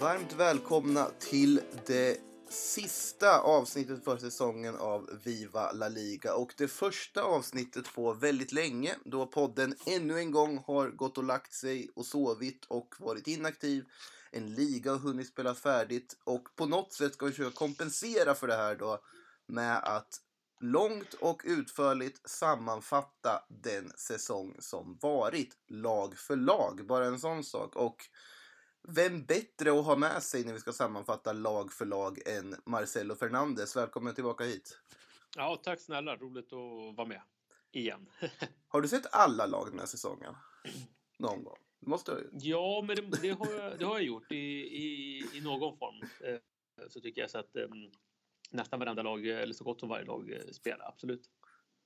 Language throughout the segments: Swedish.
Varmt välkomna till det sista avsnittet för säsongen av Viva La Liga och det första avsnittet på väldigt länge då podden ännu en gång har gått och lagt sig och sovit och varit inaktiv. En liga har hunnit spela färdigt och på något sätt ska vi försöka kompensera för det här då med att långt och utförligt sammanfatta den säsong som varit, lag för lag. Bara en sån sak. Och vem bättre att ha med sig när vi ska sammanfatta lag för lag än Marcelo Fernandes? Välkommen tillbaka hit. Ja, tack snälla. Roligt att vara med igen. har du sett alla lag den här säsongen? Någon gång? Det måste du Ja, men det, det, har jag, det har jag gjort i, i, i någon form. Eh, så tycker jag så att um, nästan varenda lag, eller så gott som varje lag, eh, spelar. Absolut.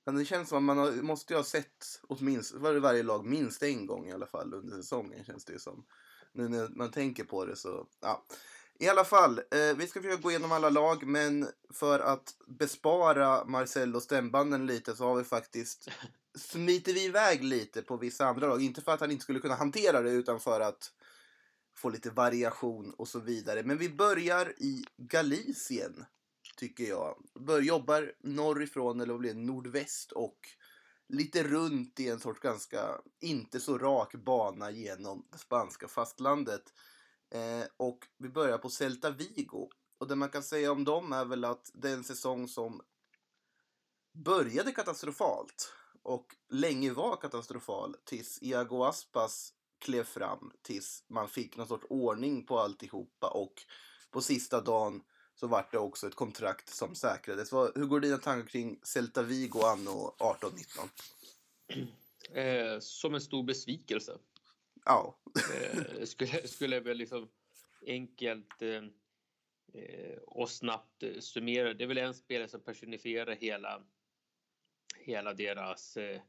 Men det känns som att man har, måste ju ha sett åtminstone varje lag minst en gång i alla fall under säsongen känns det som. Nu när man tänker på det så, ja. I alla fall, eh, vi ska försöka gå igenom alla lag men för att bespara Marcelo stämbanden lite så har vi faktiskt smiter vi iväg lite på vissa andra lag. Inte för att han inte skulle kunna hantera det utan för att få lite variation och så vidare. Men vi börjar i Galicien tycker jag. Bör, jobbar norrifrån, eller vad blir det, nordväst och lite runt i en sorts ganska inte så rak bana genom det spanska fastlandet. Eh, och vi börjar på Celta Vigo. Och det man kan säga om dem är väl att det är en säsong som började katastrofalt och länge var katastrofal tills Iago Aspas klev fram tills man fick någon sorts ordning på alltihopa och på sista dagen så vart det också ett kontrakt som säkrades. hur går dina tankar kring Celta Vigo anno 18-19? Eh, som en stor besvikelse. Ja. eh, skulle, skulle väl liksom enkelt eh, eh och snabbt eh, summera. Det är väl en spelare som personifierar hela, hela deras eh,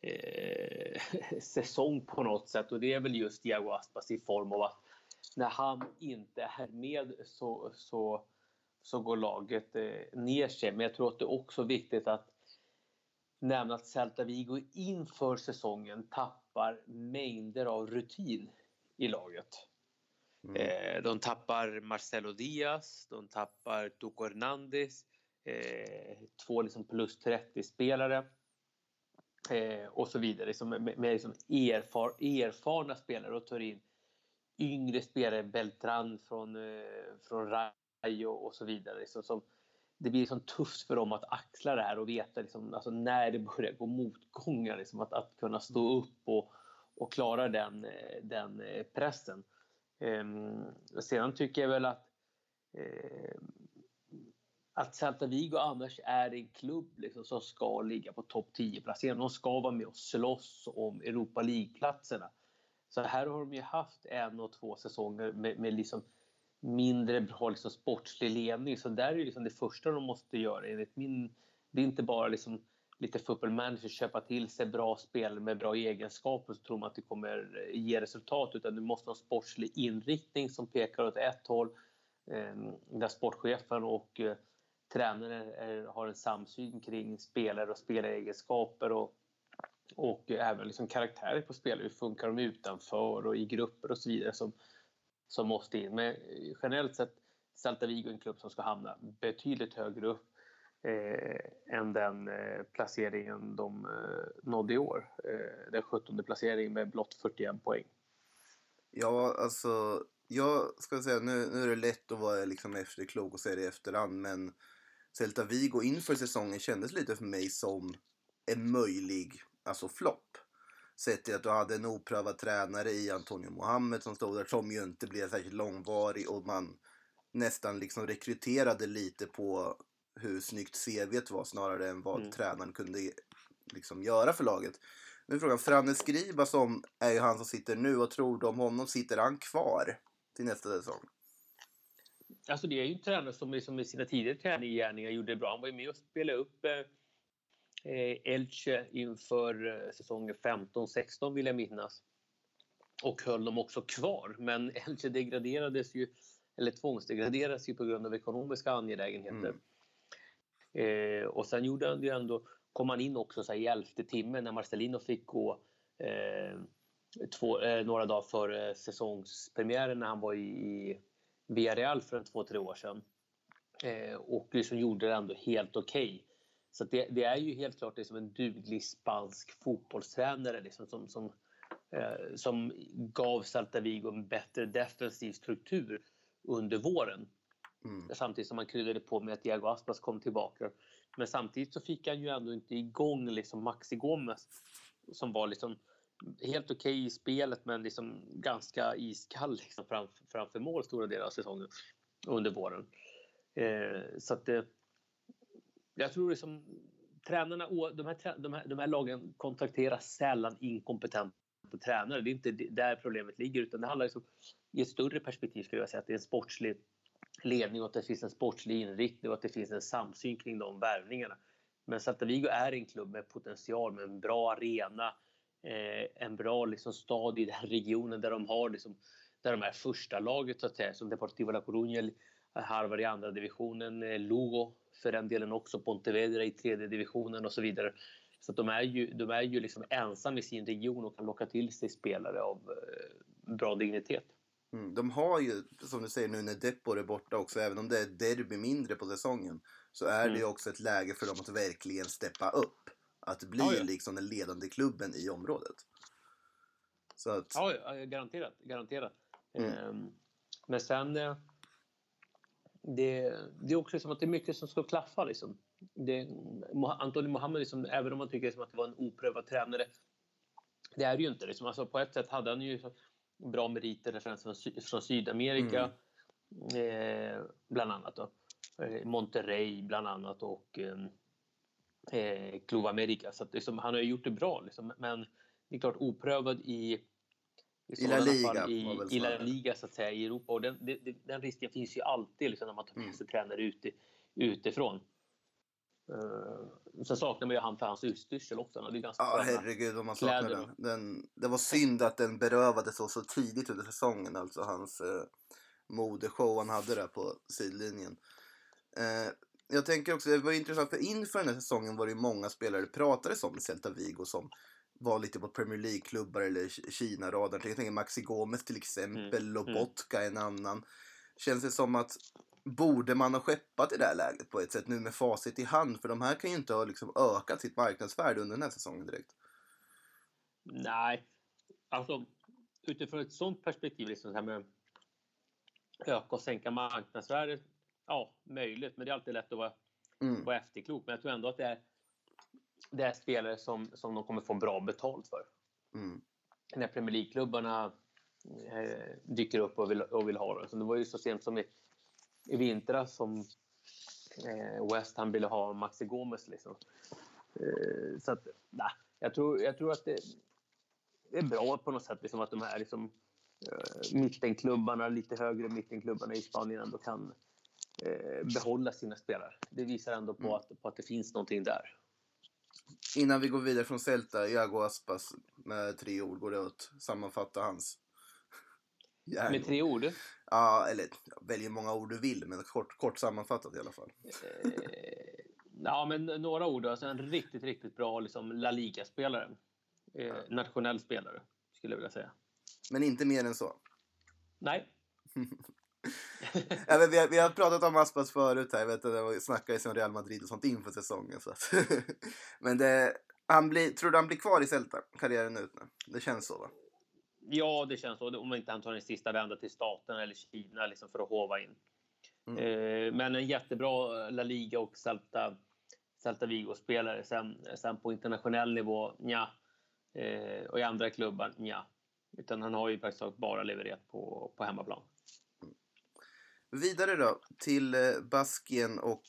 säsong på något sätt och det är väl just Diago Aspas i form av att när han inte är med så, så så går laget eh, ner sig. Men jag tror att det är också viktigt att nämna att Celta Vigo inför säsongen tappar mängder av rutin i laget. Mm. Eh, de tappar Marcelo Diaz, de tappar Tuco Hernandez, eh, två liksom plus 30-spelare eh, och så vidare. Liksom med med liksom erfar, erfarna spelare och tar in yngre spelare, Beltran från, från och, och så vidare. Liksom, som, det blir liksom tufft för dem att axla det här och veta liksom, alltså, när det börjar gå motgångar. Liksom, att, att kunna stå upp och, och klara den, eh, den eh, pressen. Ehm, sedan tycker jag väl att eh, att Celta Vigo annars är en klubb liksom, som ska ligga på topp 10-placeringen. De ska vara med och slåss om Europa League-platserna. Så här har de ju haft en och två säsonger med, med liksom mindre bra liksom, sportslig ledning. Så där är liksom det första de måste göra enligt min... Det är inte bara liksom lite football köpa till sig bra spelare med bra egenskaper så tror man att det kommer eh, ge resultat utan du måste ha en sportslig inriktning som pekar åt ett håll eh, där sportchefen och eh, tränaren är, har en samsyn kring spelare och spelaregenskaper och, och även liksom karaktärer på spelare. Hur funkar de utanför och i grupper och så vidare som, som måste in. Men eh, generellt sett Celta Vigo är en klubb som ska hamna betydligt högre upp eh, än den eh, placeringen de eh, nådde i år. Eh, den 17 placeringen med blott 41 poäng. Ja, alltså jag ska säga nu, nu är det lätt att vara liksom efterklok och säga det i efterhand men Celta Vigo inför säsongen kändes lite för mig som en möjlig alltså flopp sett till att du hade en oprövad tränare i Antonio Mohammed som stod där som ju inte blev särskilt långvarig och man nästan liksom rekryterade lite på hur snyggt CVt var snarare än vad mm. tränaren kunde liksom göra för laget. Nu är frågan, Franne Skriba som är ju han som sitter nu och tror du om honom, sitter han kvar till nästa säsong? Alltså det är ju en tränare som liksom med sina tidigare tränargärningar gjorde det bra. Han var ju med och spelade upp Eh, Elche inför eh, säsongen 15-16 vill jag minnas. Och höll dem också kvar. Men Elche degraderades ju, eller tvångsdegraderades ju på grund av ekonomiska angelägenheter. Mm. Eh, och sen gjorde han ju ändå, kom han in också så i elfte timmen när Marcelino fick gå eh, två, eh, några dagar före säsongspremiären när han var i, Villarreal för en två, tre år sedan. Eh, och liksom gjorde det ändå helt okej. Okay. Så det, det, är ju helt klart liksom en duglig spansk fotbollstränare liksom, som, som, eh, som gav Celta Vigo en bättre defensiv struktur under våren. Mm. Samtidigt som man kryddade på med att Diego Aspas kom tillbaka. Men samtidigt så fick han ju ändå inte igång liksom Maxi Gomez som var liksom helt okej okay i spelet men liksom ganska iskall liksom framför, framför mål stora delar av säsongen under våren. Eh, så att det, jag tror liksom tränarna, de här, de, här, de här lagen kontrakterar sällan inkompetenta tränare. Det är inte där problemet ligger utan det handlar liksom, i ett större perspektiv skulle jag säga att det är en sportslig ledning och att det finns en sportslig inriktning och att det finns en samsyn kring de värvningarna. Men Celta Vigo är en klubb med potential, med en bra arena, eh, en bra liksom, stad i den regionen där de har liksom, där de är första laget så att säga, som Deportivo La Coruña harvar i andra divisionen, eh, Lugo för den delen också, Pontevedra i tredje divisionen och så vidare. Så de är ju, de är ju liksom ensamma i sin region och kan locka till sig spelare av eh, bra dignitet. Mm, de har ju, som du säger nu när Depor är borta också, även om det är derby mindre på säsongen, så är mm. det ju också ett läge för dem att verkligen steppa upp. Att bli ja, ja. liksom den ledande klubben i området. Så att... Ja, garanterat. garanterat. Mm. Ehm, men sen... Eh, det, det är också som att det är mycket som ska klaffa. Liksom. Det, Antoni Mohammed, liksom, även om man tycker liksom att det var en oprövad tränare, det är det ju inte. Liksom. Alltså, på ett sätt hade han ju bra meriter från, från Sydamerika, mm. eh, bland annat. Då. Eh, Monterrey, bland annat, och ehm, eh, Club America. Så att, liksom, han har gjort det bra, liksom. men det är klart oprövad i i, I La Liga, i, i La Liga så att säga, i Europa. Och den, den, den risken finns ju alltid liksom, när man tar med mm. sig mm. tränare ute, utifrån. Uh, sen saknar man ju han för hans utstyrsel också. Det är ganska ja, herregud vad man saknar den. den. Det var synd att den berövades så, så tidigt under säsongen. Alltså hans uh, modeshow han hade där på sidlinjen. Uh, jag tänker också, det var intressant för inför den här säsongen var det ju många spelare det pratades om i Celta Vigo som var lite på Premier League-klubbar eller Kina-radarn. Jag tänker Maxi Gomez till exempel, mm. Lobotka mm. en annan. Känns det som att borde man ha skeppat i det här läget på ett sätt nu med facit i hand? För de här kan ju inte ha liksom ökat sitt marknadsvärde under den här säsongen direkt. Nej, alltså utifrån ett sånt perspektiv, liksom så här med öka och sänka marknadsvärdet. Ja, möjligt, men det är alltid lätt att vara, mm. vara efterklok. Men jag tror ändå att det är det är spelare som, som de kommer få bra betalt för. Mm. När Premier League-klubbarna eh, dyker upp och vill, och vill ha dem. Så det var ju så sent som i, i vintras som eh, West Ham ville ha Maxi Gomez. Liksom. Eh, så att, nah, jag, tror, jag tror att det, det är bra på något sätt liksom, att de här liksom, eh, mittenklubbarna, lite högre mittenklubbarna i Spanien ändå kan eh, behålla sina spelare. Det visar ändå på, mm. att, på att det finns någonting där. Innan vi går vidare från Celta, Iago Aspas med tre ord går det att sammanfatta hans Järn. Med tre ord? Ja, eller välj många ord du vill, men kort, kort sammanfattat i alla fall. Eh, ja, men några ord. Alltså en riktigt, riktigt bra liksom, La Liga-spelare. Eh, nationell spelare, skulle jag vilja säga. Men inte mer än så? Nej. ja, vi, har, vi har pratat om Aspas förut här. Jag vet att det snackades om Real Madrid och sånt inför säsongen. Så att Men det, han blir, tror du han blir kvar i Celta karriären ut nu? Det känns så va? Ja, det känns så. Om inte han tar en sista vända till staten eller Kina liksom för att hova in. Mm. Eh, men en jättebra La Liga och Celta, Celta Vigo-spelare. Sen, sen på internationell nivå, ja. Eh, och i andra klubbar, ja. Utan han har ju faktiskt bara levererat på, på hemmaplan. Vidare då till eh, Baskien och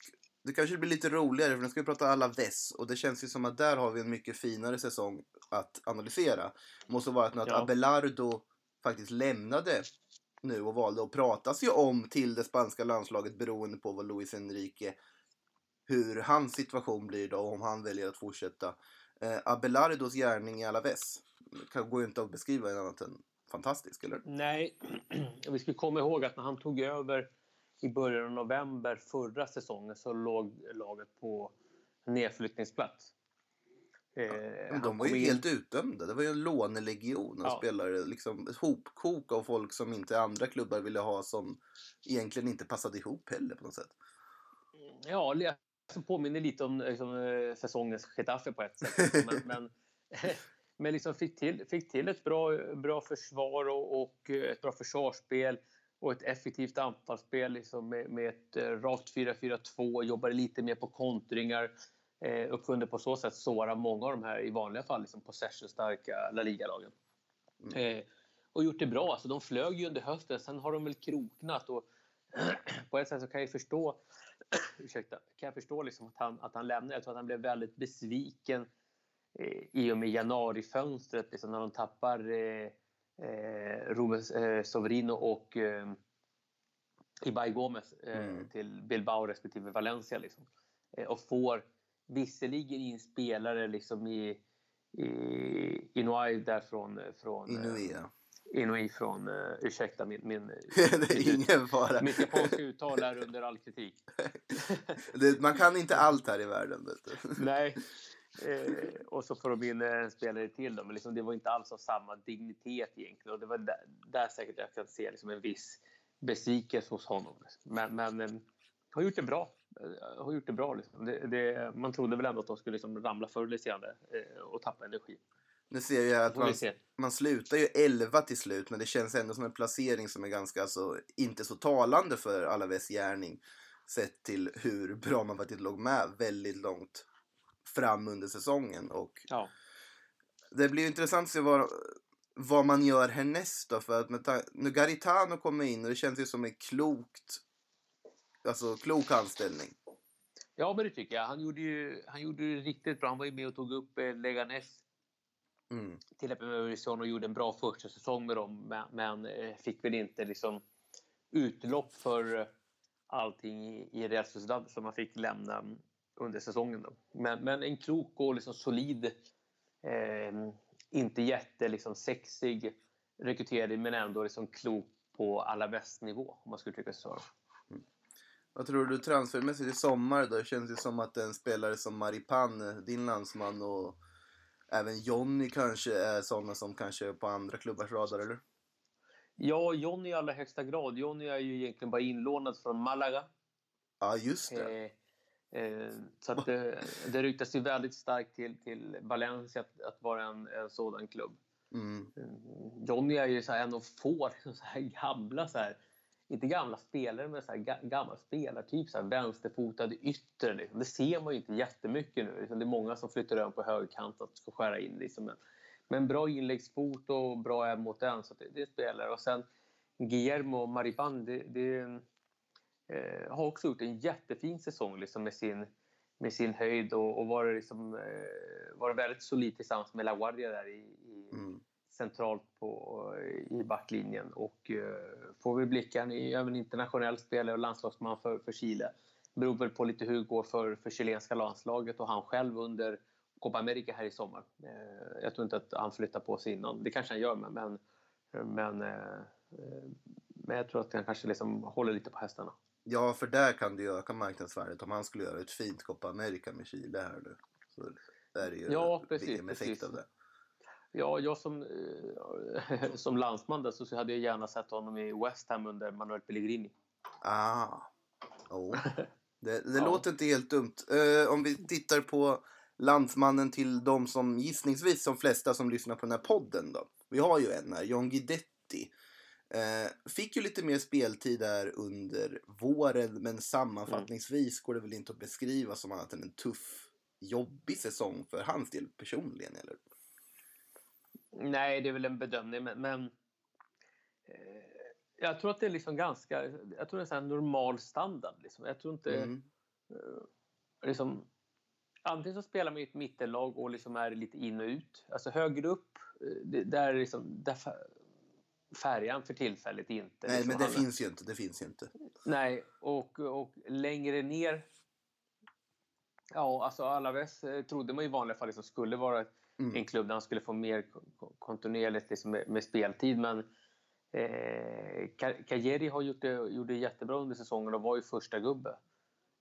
det kanske blir lite roligare för nu ska vi prata alla väss och det känns ju som att där har vi en mycket finare säsong att analysera. Det måste vara att ja. Abelardo faktiskt lämnade nu och valde att pratas ju om till det spanska landslaget beroende på vad Luis Enrique hur hans situation blir då om han väljer att fortsätta. Eh, Abelardos gärning i Alaves går ju inte att beskriva annat än fantastisk, eller? Nej, vi ska komma ihåg att när han tog över i början av november förra säsongen så låg laget på nedflyttningsplats. Eh, de var ju helt utdömda. Det var ju en lånelegion av Ja. spelare. Liksom, ett hopkok av folk som inte andra klubbar ville ha som egentligen inte passade ihop heller på något sätt. Ja, det alltså påminner lite om liksom, eh, säsongens Getafe på ett sätt. Men, men, men liksom fick, till, fick till ett bra, bra försvar och, och ett bra försvarsspel och ett effektivt anfallsspel liksom med, med ett eh, rakt 4-4-2. Jobbade lite mer på kontringar eh, och kunde på så sätt såra många av de här i vanliga fall liksom possession-starka La Liga-lagen. Eh, och gjort det bra. Alltså, de flög ju under hösten. Sen har de väl kroknat. Och på ett sätt så kan jag förstå, ursäkta, kan jag förstå liksom att, han, att han lämnade. Jag tror att han blev väldigt besviken eh, i och med januarifönstret. Liksom, när de tappar eh, eh, Ruben eh, Soverino och eh, Ibai Gomez eh, Mm. till Bilbao respektive Valencia. Liksom. Eh, och får visserligen in spelare liksom i, i Inuai där från, från eh, Inuia. Inui från, uh, ursäkta min, min, det är ingen fara. mitt japanska uttal är under all kritik. Det, man kan inte allt här i världen. Nej. Eh, och så får de in en spelare till. Då. Men liksom, det var inte alls av samma dignitet egentligen. Och det var där, där säkert jag kan se liksom en viss besvikelse hos honom. Men, men eh, har gjort det bra. Eh, har gjort det bra liksom. det, det, man trodde väl ändå att de skulle liksom ramla förr eller senare eh, och tappa energi. Nu ser jag att vi man, man slutar ju 11 till slut, men det känns ändå som en placering som är ganska, alltså, inte så talande för Alaves gärning. Sett till hur bra man faktiskt låg med väldigt långt fram under säsongen. Och Ja. det blir intressant att se vad, vad man gör härnäst då. För att nu Garitano kommer in och det känns ju som en klokt, alltså klok anställning. ja, men det tycker jag. Han gjorde ju han gjorde det riktigt bra. Han var ju med och tog upp eh, Leganes Mm. till Öresundsson och gjorde en bra första säsong med dem men, men eh, fick väl inte liksom utlopp för eh, allting i, i Real Sociedad som man fick lämna under säsongen. Då. Men, men en klok och liksom solid, eh, inte jätte liksom sexig rekrytering men ändå liksom klok på alla nivå om man skulle sig så. Vad tror du transfermässigt i sommar då? Det känns ju som att en spelare som Maripan, din landsman och även Jonny kanske är sådana som kanske är på andra klubbars radar, eller? Ja, Johnny i allra högsta grad. Johnny är ju egentligen bara inlånad från Malaga. Ja, just det. Eh, så att det, det ryktas ju väldigt starkt till, till Valencia att, att vara en, en sådan klubb. Mm. Mm, Johnny är ju så en av få så här gamla, så här, inte gamla spelare, men så här, ga, gammal spelartyp. Så här, vänsterfotad ytter. Liksom. Det ser man ju inte jättemycket nu. Liksom, det är många som flyttar över på högerkant att ska skära in. Liksom. Men, men bra inläggsfot och bra även mot den. Så det, det är spelare. Och sen Guillermo Mariban, det, det eh, har också gjort en jättefin säsong liksom, med, sin, med sin höjd och, och varit, liksom, eh, varit väldigt solid tillsammans med La Guardia där i, i Mm. centralt på, i backlinjen. Och eh, får vi blicka, han är även internationell spelare och landslagsman för, för Chile. Beror väl på lite hur det går för, för chilenska landslaget och han själv under Copa America här i sommar. Eh, jag tror inte att han flyttar på sig innan. Det kanske han gör, men, men, men, eh, eh, men jag tror att han kanske liksom håller lite på hästarna. Ja, för där kan du öka marknadsvärdet om han skulle göra ett fint Copa America med Chile här nu. Så där är ju Ja, precis, precis. av det. Ja, jag som, eh, som landsman där så hade jag gärna sett honom i West Ham under Manuel Pellegrini. Ah. Oh. Det, det Ja. låter inte helt dumt. Eh, om vi tittar på landsmannen till de som gissningsvis de flesta som lyssnar på den här podden då. Vi har ju en här, John Guidetti. Eh, fick ju lite mer speltid där under våren men sammanfattningsvis går det väl inte att beskriva som annat än en tuff, jobbig säsong för hans del personligen eller? Nej, det är väl en bedömning, men, men eh, jag tror att det är liksom ganska, jag tror det är här normal standard. Liksom. Jag tror inte, Mm. eh, liksom, antingen så spelar man i ett mittenlag och liksom är lite in och ut. Alltså högre upp, eh, det, där, är liksom, där fär- färgar han för tillfället inte. Nej liksom. men det finns ju inte, det finns ju inte. Nej, och, och längre ner... Ja, alltså Alaves eh, trodde man i vanliga fall liksom skulle vara Mm. en klubb där han skulle få mer ko- kontinuerligt liksom med, med speltid. Men eh, Ka- Kajeri har gjort det, gjort det jättebra under säsongen och var ju första gubbe.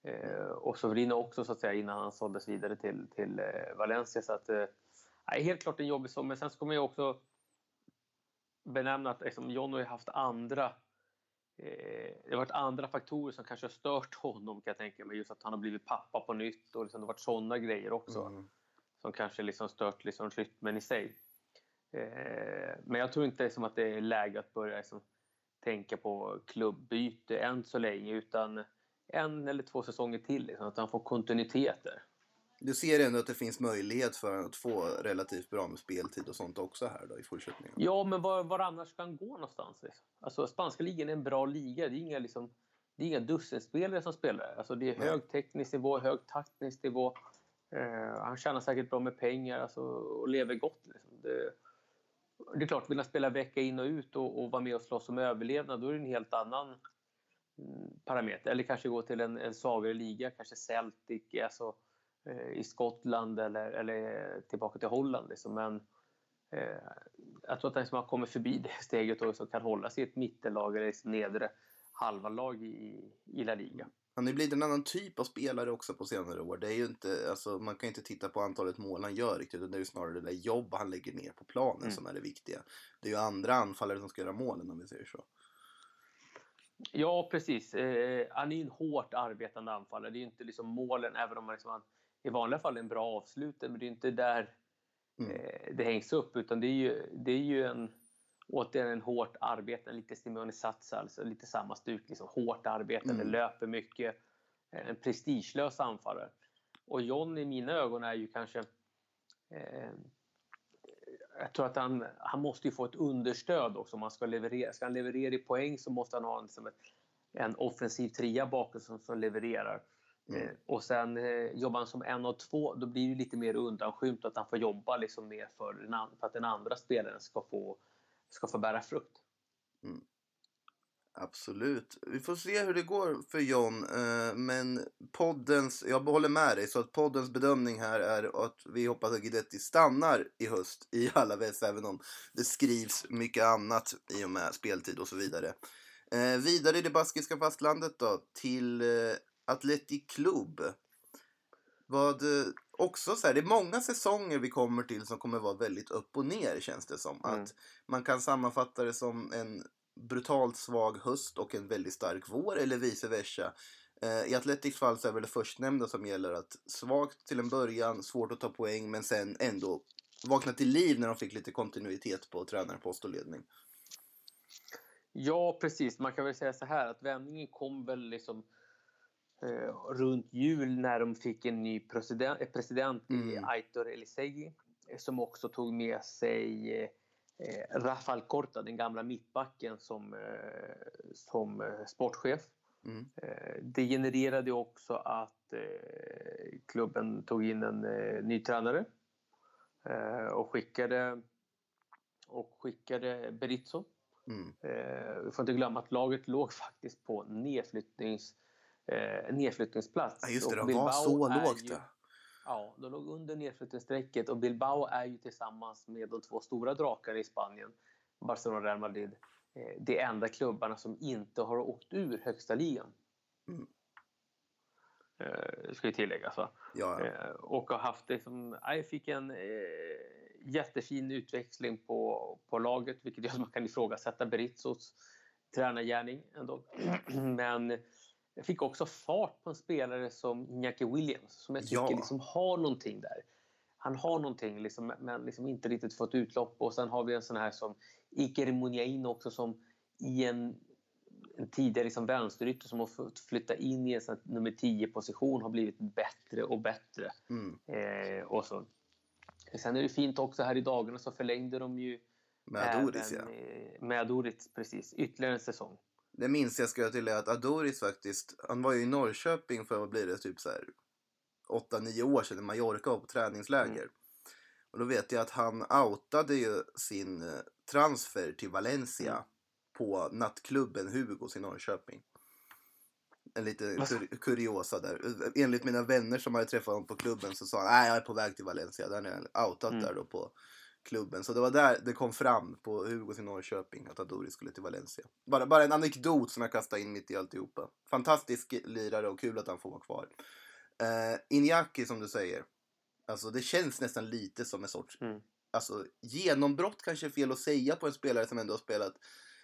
Eh, och Sovrino också så att säga innan han såldes vidare till, till eh, Valencia. Så att, eh, helt klart en jobbig sommar. Men sen ska man ju också benämna att liksom, John har ju haft andra eh, det har varit andra faktorer som kanske har stört honom kan jag tänka mig. Just att han har blivit pappa på nytt och liksom, det har varit sådana grejer också. Mm. Som kanske liksom stört liksom, rytmen i sig. Eh, men jag tror inte liksom, att det är läge att börja liksom, tänka på klubbyte än så länge utan en eller två säsonger till. Liksom, att han får kontinuitet där. Du ser ändå att det finns möjlighet för att få relativt bra med speltid och sånt också här då i fortsättningen? Ja, men var, var annars ska han gå någonstans? Liksom? Alltså, spanska ligan är en bra liga. Det är inga, liksom, det är inga dussinspelare som spelar. Alltså, det är hög teknisk nivå, hög taktisk nivå. Uh, han tjänar säkert bra med pengar alltså, och lever gott. Liksom. Det, det är klart, vill han spela vecka in och ut och, och vara med och slåss om överlevnad, då är det en helt annan mm, parameter. Eller kanske gå till en, en svagare liga, kanske Celtic alltså, eh, i Skottland eller, eller tillbaka till Holland. Liksom. Men eh, jag tror att han liksom har kommit förbi det steget och kan hålla sig i ett mittenlag eller ett nedre halva lag i, i La Liga. Han har blivit en annan typ av spelare också på senare år. Det är ju inte, alltså, man kan inte titta på antalet mål han gör riktigt. Det är ju snarare det där jobb han lägger ner på planen mm. som är det viktiga. Det är ju andra anfallare som ska göra målen om vi säger så. Ja, precis. Eh, han är ju en hårt arbetande anfallare. Det är ju inte liksom målen, även om man liksom, i vanliga fall en bra avslutare, men det är inte där mm. eh, det hängs upp. Utan det är ju, det är ju en, återigen en hårt arbetande, lite Simone Satsa, alltså lite samma stuk. Liksom, hårt arbetande, mm. löper mycket. Eh, en prestigelös anfallare. Och John i mina ögon är ju kanske... Eh, jag tror att han, han måste få ett understöd också om han ska leverera. Ska han leverera i poäng så måste han ha liksom ett, en offensiv trea bakom som, som levererar. Mm. Och sen eh, jobbar han som en av två, då blir det lite mer undanskymt att han får jobba liksom mer för, den, för att den andra spelaren ska få ska få bära frukt. Mm. Absolut. Vi får se hur det går för John. Eh, men poddens, jag håller med dig, så att poddens bedömning här är att vi hoppas att Guidetti stannar i höst i alla väst, även om det skrivs mycket annat i och med speltid och så vidare. Eh, vidare i det baskiska fastlandet då, till eh, Atletic Club. Vad också så här, det är många säsonger vi kommer till som kommer vara väldigt upp och ner känns det som. Mm. Att man kan sammanfatta det som en brutalt svag höst och en väldigt stark vår eller vice versa. Eh, I Atletics fall så är väl det förstnämnda som gäller att svagt till en början, svårt att ta poäng men sen ändå vakna till liv när de fick lite kontinuitet på tränarpost och ledning. Ja, precis. Man kan väl säga så här att vändningen kom väl liksom eh, runt jul när de fick en ny president, eh, president mm. i Aitor Elisegi eh, som också tog med sig eh, Rafael Corta, den gamla mittbacken, som, eh, som eh, sportchef. Mm. det genererade också att klubben tog in en ny tränare och skickade, och skickade Berizzo. Mm. vi får inte glömma att laget låg faktiskt på nedflyttnings eh, nedflyttningsplats. Ja, just det, de var så lågt. Ju, ja, de låg under nedflyttningsstrecket och Bilbao är ju tillsammans med de två stora drakarna i Spanien, Barcelona och Real Madrid, eh, de enda klubbarna som inte har åkt ur högsta ligan. Mm. Eh, ska ju tilläggas. Va? Ja, ja. Eh, och har haft liksom, jag fick en eh, jättefin utväxling på, på laget vilket gör att man kan ifrågasätta Berizzos tränargärning ändå. Men jag fick också fart på en spelare som Iñaki Williams som jag tycker ja. liksom har någonting där. Han har någonting liksom, men liksom inte riktigt fått utlopp. Och sen har vi en sån här som Iker Muniain också som i en, en tidigare liksom vänsterytter som har fått flytta in i en sån nummer 10-position har blivit bättre och bättre. Mm. Eh, och så. Sen är det fint också här i dagarna så förlängde de ju med Adoris, ja. Med Adoris, precis. Ytterligare en säsong. Det minns jag ska jag till att Adoris faktiskt, han var ju i Norrköping för vad blir det, typ så här 8-9 år sedan i Mallorca och på träningsläger. Mm. Och då vet jag att han outade ju sin eh, transfer till Valencia mm. på nattklubben Hugos i Norrköping. En liten kur kuriosa där. Enligt mina vänner som hade träffat honom på klubben så sa han nej jag är på väg till Valencia. Där är outat mm. där då på klubben. Så det var där det kom fram på Hugos i Norrköping att Adori skulle till Valencia. Bara, bara en anekdot som jag kastar in mitt i alltihopa. Fantastisk lirare och kul att han får vara kvar. Uh, Iñaki som du säger. Alltså det känns nästan lite som en sorts Mm. alltså, genombrott kanske är fel att säga på en spelare som ändå har spelat,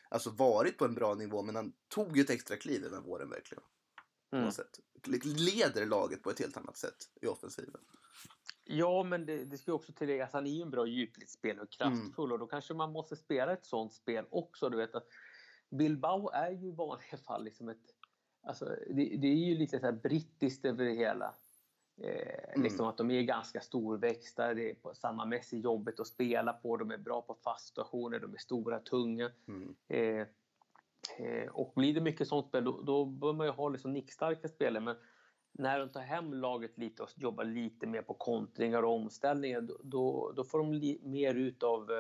alltså varit på en bra nivå, men han tog ju ett extra kliv den här våren verkligen. På Mm. Leder laget på ett helt annat sätt i offensiven. Ja, men det, det ska ju också tilläggas att han är ju en bra djupledsspelare och kraftfull och då kanske man måste spela ett sånt spel också. Du vet att Bilbao är ju i vanliga fall liksom ett... Alltså, det, det är ju lite så här brittiskt över det hela. Eh, Mm. Liksom att de är ganska storväxta, det är på samma mässigt jobbet att spela på, de är bra på fast situationer, de är stora, tunga. Mm. Eh, eh, och blir det mycket sånt spel då, då bör man ju ha liksom nickstarka spelare. Men när de tar hem laget lite och jobbar lite mer på kontringar och omställningar då, då, då får de mer ut av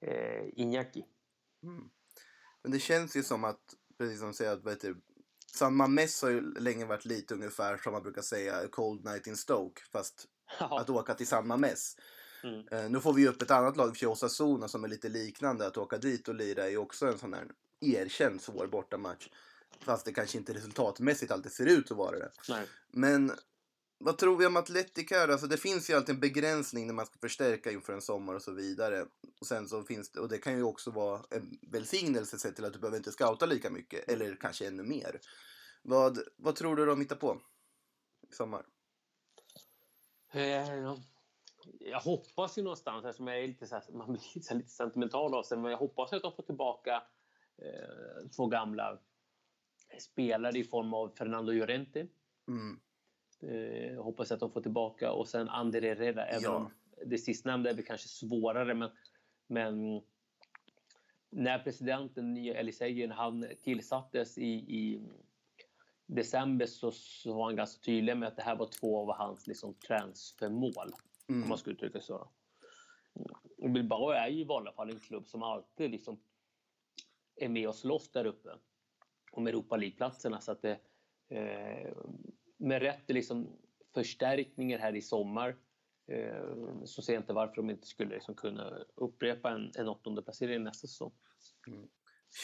eh, Iñaki. Mm. Men det känns ju som att, precis som du säger, att vad heter, det, San Mames har ju länge varit lite ungefär som man brukar säga, a cold night in Stoke. Fast att åka till San Mames. Mm. Eh, nu får vi ju upp ett annat lag, för Osasuna, som är lite liknande. Att åka dit och lira är ju också en sån här erkänd svår bortamatch. Fast det kanske inte resultatmässigt alltid ser ut att vara det. Nej. Men vad tror vi om Atletic här? Alltså det finns ju alltid en begränsning när man ska förstärka inför en sommar och så vidare. Och sen så finns det, och det kan ju också vara en välsignelse sett till att du behöver inte scouta lika mycket. Eller kanske ännu mer. Vad, vad tror du de hittar på i sommar? Eh, jag hoppas ju någonstans, eftersom jag är lite, så här, man blir lite, sentimental av sig, men jag hoppas att de får tillbaka eh, två gamla spelare i form av Fernando Llorente. Mm. Eh, hoppas att de får tillbaka och sen Ander Herrera. Även Ja. om det sistnämnda är väl kanske svårare, men, men när presidenten Eliseyen han tillsattes i, i december så, så var han ganska tydlig med att det här var två av hans liksom, transfermål. Om Mm. man ska uttrycka så. Och Bilbao är ju i vanliga fall en klubb som alltid liksom är med och slåss där uppe om Europa League-platserna. Så att det, eh, med rätt liksom förstärkningar här i sommar eh, så ser jag inte varför de inte skulle liksom kunna upprepa en, en åttonde placering nästa säsong. Mm.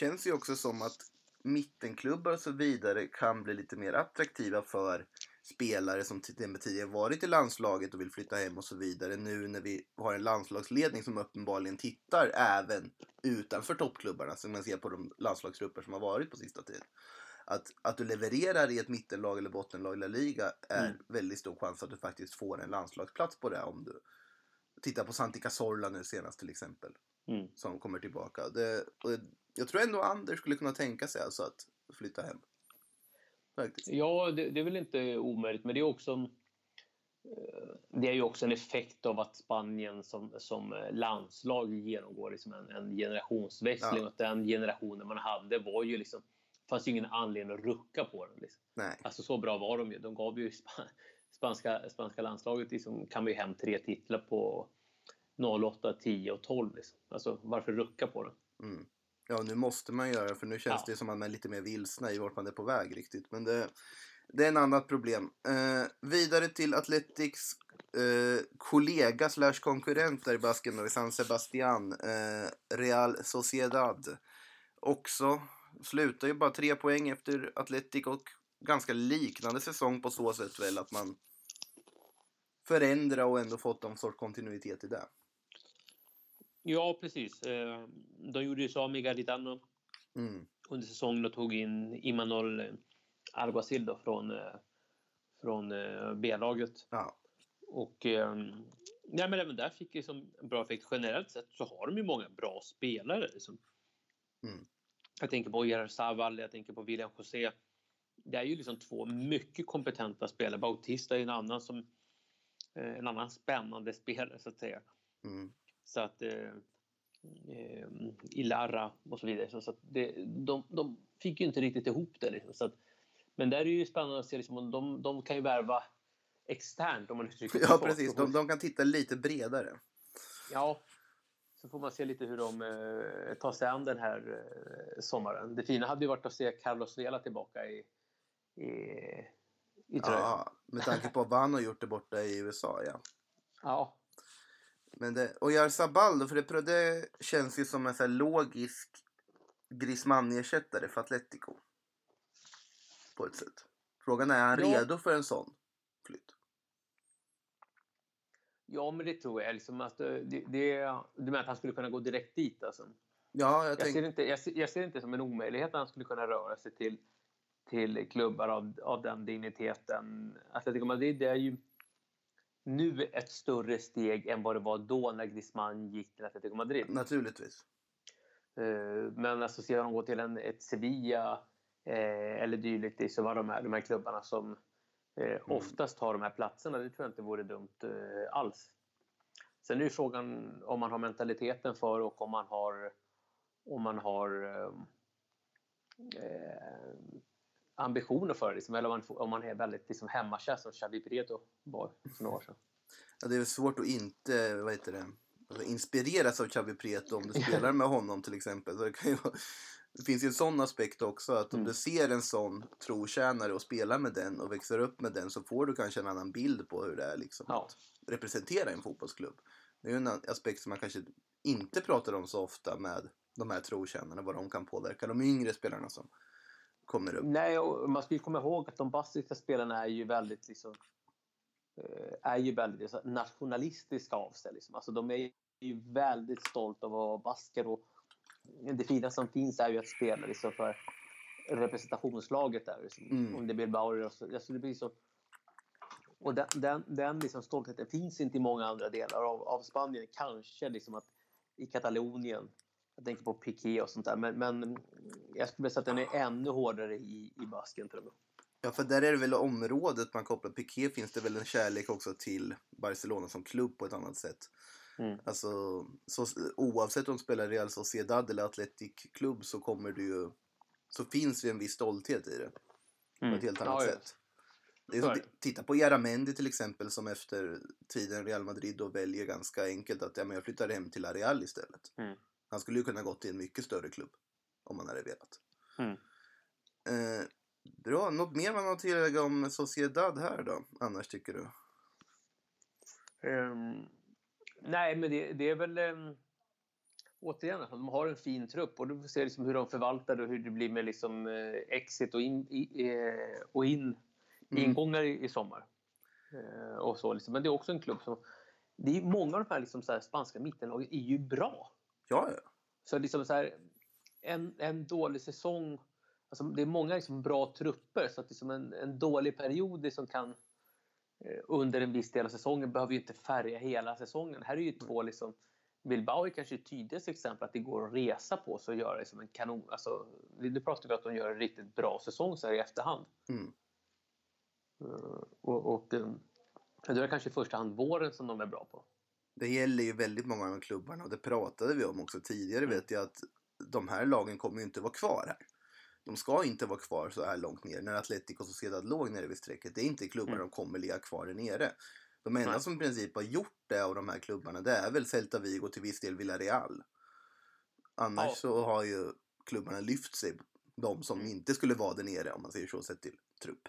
Känns ju också som att mittenklubbar och så vidare kan bli lite mer attraktiva för spelare som tidigare varit i landslaget och vill flytta hem och så vidare. Nu när vi har en landslagsledning som uppenbarligen tittar även utanför toppklubbarna som man ser på de landslagsgrupper som har varit på sista tiden. Att, att du levererar i ett mittenlag eller bottenlag i La Liga är Mm. väldigt stor chans att du faktiskt får en landslagsplats på det om du tittar på Santi Cazorla nu senast till exempel Mm. som kommer tillbaka. Det, och jag tror ändå Anders skulle kunna tänka sig alltså att flytta hem. Faktiskt. Ja, det, det är väl inte omöjligt, men det är också eh, det är ju också en effekt av att Spanien som, som landslag genomgår liksom en, en generationsväxling. Ja. Och att den generationen man hade var ju liksom, fanns ju ingen anledning att rucka på den. Liksom. Nej. Alltså så bra var de ju. De gav ju spa- spanska, spanska landslaget liksom, kan vi hem tre titlar på 08, 10 och 12. Liksom. Alltså varför rucka på den? Mm. Ja, nu måste man göra för nu känns Ja. det som att man är lite mer vilsna i vart man är på väg riktigt. Men det, det är en annat problem. Eh, vidare till Athletics eh, kollega slash konkurrent där i Basken och i San Sebastian, eh, Real Sociedad. Också slutar ju bara tre poäng efter Atletic och ganska liknande säsong på så sätt väl att man förändrar och ändå fått någon sorts kontinuitet i det. Ja, precis. Eh, De gjorde ju så av med Garitano Mm. under säsongen och tog in Imanol Alguacil då från, eh, från eh, B-laget. Ja. Och eh, nej, men även där fick ju som en bra effekt. Generellt sett så har de ju många bra spelare. Liksom. Mm. Jag tänker på Gerard Saval, jag tänker på William José. Det är ju liksom två mycket kompetenta spelare. Bautista är en annan som en annan spännande spelare så att säga. Mm. Så att eh, eh, Ilarra och så vidare. Så, att det, de, de fick ju inte riktigt ihop det. Liksom. Så att, men där är det ju spännande att se, liksom, om de, de kan ju värva externt om man uttrycker det Ja, så. precis. De, de kan titta lite bredare. Ja, så får man se lite hur de eh, tar sig an den här eh, sommaren. Det fina hade ju varit att se Carlos Vela tillbaka i, i, i tröjan. Ja. Med tanke på vad han har gjort det borta i USA, ja. ja. Men det, och Jarzabal då, för det, det känns ju som en så logisk Griezmann-ersättare för Atletico. På ett sätt. Frågan är, är han Ja. redo för en sån flytt? Ja, men det tror jag. Liksom att, eh, det, det, du menar att han skulle kunna gå direkt dit? Alltså? Ja, jag Jag, ser inte, jag, ser, jag ser inte som en omöjlighet att han skulle kunna röra sig till, till klubbar av, av den digniteten. Atletico Madrid det är ju nu ett större steg än vad det var då när Griezmann gick till Atletico Madrid. Naturligtvis. Eh, Men alltså ser de gå till en, ett Sevilla eh, eller dylikt så var de här, de här klubbarna som eh, oftast har de här platserna. Det tror jag inte vore dumt eh, alls. Sen är ju frågan om man har mentaliteten för och om man har om man har eh, eh, ambitioner för det. Liksom, eller om man, om man är väldigt liksom, hemmakär som Xavi Prieto var för några år sedan. Ja, det är svårt att inte, vad heter det, alltså, inspireras av Xavi Prieto om du spelar med honom till exempel. Så det, kan ju, det finns ju en sån aspekt också att om Mm. du ser en sån trotjänare och spelar med den och växer upp med den så får du kanske en annan bild på hur det är liksom Ja. att representera en fotbollsklubb. Det är ju en aspekt som man kanske inte pratar om så ofta med de här trotjänarna, vad de kan påverka de yngre spelarna som kommer upp. Nej, och man ska ju komma ihåg att de baskiska spelarna är ju väldigt liksom, eh, är ju väldigt nationalistiska av sig. Liksom. Alltså, de är ju väldigt stolta över att vara basker och det fina som finns är ju att spela liksom, för representationslaget där. Liksom. Mm. Om det blir Bauer och så. Alltså, det blir så, och den, den, den liksom stoltheten finns inte i många andra delar av, av Spanien. Kanske liksom att i Katalonien jag tänker på Piqué och sånt där. Men, men jag skulle vilja säga att den är ännu hårdare i, i Basken till och med. Ja, för där är det väl området man kopplar. Piqué finns det väl en kärlek också till Barcelona som klubb på ett annat sätt. Mm. Alltså, så, oavsett om du spelar Real Sociedad eller Athletic klubb så kommer du ju... Så finns det en viss stolthet i det. På ett helt annat Ja, sätt. Det är Så titta på Jaramendi till exempel som efter tiden Real Madrid då väljer ganska enkelt att ja, men jag flyttar hem till Areal istället. Mm. Han skulle ju kunna gått till en mycket större klubb om han hade velat. Mm. Eh, bra, något mer man har att tillägga om Sociedad här då? Annars tycker du? Ehm, nej, men det, det är väl... Um, återigen, att de har en fin trupp och du får se liksom hur de förvaltar det och hur det blir med liksom, eh, exit och, in, i, eh, och in, Mm. ingångar i, i sommar. Eh, och så, liksom. Men det är också en klubb som... Det är, många av de här, liksom, här spanska mittenlagen är ju bra. Ja, ja. Så liksom så här, en, en dålig säsong... Alltså det är många liksom bra trupper så att liksom en, en dålig period liksom kan eh, under en viss del av säsongen behöver ju inte färga hela säsongen. Här är ju två liksom Bilbao är kanske ett tydligt exempel att det går att resa på så och göra liksom en kanon. Alltså, nu pratar vi om att de gör en riktigt bra säsong så här i efterhand. Mm. Eh, och, och eh, det är kanske i första hand våren som de är bra på. Det gäller ju väldigt många av de klubbarna och det pratade vi om också tidigare Mm. vet jag att de här lagen kommer ju inte vara kvar här. De ska inte vara kvar så här långt ner när Atletico Sociedad låg nere vid strecket. Det är inte klubbar Mm. de kommer ligga kvar där nere. De enda Nej. som i princip har gjort det av de här klubbarna det är väl Celta Vigo och till viss del Villarreal. Annars Ja. så har ju klubbarna lyft sig. De som Mm. inte skulle vara där nere om man säger så sett till trupp.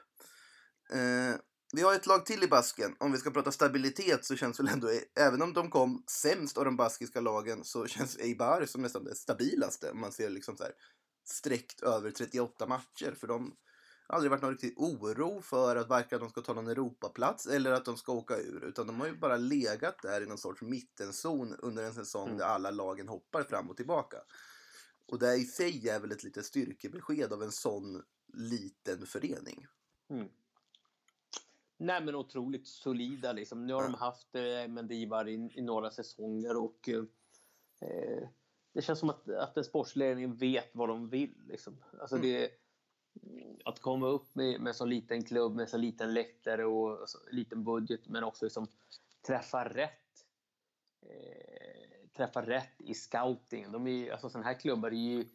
Eh, vi har ett lag till i basken. Om vi ska prata stabilitet så känns väl ändå, även om de kom sämst av de baskiska lagen så känns Eibar som nästan det stabilaste. Om man ser liksom så här sträckt över 38 matcher. För de har aldrig varit någon riktig oro för att varken de ska ta någon Europaplats eller att de ska åka ur. Utan de har ju bara legat där i någon sorts mittenzon under en säsong Mm. där alla lagen hoppar fram och tillbaka. Och det i sig är väl ett litet styrkebesked av en sån liten förening. Mm. Nej men otroligt solida liksom. Nu har de haft eh, Mendivar i, i några säsonger och eh, det känns som att, att den sportsledningen vet vad de vill. Liksom. Alltså Mm. det, att komma upp med, med så liten klubb, med så liten läktare och så liten budget men också liksom träffa rätt. Eh, träffa rätt i scouting. De är, alltså sådana här klubbar är ju,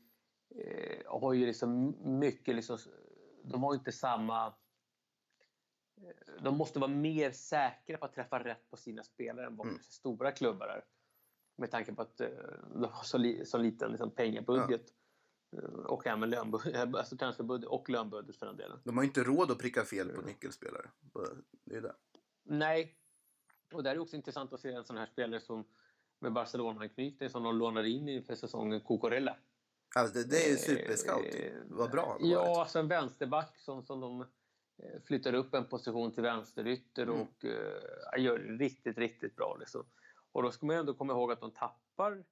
eh, har ju liksom mycket liksom, de har inte samma de måste vara mer säkra på att träffa rätt på sina spelare än vad Mm. stora klubbar är. Med tanke på att eh, de har så, li, så liten liksom, pengabudget. Eh, Och även lönbudget, alltså transferbudget och lönbudget för den delen. De har inte råd att pricka fel på nyckelspelare. Det är det. Nej. och där är det också intressant att se en sån här spelare som med Barcelona-anknytning som de lånar in inför säsongen, Cucurella. Alltså, det, det är ju. Eh, Vad bra Ja, alltså en vänsterback som, som de flyttar upp en position till vänsterytter Mm. och eh, gör det riktigt, riktigt bra. Liksom. Och då ska man ändå komma ihåg att de tappar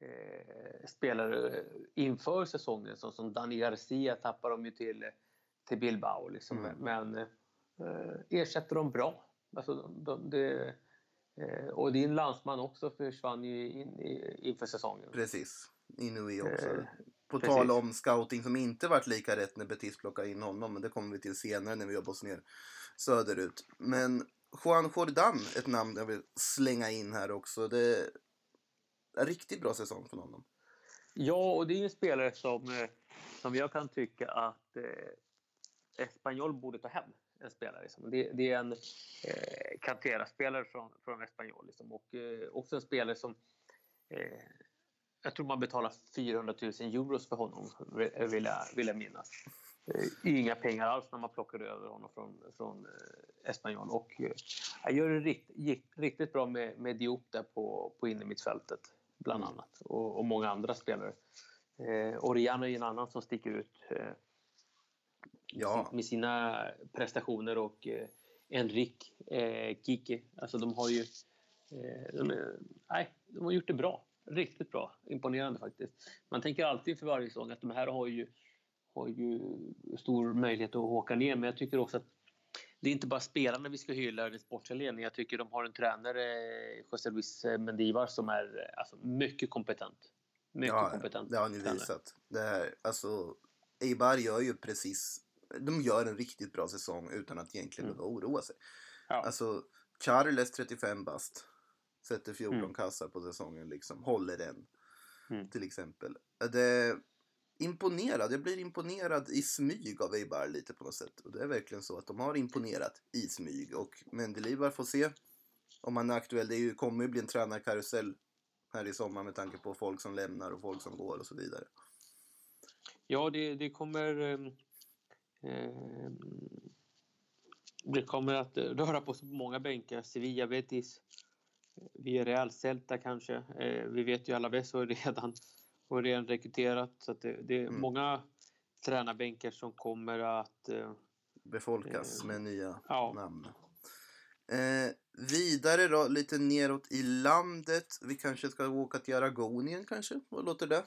eh, spelare inför säsongen. Så, som Dani Garcia tappar de ju till, till Bilbao. Liksom. Mm. Men eh, ersätter dem bra. Alltså, de, de, det, eh, och din landsman också försvann ju in, i, inför säsongen. Precis. Inui också. På precis. tal om scouting som inte varit lika rätt när Betis plockade in honom. Men det kommer vi till senare när vi jobbar oss ner söderut. Men Juan Jordan, ett namn jag vill slänga in här också. Det är en riktigt bra säsong för honom. Ja, och det är ju en spelare som, eh, som jag kan tycka att eh, Espanyol borde ta hem. En spelare. Liksom. Det, det är en eh, Cantera-spelare från, från Espanyol. Liksom. Och eh, också en spelare som eh, jag tror man betalar 400 000 euros för honom, vill jag, vill jag minnas. Eh, Inga pengar alls när man plockade över honom från, från eh, Espanyol. Och eh, jag gör det rikt, gick riktigt bra med, med Diop där på, på innermittfältet, bland Mm. annat. Och, och många andra spelare. Eh, Oriana är en annan som sticker ut eh, Ja. med sina prestationer och eh, Enrik eh, Kiki. Alltså de har ju eh, de, nej, de har gjort det bra. Riktigt bra. Imponerande faktiskt. Man tänker alltid för varje säsong att de här har ju, har ju stor möjlighet att åka ner. Men jag tycker också att det är inte bara spelarna vi ska hylla den sportsliga ledningen. Jag tycker de har en tränare, José Luis Mendivar, som är alltså, mycket kompetent. Mycket Ja, kompetent. det har ni tränare. visat. Det här, alltså, Eibar gör ju precis... De gör en riktigt bra säsong utan att egentligen Mm. behöva oroa sig. Ja. Alltså, Charles 35 bast. Sätter 14 Mm. kassar på säsongen liksom. Håller en. Mm. Till exempel. Det imponerad. Jag blir imponerad i smyg av Eibar lite på något sätt. Och det är verkligen så att de har imponerat i smyg. Och Mendelibar får se om han är aktuell. Det är ju, kommer ju bli en tränarkarusell här i sommar med tanke på folk som lämnar och folk som går och så vidare. Ja, det, det kommer... ehm, det kommer att röra på sig på många bänkar. Sevilla, Betis, Villarreal, Celta kanske. Eh, vi vet ju Alaves har redan, har redan rekryterat. Så det, det är Mm. många tränarbänkar som kommer att... eh, Befolkas Eh, med nya ja. namn. Eh, vidare då, lite neråt i landet. Vi kanske ska åka till Aragonien kanske? Vad låter det?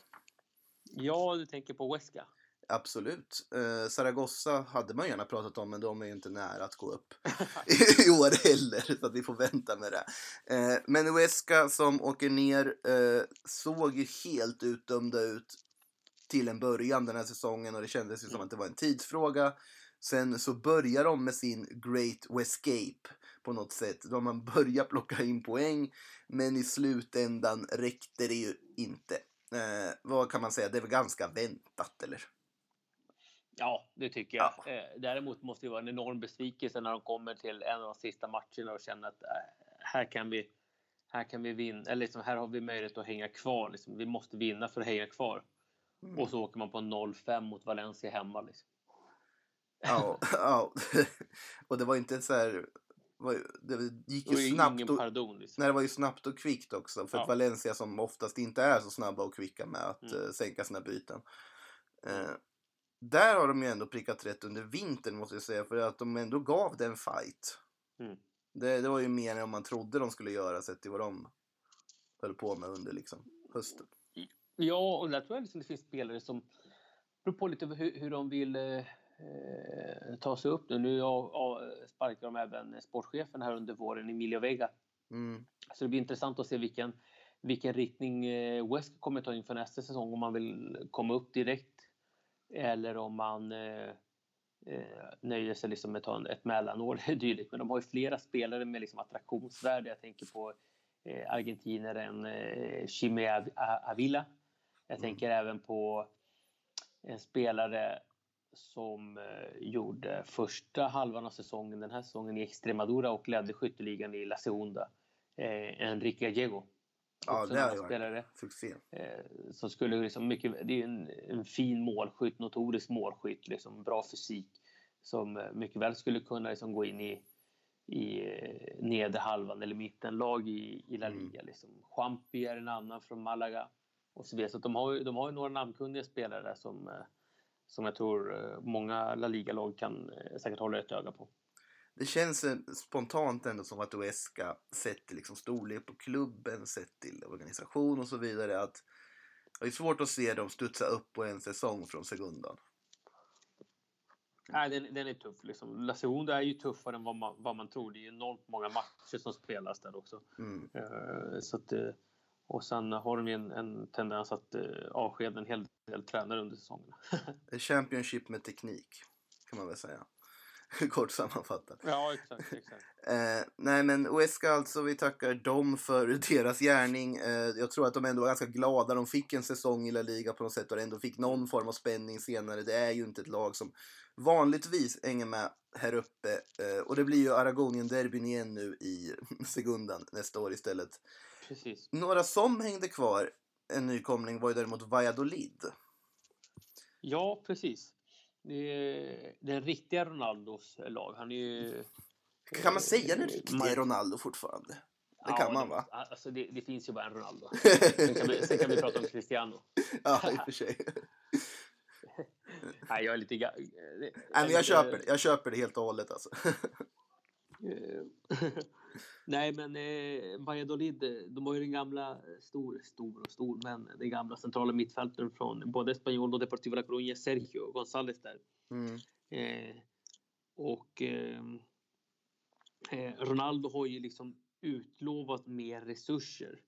Ja, du tänker på Huesca. Absolut. Eh, Zaragoza hade man gärna pratat om, men de är inte nära att gå upp i år heller, så att vi får vänta med det. Eh, men Huesca som åker ner eh, såg ju helt utdömda ut till en början den här säsongen och det kändes ju som Mm. att det var en tidsfråga. Sen så börjar de med sin Great Escape på något sätt. Då man börjar plocka in poäng, men i slutändan räckte det ju inte. Eh, vad kan man säga? Det är väl ganska väntat, eller? Ja, det tycker jag. Ja. Eh, däremot måste det vara en enorm besvikelse när de kommer till en av de sista matcherna och känner att äh, här kan vi här kan vi vinna, eller liksom, här har vi möjlighet att hänga kvar. Liksom. Vi måste vinna för att hänga kvar. Mm. Och så åker man på 0-5 mot Valencia hemma. Liksom. Ja, ja. och det var inte så här... Det gick Det ju ju snabbt och, pardon. Liksom. nej, det var ju snabbt och kvickt också. För Ja. Valencia som oftast inte är så snabba och kvicka med att Mm. eh, sänka sina byten. Där har de ju ändå prickat rätt under vintern måste jag säga. För att de ändå gav den fight. Mm. Det, det var ju mer än man trodde de skulle göra sett till vad de höll på med under liksom, hösten. Ja, och där tror jag liksom det finns spelare som beror på lite hur, hur de vill eh, eh, ta sig upp nu. Nu ja, ja, sparkar de även sportchefen här under våren, Emilio Vega. Mm. Så det blir intressant att se vilken, vilken riktning eh, West kommer ta inför nästa säsong. Om man vill komma upp direkt eller om man eh, eh, nöjer sig liksom med att ta ett mellanår eller dylikt. Men de har ju flera spelare med liksom attraktionsvärde. Jag tänker på eh, argentinaren eh, Chime Avila. Jag Mm. tänker även på en spelare som eh, gjorde första halvan av säsongen den här säsongen i Extremadura och ledde skytteligan i La Segunda. Eh, Enrique Gallego. Ja, Också det har spelare succé. eh, som skulle liksom mycket, det är en, en fin målskytt, notorisk målskytt, liksom bra fysik som eh, mycket väl skulle kunna liksom gå in i, i eh, nedre halvan eller mittenlag i, i La mm. Liga. Mm. Liksom. Champi är en annan från Malaga och så vidare. Så de har de har några namnkunniga spelare där som, eh, som jag tror många La Liga-lag kan säkert hålla ett öga på. Det känns spontant ändå som att Uesca, sett till liksom storlek på klubben, sett till organisation och så vidare, att det är svårt att se dem studsa upp på en säsong från segundan. Nej, den, den är tuff. Liksom. La Segunda är ju tuffare än vad man, vad man tror. Det är enormt många matcher som spelas där också. Mm. Uh, så att, uh, och sen har de en, en tendens att uh, avskeda en hel del tränare under säsongen. Championship med teknik, kan man väl säga. Kort sammanfattat. Ja, exakt. exakt. Eh, nej, men Oesca alltså, vi tackar dem för deras gärning. Eh, jag tror att de ändå var ganska glada. De fick en säsong i La Liga på något sätt och ändå fick någon form av spänning senare. Det är ju inte ett lag som vanligtvis hänger med här uppe. Eh, och det blir ju Aragonien-derbyn igen nu i segundan nästa år istället. Precis. Några som hängde kvar, en nykomling, var ju däremot Valladolid. Ja, precis. Det är den riktiga Ronaldos lag. Han är ju... Kan man säga den riktiga Ronaldo fortfarde? Det kan ja, man va? Alltså det, det, finns ju bara en Ronaldo. sen, kan vi, sen kan vi prata om Cristiano. ja, i och för sig. Nej, jag är lite... Nej, men jag köper det. Jag köper det helt och hållet alltså. Nej, men eh, Valladolid, de har ju den gamla, stor, stor och stor, men den gamla centrala mittfältaren från både Espanyol och Deportivo La Coruña, Sergio González där. Mm. Eh, och eh, eh, Ronaldo har ju liksom utlovat mer resurser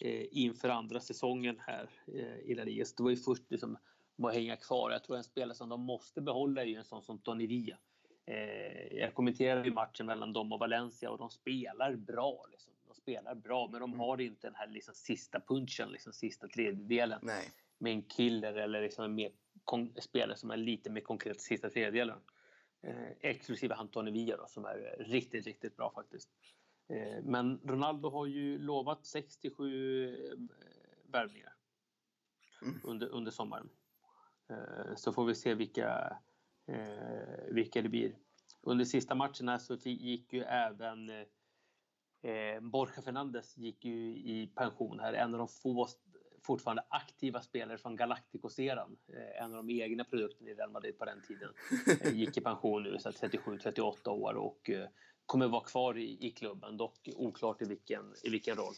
eh, inför andra säsongen här eh, i La Liga. Så det var ju först liksom att hänga kvar. Jag tror en spelare som de måste behålla är ju en sån som Tony Villa. Eh, jag kommenterade ju matchen mellan dem och Valencia och de spelar bra. Liksom. De spelar bra, men de mm. har inte den här liksom, sista punchen, liksom, sista tredjedelen. Nej. Med en killer eller liksom en mer spelare som är lite mer konkret sista tredjedelen. Eh, exklusive Antoni Villa då, som är riktigt, riktigt bra faktiskt. Eh, men Ronaldo har ju lovat 67 eh, värvningar mm. under, under sommaren. Eh, så får vi se vilka eh, vilka det blir. Under sista matcherna så gick ju även eh, eh, Borja Fernandes gick ju i pension här. En av de få fortfarande aktiva spelare från Galacticos-eran. Eh, en av de egna produkterna i Real Madrid på den tiden. Eh, gick i pension nu, 37-38 år och eh, kommer vara kvar i, i klubben. Dock oklart i vilken, i vilken roll.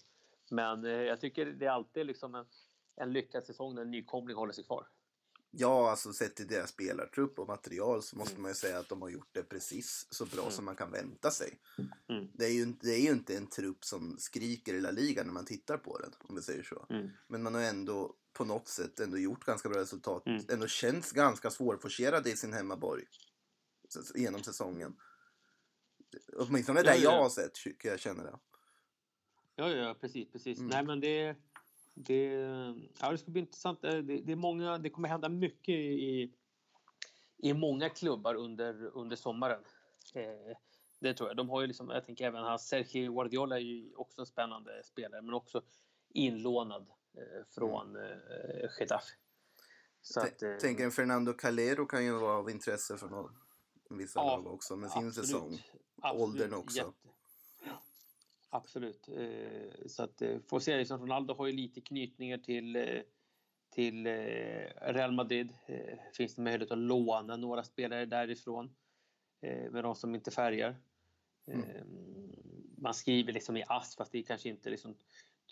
Men eh, jag tycker det är alltid liksom en, en lyckad säsong när en nykomling håller sig kvar. Ja, alltså sett till deras spelartrupp och material så måste mm. man ju säga att de har gjort det precis så bra mm. som man kan vänta sig. Mm. Det, är ju, det är ju inte en trupp som skriker i La Liga när man tittar på den, om vi säger så. Mm. Men man har ändå på något sätt ändå gjort ganska bra resultat. Mm. Ändå känns ganska svårforcerade i sin hemmaborg genom säsongen. Åtminstone ja, det ja. jag har sett, kan jag känna det. Ja, ja, precis, precis. Mm. Nej, men det det, ja, det ska bli intressant. Eh, det, det, är många, det kommer hända mycket i, i många klubbar under, under sommaren. Eh, det tror jag. De har ju liksom, jag tänker även hans Sergio Guardiola är ju också en spännande spelare men också inlånad eh, från mm. eh, Getafe. Så att, eh, Tänk en Fernando Calero kan ju vara av intresse för någon, vissa ja, lag också med sin absolut, säsong. Absolut, Åldern också. Jätte, Absolut. Eh, så att eh, får se, liksom Ronaldo har ju lite knytningar till, eh, till Real Madrid. Finns det möjlighet att låna några spelare därifrån med de som inte färgar. Mm. Man skriver liksom i ASS fast det är kanske inte liksom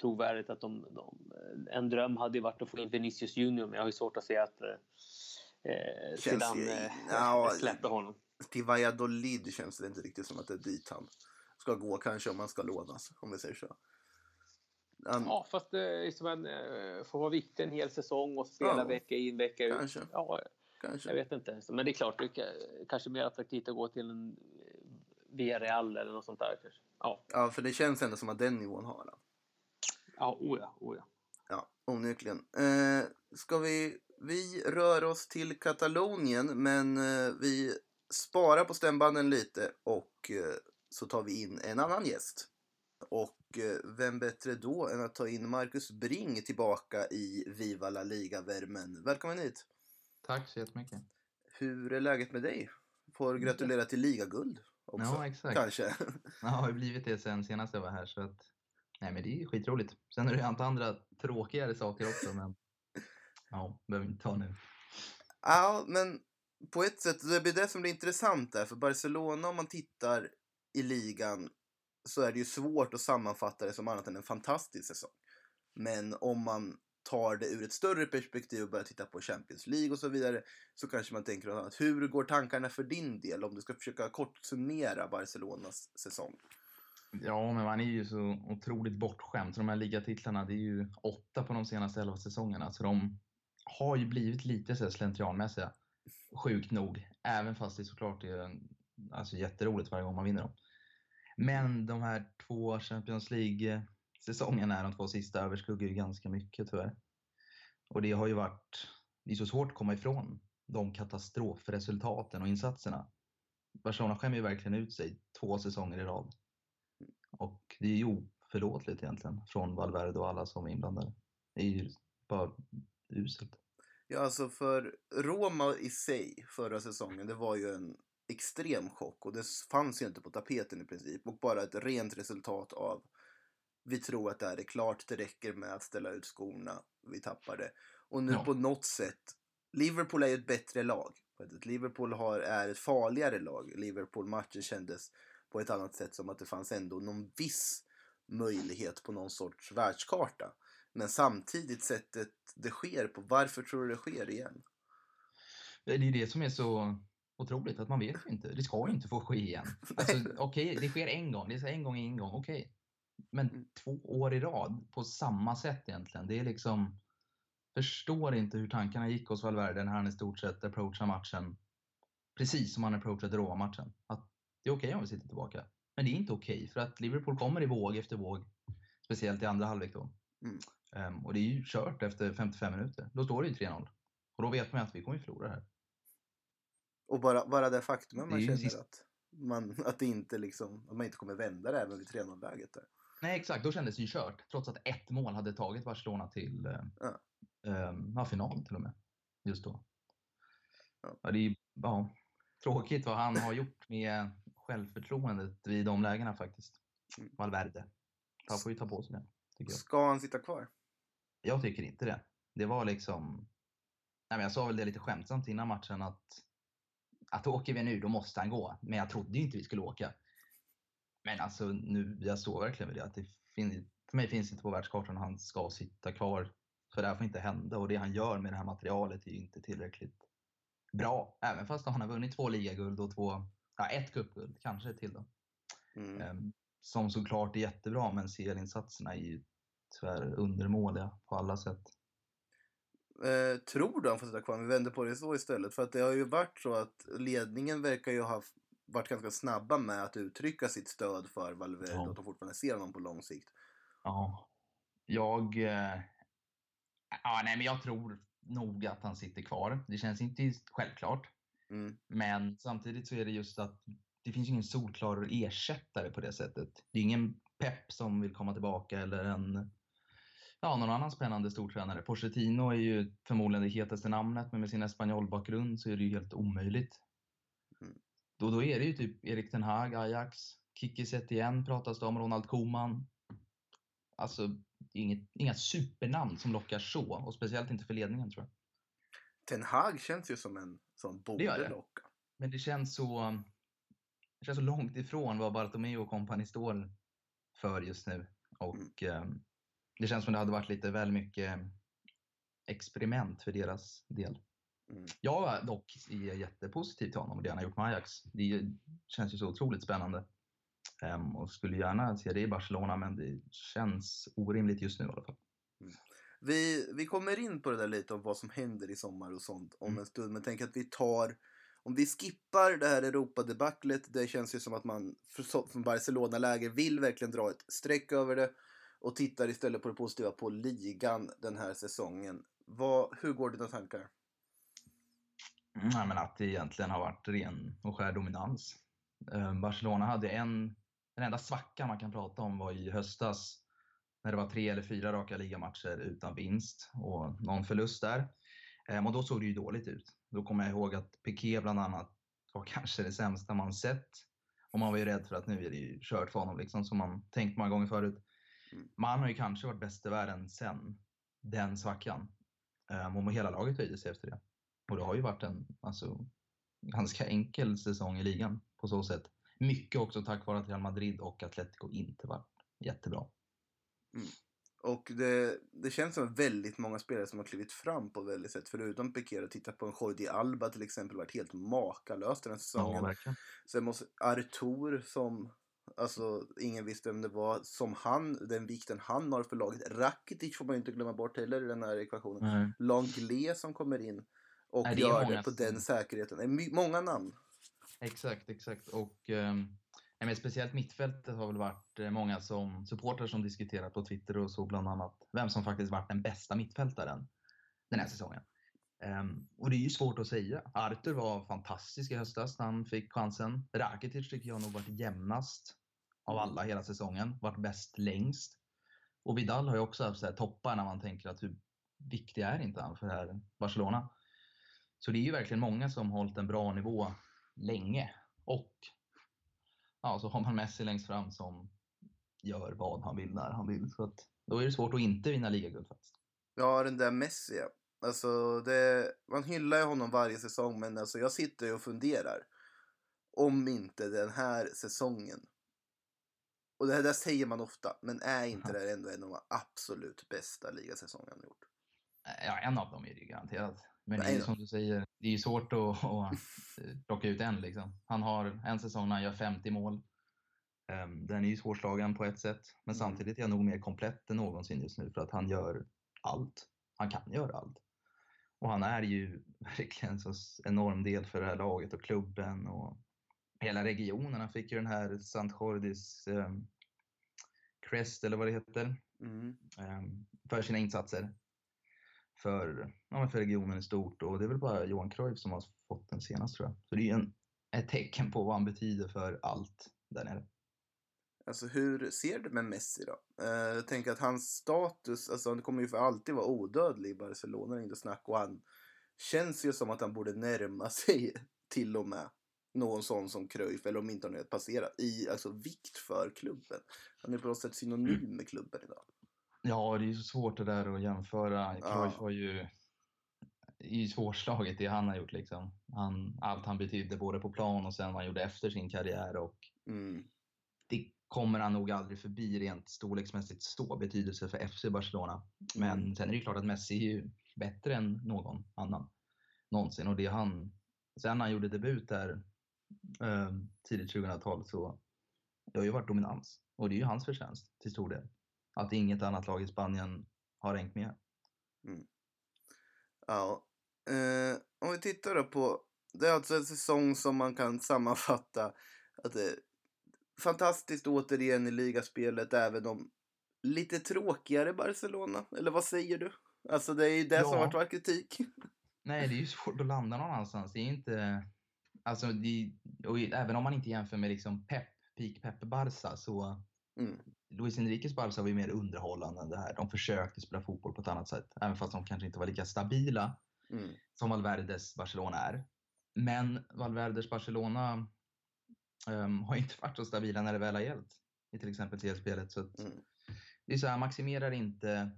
trovärdigt att de, de, en dröm hade ju varit att få in Vinicius Junior men jag har ju svårt att se att eh, Zidane eh, släpper honom. Till Valladolid känns det inte riktigt som att det är dit han ska gå kanske om man ska lånas, om vi säger så. Um, ja, fast det är som en, eh, får vara viktig en hel säsong och spela ja, vecka in, vecka ut. Kanske. Ja, kanske. Jag vet inte. Men det är klart, det är kanske mer attraktivt att gå till en eh, Villarreal eller något sånt där. Kanske. Ja. ja, för det känns ändå som att den nivån har han. Ja, oja, oja. Ja, onekligen. Eh, ska vi... Vi rör oss till Katalonien, men eh, vi sparar på stämbanden lite och eh, så tar vi in en annan gäst. Och eh, vem bättre då än att ta in Marcus Bring tillbaka i Viva La Liga-värmen. Välkommen hit! Tack så jättemycket! Hur är läget med dig? Får gratulera till ligaguld också. Ja, exakt. Kanske. Ja, det har ju blivit det sen senast jag var här. Så att, nej, men det är skitroligt. Sen är det ju andra tråkigare saker också, men ja, behöver inte ta nu. Ja, men på ett sätt, det blir det som blir intressant där. För Barcelona, om man tittar i ligan, så är det ju svårt att sammanfatta det som annat än en fantastisk säsong. Men om man tar det ur ett större perspektiv och börjar titta på Champions League och så vidare så kanske man tänker något annat. Hur går tankarna för din del om du ska försöka kort summera Barcelonas säsong? Ja, men man är ju så otroligt bortskämd. Så de här ligatitlarna, det är ju åtta på de senaste elva säsongerna. Så de har ju blivit lite så här slentrianmässiga. Sjukt nog. Även fast det såklart är alltså, jätteroligt varje gång man vinner dem. Men de här två Champions League-säsongerna, de två sista, överskuggar ju ganska mycket tyvärr. Och det har ju varit, det är så svårt att komma ifrån de katastrofresultaten och insatserna. Barcelona skämmer ju verkligen ut sig två säsonger i rad. Och det är ju oförlåtligt egentligen från Valverde och alla som är inblandade. Det är ju bara uselt. Ja, alltså för Roma i sig förra säsongen, det var ju en extrem chock och det fanns ju inte på tapeten i princip och bara ett rent resultat av vi tror att det här är klart, det räcker med att ställa ut skorna, vi tappar det. Och nu Ja. på något sätt, Liverpool är ju ett bättre lag. Liverpool har, är ett farligare lag. Liverpool-matchen kändes på ett annat sätt som att det fanns ändå någon viss möjlighet på någon sorts världskarta. Men samtidigt sättet det sker på, varför tror du det sker igen? Det är det som är så otroligt, att man vet ju inte. Det ska ju inte få ske igen. Alltså, okej, det sker en gång. Det är en gång i en gång, okej. Men Mm. två år i rad på samma sätt egentligen. Det är liksom... Förstår inte hur tankarna gick hos Valverde när han i stort sett approachar matchen precis som han approachade Roma-matchen. Att det är okej om vi sitter tillbaka. Men det är inte okej för att Liverpool kommer i våg efter våg. Speciellt i andra halvlek då. Mm. Ehm, och det är ju kört efter 55 minuter. Då står det ju 3-0. Och då vet man ju att vi kommer förlora här. Och bara, bara det faktumet Det man ju känner sist- att, man, att, det inte liksom, att man inte kommer vända det även vid 3-0-läget där. Nej, exakt. Då kändes det ju kört. Trots att ett mål hade tagit Barcelona till eh, Ja. eh, final till och med. Just då. Ja. Ja. det är ja, tråkigt vad han har gjort med självförtroendet vid de lägena faktiskt. Mm. Valverde. Han får ju ta på sig det, tycker jag. Ska han sitta kvar? Jag tycker inte det. Det var liksom... Nej, men jag sa väl det lite skämtsamt innan matchen att att åker vi nu, då måste han gå. Men jag trodde ju inte vi skulle åka. Men alltså nu, jag står verkligen vid det. Att det fin- för mig finns det inte på världskartan att han ska sitta kvar. För det här får inte hända och det han gör med det här materialet är ju inte tillräckligt bra. Även fast han har vunnit två ligaguld och två, ja, ett cupguld, kanske till då. Mm. Ehm, Som såklart är jättebra, men CL-insatserna är ju tyvärr undermåliga på alla sätt. Eh, tror du han får sitta kvar? Vi vänder på det så istället. För att det har ju varit så att ledningen verkar ju ha varit ganska snabba med att uttrycka sitt stöd för Valverde Ja. och att de fortfarande ser honom på lång sikt. Ja, jag... Eh, ja, nej, men jag tror nog att han sitter kvar. Det känns inte självklart. Mm. Men samtidigt så är det just att det finns ingen solklar ersättare på det sättet. Det är ingen Pep som vill komma tillbaka eller en ja, någon annan spännande stortränare. Pochettino är ju förmodligen det hetaste namnet, men med sin espanjolbakgrund så är det ju helt omöjligt. Mm. Då, då är det ju typ Erik Ten Hag, Ajax, Kiki Setien pratas det om, Ronald Koeman. Alltså, inget, inga supernamn som lockar så, och speciellt inte för ledningen tror jag. Ten Hag känns ju som en som Det gör borde det. locka. Men det känns så, det känns så långt ifrån vad Bartomeu och kompani står för just nu. Och eh, det känns som det hade varit lite väl mycket experiment för deras del. Mm. Jag dock är jättepositiv till honom och det han har gjort med Ajax. Det känns ju så otroligt spännande. Ehm, och skulle gärna se det i Barcelona, men det känns orimligt just nu i alla fall. Vi, vi kommer in på det där lite om vad som händer i sommar och sånt om Mm. en stund. Men tänk att vi tar, om vi skippar det här Europadebaclet. Det känns ju som att man från Barcelona-läger vill verkligen dra ett streck över det. Och tittar istället på det positiva på ligan den här säsongen. Vad, hur går dina tankar? Mm, nej, men att det egentligen har varit ren och skär dominans. Eh, Barcelona hade en, den enda svackan man kan prata om var i höstas när det var tre eller fyra raka ligamatcher utan vinst och någon förlust där. Eh, och då såg det ju dåligt ut. Då kommer jag ihåg att Piqué bland annat var kanske det sämsta man sett. Och man var ju rädd för att nu är det ju kört för honom, liksom, som man tänkt många gånger förut. Mm. Men han har ju kanske varit bäst i världen sen den svackan. Um, och hela laget höjde sig efter det. Och det har ju varit en alltså, ganska enkel säsong i ligan på så sätt. Mycket också tack vare att Real Madrid och Atletico inte var jättebra. Mm. Och det, det känns som väldigt många spelare som har klivit fram på väldigt sätt. Förutom Piqué, titta på en Jordi Alba till exempel, varit helt makalös den här säsongen. Ja, verkligen. Sen måste Artur som, alltså ingen visste vem det var, som han, den vikten han har för laget. Rakitic får man ju inte glömma bort heller i den här ekvationen. Nej. Langlais som kommer in och Nej, det gör det på den säkerheten. Det är många namn. Exakt, exakt. Och nej, men speciellt mittfältet har väl varit eh, många som supportrar som diskuterat på Twitter och så bland annat vem som faktiskt varit den bästa mittfältaren den här säsongen. Ehm, och det är ju svårt att säga. Arthur var fantastisk i höstas när han fick chansen. Rakitic tycker jag nog varit jämnast av alla hela säsongen. Varit bäst längst. Och Vidal har ju också haft så toppar när man tänker att hur viktig är inte han för det här Barcelona? Så det är ju verkligen många som hållit en bra nivå länge. Och ja, så har man Messi längst fram som gör vad han vill när han vill. Så att, då är det svårt att inte vinna ligaguld faktiskt. Ja, den där Messi. ja. Alltså, det, man hyllar ju honom varje säsong, men alltså, jag sitter ju och funderar. Om inte den här säsongen. Och det där säger man ofta, men är inte det här ändå en av de absolut bästa ligasäsongerna han gjort? Ja, en av dem är det ju garanterat. Men det är Nej ju som du säger, det är ju svårt att, att plocka ut en. Liksom. Han har en säsong när han gör 50 mål. Ehm, Den är ju svårslagen på ett sätt. Men Mm. samtidigt är han nog mer komplett än någonsin just nu för att han gör allt. Han kan göra allt. Och han är ju verkligen så s- enorm del för det här laget och klubben och hela regionen. Han fick ju den här Sant Jordis um, Crest eller vad det heter Mm. ehm, för sina insatser för, ja, för regionen i stort. Och det är väl bara Johan Cruyff som har fått den senast tror jag. Så det är ju en, ett tecken på vad han betyder för allt där nere. Alltså hur ser du med Messi då? Eh, jag tänker att hans status, alltså han kommer ju för alltid vara odödlig i Barcelona, inte snack. Och han känns ju som att han borde närma sig till och med någon sån som Cruyff, eller om inte han är passerat, i alltså vikt för klubben. Han är på något sätt synonym med klubben idag. Ja, det är så svårt det där att jämföra. Ja. Cruyff har ju det är ju svårslaget det han har gjort liksom. Han, allt han betydde både på plan och sen vad han gjorde efter sin karriär och Mm. det kommer han nog aldrig förbi rent storleksmässigt stor betydelse för FC Barcelona. Men Mm. sen är det klart att Messi är ju bättre än någon annan någonsin. Och det han, sen han gjorde debut där eh, tidigt 2000-tal så det har ju varit dominans. Och det är ju hans förtjänst till stor del. Att inget annat lag i Spanien har hängt med. Ja. Eh, om vi tittar då på, det är alltså en säsong som man kan sammanfatta att det är fantastiskt återigen i ligaspelet även om lite tråkigare Barcelona, eller vad säger du? Alltså det är ju det som Ja. har varit vår kritik. Nej, det är ju svårt att landa någon annanstans. Det är inte... Alltså, det, och även om man inte jämför med liksom Pep, peak Pep Barca, så Mm. Luis Enriques Barca var ju mer underhållande än det här. De försökte spela fotboll på ett annat sätt, även fast de kanske inte var lika stabila Mm. som Valverdes Barcelona är. Men Valverdes Barcelona ehm, har inte varit så stabila när det väl har gällt i till exempel CL-spelet. Så att Mm. det är så här, maximerar inte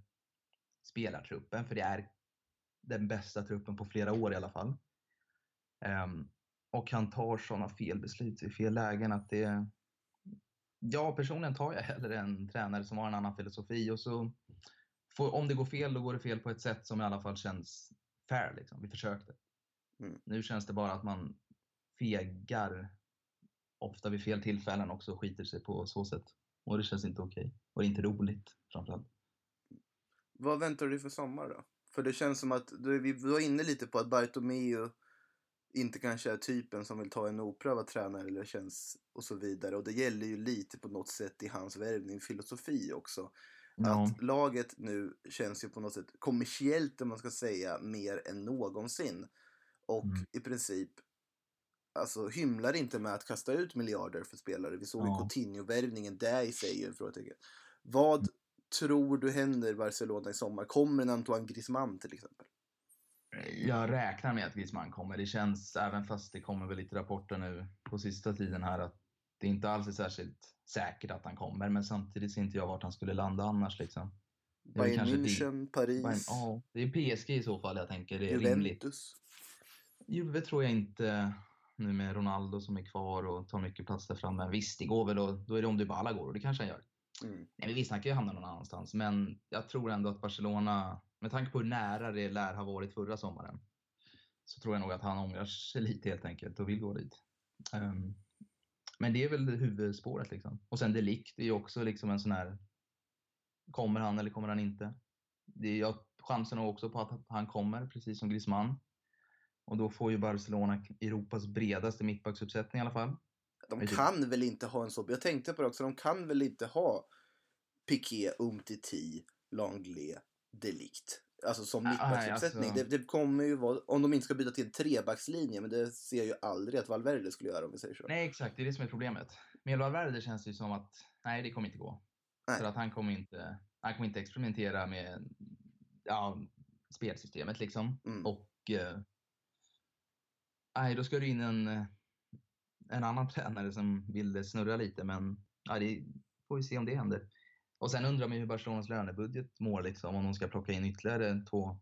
spelartruppen, för det är den bästa truppen på flera år i alla fall. Ehm, och han tar sådana fel beslut i fel lägen att det... Ja, personligen tar jag hellre en tränare som har en annan filosofi och så får, om det går fel, då går det fel på ett sätt som i alla fall känns fair. Liksom. Vi försökte. Mm. Nu känns det bara att man fegar ofta vid fel tillfällen också och skiter sig på så sätt. Och det känns inte okej. Och det är inte roligt framförallt. Vad väntar du för sommar då? För det känns som att, du, vi var inne lite på att Bartomeu inte kanske är typen som vill ta en oprövad tränare eller känns och så vidare. Och det gäller ju lite på något sätt i hans värvning filosofi också. Ja. Att laget nu känns ju på något sätt kommersiellt om man ska säga mer än någonsin. Och Mm. i princip alltså hymlar inte med att kasta ut miljarder för spelare. Vi såg ju Ja. Coutinho-värvningen, det i sig är ju en frågetecken. Vad tror du händer Barcelona i sommar? Kommer en Antoine Griezmann till exempel? Jag räknar med att Griezmann kommer. Det känns, även fast det kommer väl lite rapporter nu på sista tiden här, att det inte alls är särskilt säkert att han kommer, men samtidigt ser inte jag vart han skulle landa annars. Liksom. Bayern München, Paris. Bayern, ja, det är PSG i så fall jag tänker det är Juventus. rimligt. Juve tror jag inte nu med Ronaldo som är kvar och tar mycket plats där framme. Visst, det går väl och då är det om Dybala går och det kanske han gör. Mm. Nej, visst, han kan ju hamna någon annanstans, men jag tror ändå att Barcelona, med tanke på hur nära det lär ha varit förra sommaren, så tror jag nog att han ångrar sig lite helt enkelt och vill gå dit. Um, men det är väl huvudspåret liksom. Och sen Delikt är ju också liksom en sån här, kommer han eller kommer han inte? Det är, jag chansen också på att han kommer, precis som Griezmann. Och då får ju Barcelona Europas bredaste mittbacksuppsättning i alla fall. De kan väl inte ha en så... Jag tänkte på det också, de kan väl inte ha Piqué, Umtiti, Langlais, Delikt. Alltså som mittbacksuppsättning. Alltså... Det, det, kommer ju vara, om de inte ska byta till trebackslinje, men det ser jag ju aldrig att Valverde skulle göra om vi säger så. Nej, exakt. Det är det som är problemet. Med Valverde känns det ju som att, nej, det kommer inte gå. Nej. För att han kommer inte, han kommer inte experimentera med ja, spelsystemet liksom. Mm. Och eh, nej, då ska du in en, en annan tränare som vill snurra lite, men ja, det får vi se om det händer. Och sen undrar man ju hur Barcelonas lönebudget mår, liksom, om de ska plocka in ytterligare två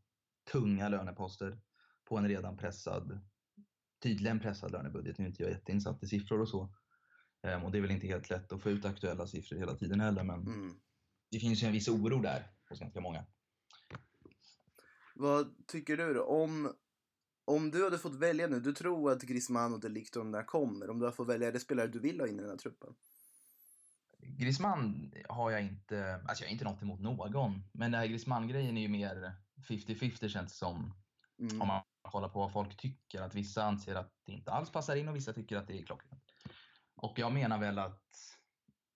tunga löneposter på en redan pressad, tydligen pressad lönebudget. Nu är inte jag jätteinsatt i siffror och så. Um, och det är väl inte helt lätt att få ut aktuella siffror hela tiden heller, men mm. det finns ju en viss oro där hos ganska många. Vad tycker du då? Om, om du hade fått välja nu, du tror att Griezmann och Delict och de där kommer. Om du hade fått välja, är det spelare du vill ha in i den här truppen? Griezmann har jag inte, alltså jag har inte något emot någon, men den här Griezmann-grejen är ju mer 50-50 känns det som. Mm. Om man kollar på vad folk tycker, att vissa anser att det inte alls passar in och vissa tycker att det är klockrent. Och jag menar väl att,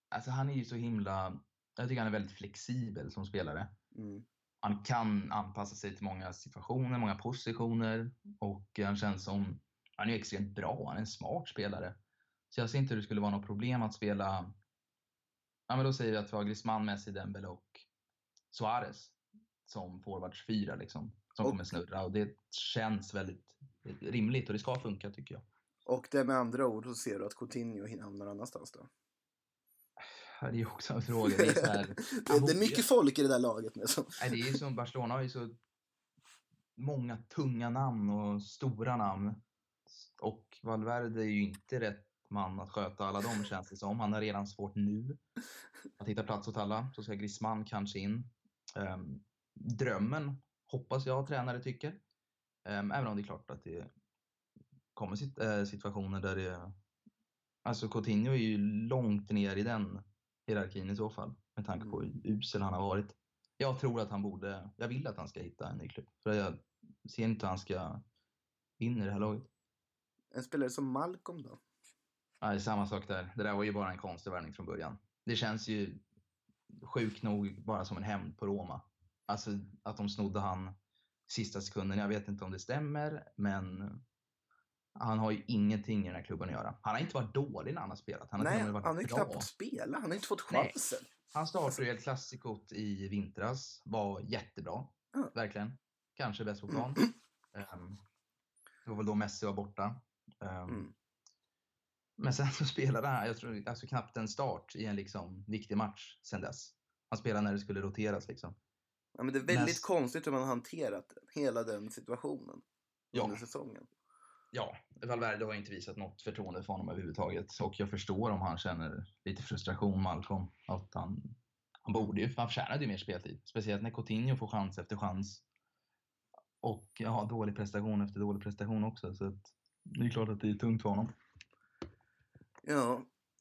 alltså han är ju så himla, jag tycker han är väldigt flexibel som spelare. Mm. Han kan anpassa sig till många situationer, många positioner och han känns som, han är extremt bra, han är en smart spelare. Så jag ser inte hur det skulle vara något problem att spela Ja, men då säger vi att vi har Griezmann, Messi, Dembele och Suarez som forwards fyra liksom, som och, kommer snurra. Och det känns väldigt rimligt och det ska funka tycker jag. Och det med andra ord så ser du att Coutinho hamnar annanstans då? Det är också en fråga. Det är, här, det är mycket folk i det där laget. Med som... Nej, det är som Barcelona har ju så många tunga namn och stora namn. Och Valverde är ju inte rätt man att sköta alla dem känns det som. Han har redan svårt nu att hitta plats åt alla. Så ska Griezmann kanske in. Um, drömmen hoppas jag tränare tycker. Um, även om det är klart att det kommer sit äh, situationer där det... Alltså Coutinho är ju långt ner i den hierarkin i så fall. Med tanke på hur usel han har varit. Jag tror att han borde... Jag vill att han ska hitta en ny klubb. För jag ser inte hur han ska in i det här laget. En spelare som Malcolm då? Ja, det är samma sak där. Det där var ju bara en konstig värvning från början. Det känns ju sjukt nog bara som en hämnd på Roma. Alltså att de snodde han sista sekunden. Jag vet inte om det stämmer, men han har ju ingenting i den här klubben att göra. Han har inte varit dålig när han har spelat. Han har Nej, varit han har ju knappt fått spela. Han har inte fått chansen. Nej. Han startade ju El Clasico i vintras. Var jättebra. Mm. Verkligen. Kanske bäst på plan. Mm. Um, det var väl då Messi var borta. Um, mm. Men sen så spelade han, jag tror alltså knappt en start i en liksom viktig match sen dess. Han spelade när det skulle roteras liksom. Ja, men det är väldigt Näst... konstigt hur man har hanterat hela den situationen ja. under säsongen. Ja, Valverde har inte visat något förtroende för honom överhuvudtaget. Och jag förstår om han känner lite frustration, Malcolm. Att han, han borde ju, han förtjänade ju mer speltid. Speciellt när Coutinho får chans efter chans. Och ja, dålig prestation efter dålig prestation också. Så det är klart att det är tungt för honom. Ja.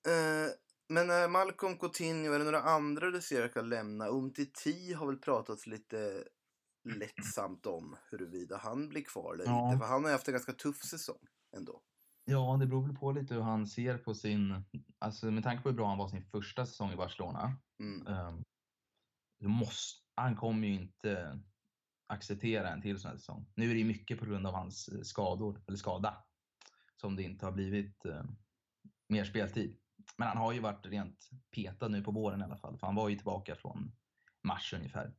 Eh, men eh, Malcolm Coutinho, är det några andra du ser kan lämna? Umtiti har väl pratats lite lättsamt om huruvida han blir kvar eller ja. inte. För han har haft en ganska tuff säsong ändå. Ja, det beror väl på lite hur han ser på sin... Alltså med tanke på hur bra han var sin första säsong i Barcelona. Mm. Um, måste, han kommer ju inte acceptera en till sån här säsong. Nu är det mycket på grund av hans eh, skador, eller skada, som det inte har blivit uh, mer speltid. Men han har ju varit rent petad nu på våren i alla fall. För han var ju tillbaka från mars ungefär.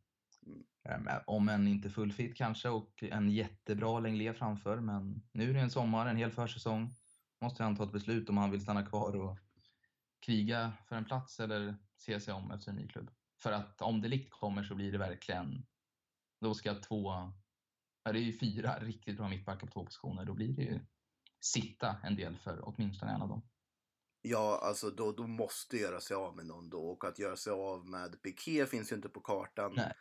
Mm. Eh, om än inte fullfit kanske och en jättebra Lenglet framför. Men nu är det en sommar, en hel försäsong. Måste han ta ett beslut om han vill stanna kvar och kriga för en plats eller se sig om efter en ny klubb. För att om det likt kommer så blir det verkligen, då ska två, ja det är ju fyra riktigt bra mittbackar på två positioner, då blir det ju sitta en del för åtminstone en av dem. Ja, alltså då, då måste göra sig av med någon då. Och att göra sig av med Piqué finns ju inte på kartan. Nej.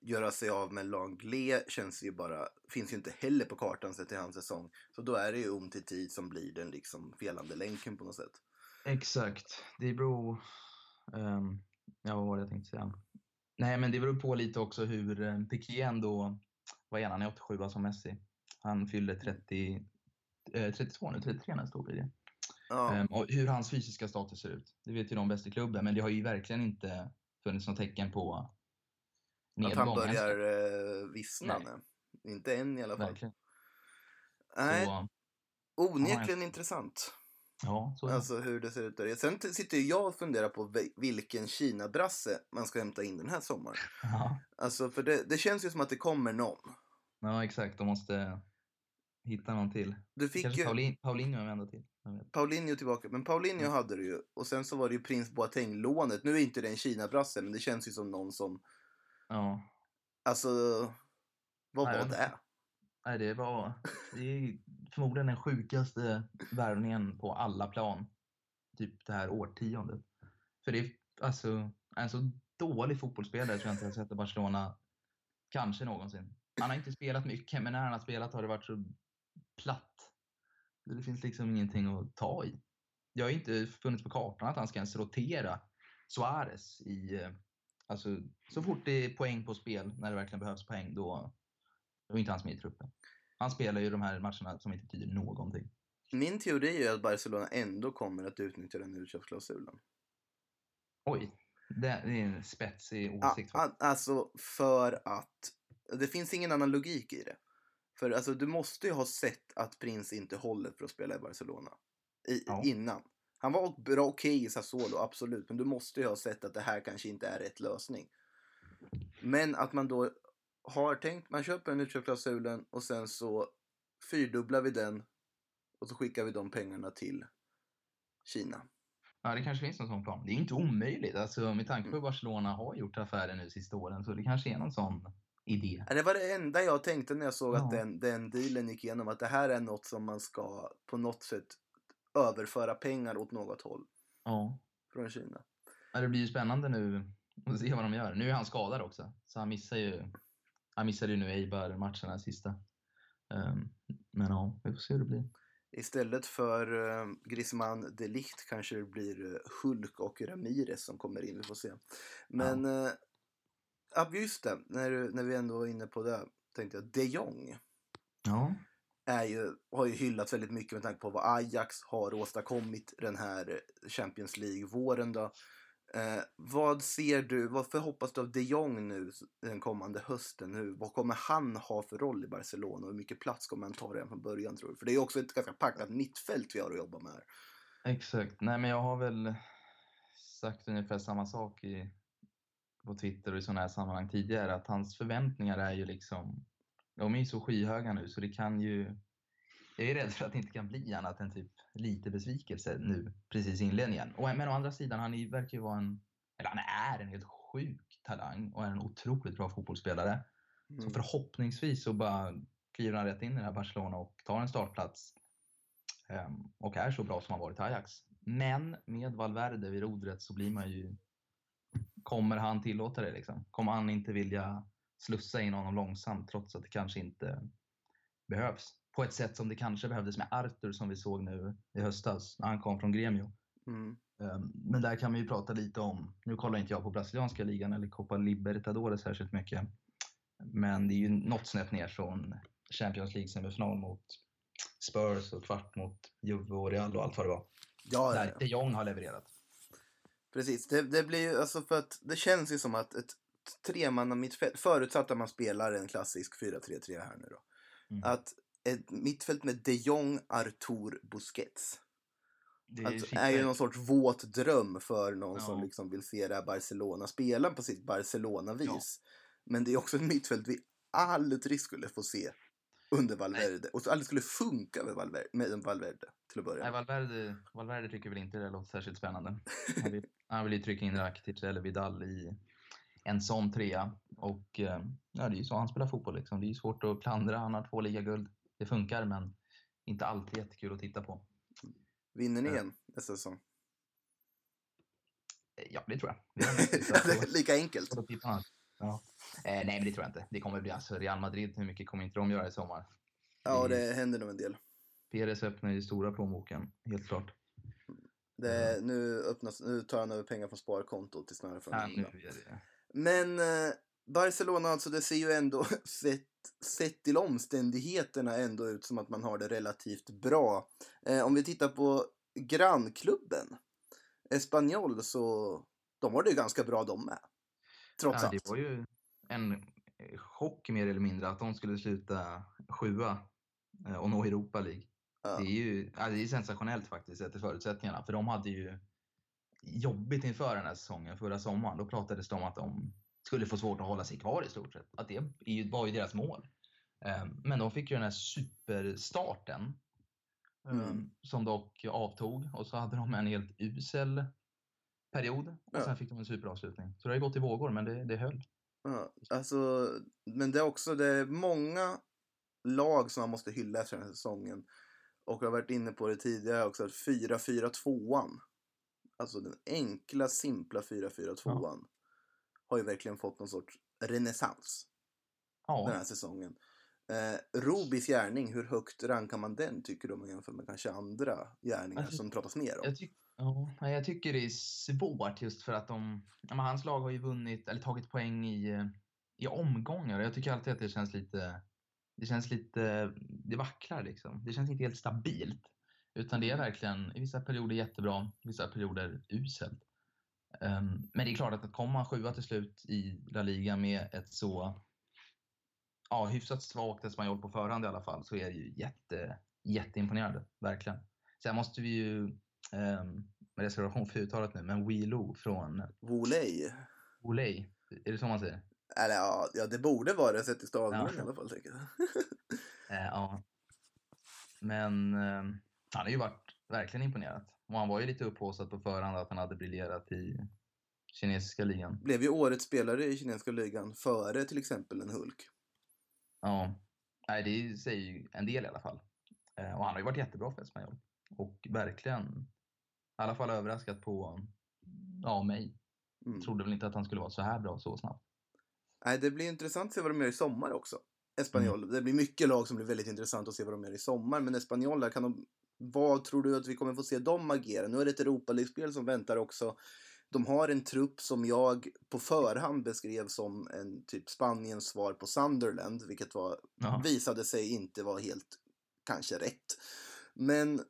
Göra sig av med Langlais känns ju bara, finns ju inte heller på kartan sett till hans säsong. Så då är det ju om till tid som blir den liksom felande länken på något sätt. Exakt. Det beror... Um, ja, vad var det jag tänkte säga? Nej, men det beror på lite också hur um, Piqué ändå... Vad är han? Han är 87 som Messi. Han fyller 30, eh, 32 nu, 33 nästa år blir det. Ja, Um, och hur hans fysiska status ser ut. Det vet ju de bäst i klubben, men det har ju verkligen inte funnits något tecken på att nedgång. han börjar eh, vissna nu. Inte än i alla fall. Verkligen. Nej, Så, onekligen intressant. ja, så är det. Alltså hur det ser ut där. Sen sitter ju jag och funderar på vi- vilken Kina-brasse man ska hämta in den här sommaren. Ja. Alltså för det, det känns ju som att det kommer någon. ja, exakt. De måste hitta någon till. Du fick Kanske ju Paulin, Paulinho är ändå till. Paulinho tillbaka, men Paulinho Mm. hade du ju. Och sen så var det ju Prins Boateng-lånet. Nu är inte det en Kina-brasse, men det känns ju som någon som, Ja. alltså, vad Nej, var det? Nej, det var det är förmodligen den sjukaste värvningen på alla plan. Typ det här årtiondet. För det är alltså en så dålig fotbollsspelare tror jag inte jag sett i Barcelona kanske någonsin. Han har inte spelat mycket, men när han har spelat har det varit så platt. Det finns liksom ingenting att ta i. Det har inte funnits på kartan att han ska ens rotera Suarez i... eh, Alltså, så fort det är poäng på spel, när det verkligen behövs poäng, då, då är inte han med i truppen. Han spelar ju de här matcherna som inte betyder någonting. Min teori är ju att Barcelona ändå kommer att utnyttja den utköpsklausulen. Oj, det, är en spetsig åsikt. a- alltså för att det finns ingen annan logik i det. För alltså, du måste ju ha sett att Prins inte håller för att spela i Barcelona. I, Ja. Innan. Han var bra okej i Sassuolo, absolut. Men du måste ju ha sett att det här kanske inte är rätt lösning. Men att man då har tänkt, man köper en utköpsklausulen och sen så fyrdubblar vi den och så skickar vi de pengarna till Kina. Ja, det kanske finns någon sån plan. Det är inte omöjligt. Alltså, med tanke på hur Barcelona har gjort affärer nu sista åren så det kanske är någon sån idé. Det var det enda jag tänkte när jag såg att Ja. den, den dealen gick igenom. Att det här är något som man ska på något sätt överföra pengar åt något håll Ja. från Kina. Ja, det blir ju spännande nu att se vad de gör. Nu är han skadad också, så han missar ju, han missade ju nu Eibar-matcherna sista. Ehm, men ja, vi får se hur det blir. Istället för uh, Griezmann, de Ligt kanske det blir eh, Hulk och Ramirez som kommer in. Vi får se. Men ja. ja, just det, när, du- när vi ändå var inne på det tänkte jag de Jong. Ja. är ju, har ju hyllats väldigt mycket med tanke på vad Ajax har åstadkommit den här Champions League-våren. Då. Eh, vad ser du, vad förhoppas du av de Jong nu den kommande hösten? Nu, vad kommer han ha för roll i Barcelona och hur mycket plats kommer han ta redan från början tror du? För det är ju också ett ganska packat mittfält vi har att jobba med här. Exakt. Nej, men jag har väl sagt ungefär samma sak i, på Twitter och i sådana här sammanhang tidigare, att hans förväntningar är ju liksom, de är ju så skyhöga nu så det kan ju, jag är rädd för att det inte kan bli annat än typ lite besvikelse nu precis i inledningen. Och, men å andra sidan, han är- verkar ju vara en, eller han är en helt sjuk talang och är en otroligt bra fotbollsspelare. Så Mm. förhoppningsvis så bara kliver han rätt in i det här Barcelona och tar en startplats. Ehm, och är så bra som han varit i Ajax. Men med Valverde vid rodret så blir man ju... Kommer han tillåta det liksom? Kommer han inte vilja slussa in honom långsamt trots att det kanske inte behövs? På ett sätt som det kanske behövdes med Arthur som vi såg nu i höstas när han kom från Gremio. Mm. Ehm, Men där kan vi ju prata lite om, nu kollar inte jag på brasilianska ligan eller Copa Libertadores särskilt mycket. Men det är ju något snäpp ner från Champions League semifinal mot Spurs och kvart mot Juve och Real och allt vad det var. Ja, Där ja. de Jong har levererat. Precis. Det, det blir ju, alltså för att det känns ju som att ett tremanna mittfält, förutsatt att man spelar en klassisk 4-3-3 här nu då. Mm. Att ett mittfält med de Jong, Artur, Busquets. Det är, Alltså, är ju någon sorts våt dröm för någon som Ja. liksom vill se det här Barcelona spela på sitt Barcelona-vis. Men det är också ett mittfält vi aldrig skulle få se. Under Valverde och så aldrig skulle funka med Valverde, med Valverde till att börja Nej. Valverde, Valverde tycker väl inte det låter särskilt spännande. Han vill, han vill ju trycka in Rakitic eller Vidal i en sån trea. Och eh, ja, det är ju så han spelar fotboll. Liksom. Det är svårt att klandra. Han har två ligaguld. Det funkar, men inte alltid jättekul att titta på. Vinner ni Ja. igen nästa säsong? Eh, Ja, det tror jag. Det Lika enkelt. Ja. Eh, nej, men det tror jag inte. Det kommer bli alltså Real Madrid. Hur mycket kommer inte de göra i sommar? Ja, det händer nog en del. Perez öppnar ju stora plånboken, helt klart. Det, nu, öppnas, nu tar han över pengar från sparkontot till snarare från Ja, nu är det... Men eh, Barcelona alltså, det ser ju ändå sett, sett till omständigheterna ändå ut som att man har det relativt bra. Eh, om vi tittar på grannklubben, Espanyol, så de har det ju ganska bra de med. Trots Ja, allt. det var ju en eh, chock mer eller mindre att de skulle sluta sjua eh, och nå Europa League. Ja. Det är ju ja, det är sensationellt faktiskt sett till förutsättningarna. För de hade ju jobbigt inför den här säsongen, förra sommaren. Då pratades det om att de skulle få svårt att hålla sig kvar i stort sett. Att det var ju deras mål. Eh, Men de fick ju den här superstarten. Mm. Som dock avtog och så hade de en helt usel period. Och Ja. sen fick de en superavslutning. Så det har gått i vågor, men det, det höll. Ja, alltså, men det är också det är många lag som man måste hylla efter den här säsongen. Och jag har varit inne på det tidigare också, att 4-4-2an. Alltså den enkla, simpla 4-4-2an. Har ju verkligen fått någon sorts renässans den Ja, här säsongen. Eh, Robis gärning, hur högt rankar man den tycker du om man jämför med kanske andra gärningar Alltså, som pratas mer om? jag, tyck, ja, jag tycker det är svårt just för att de, ja, hans lag har ju vunnit, eller tagit poäng i, eh, i omgångar. Jag tycker alltid att det känns lite, det känns lite, det vacklar liksom. Det känns inte helt stabilt. Utan det är verkligen i vissa perioder jättebra, i vissa perioder uselt. Ehm, men det är klart att, att kommer man sjua till slut i La Liga med ett så ja, hyfsat svagt Espanyol på förhand i alla fall så är det ju jätte, jätteimponerande, verkligen. Sen måste vi ju, um, med reservation för uttalet nu, men Wilo från Volej? Olej, är det så man säger? Eller ja, det borde vara det sett i stavningen Ja. i alla fall. Tänker jag. Eh, ja. Men eh, han har ju varit verkligen imponerat. Och han var ju lite upphaussad på förhand att han hade briljerat i kinesiska ligan. Blev ju årets spelare i kinesiska ligan före till exempel en Hulk. Ja, Nej, det säger ju en del i alla fall. Eh, och han har ju varit jättebra för Espanyol. Och verkligen, i alla fall överraskat på ja, mig. Mm. Trodde väl inte att han skulle vara så här bra så snabbt. Nej, det blir intressant att se vad de gör i sommar också. Espanyol. Mm. Det blir mycket lag som blir väldigt intressant att se vad de gör i sommar. Men Espanyol, där kan de... Vad tror du att vi kommer få se dem agera? Nu är det ett Europa League-spel som väntar också. De har en trupp som jag på förhand beskrev som en typ Spaniens svar på Sunderland, vilket var, visade sig inte vara helt kanske rätt. Men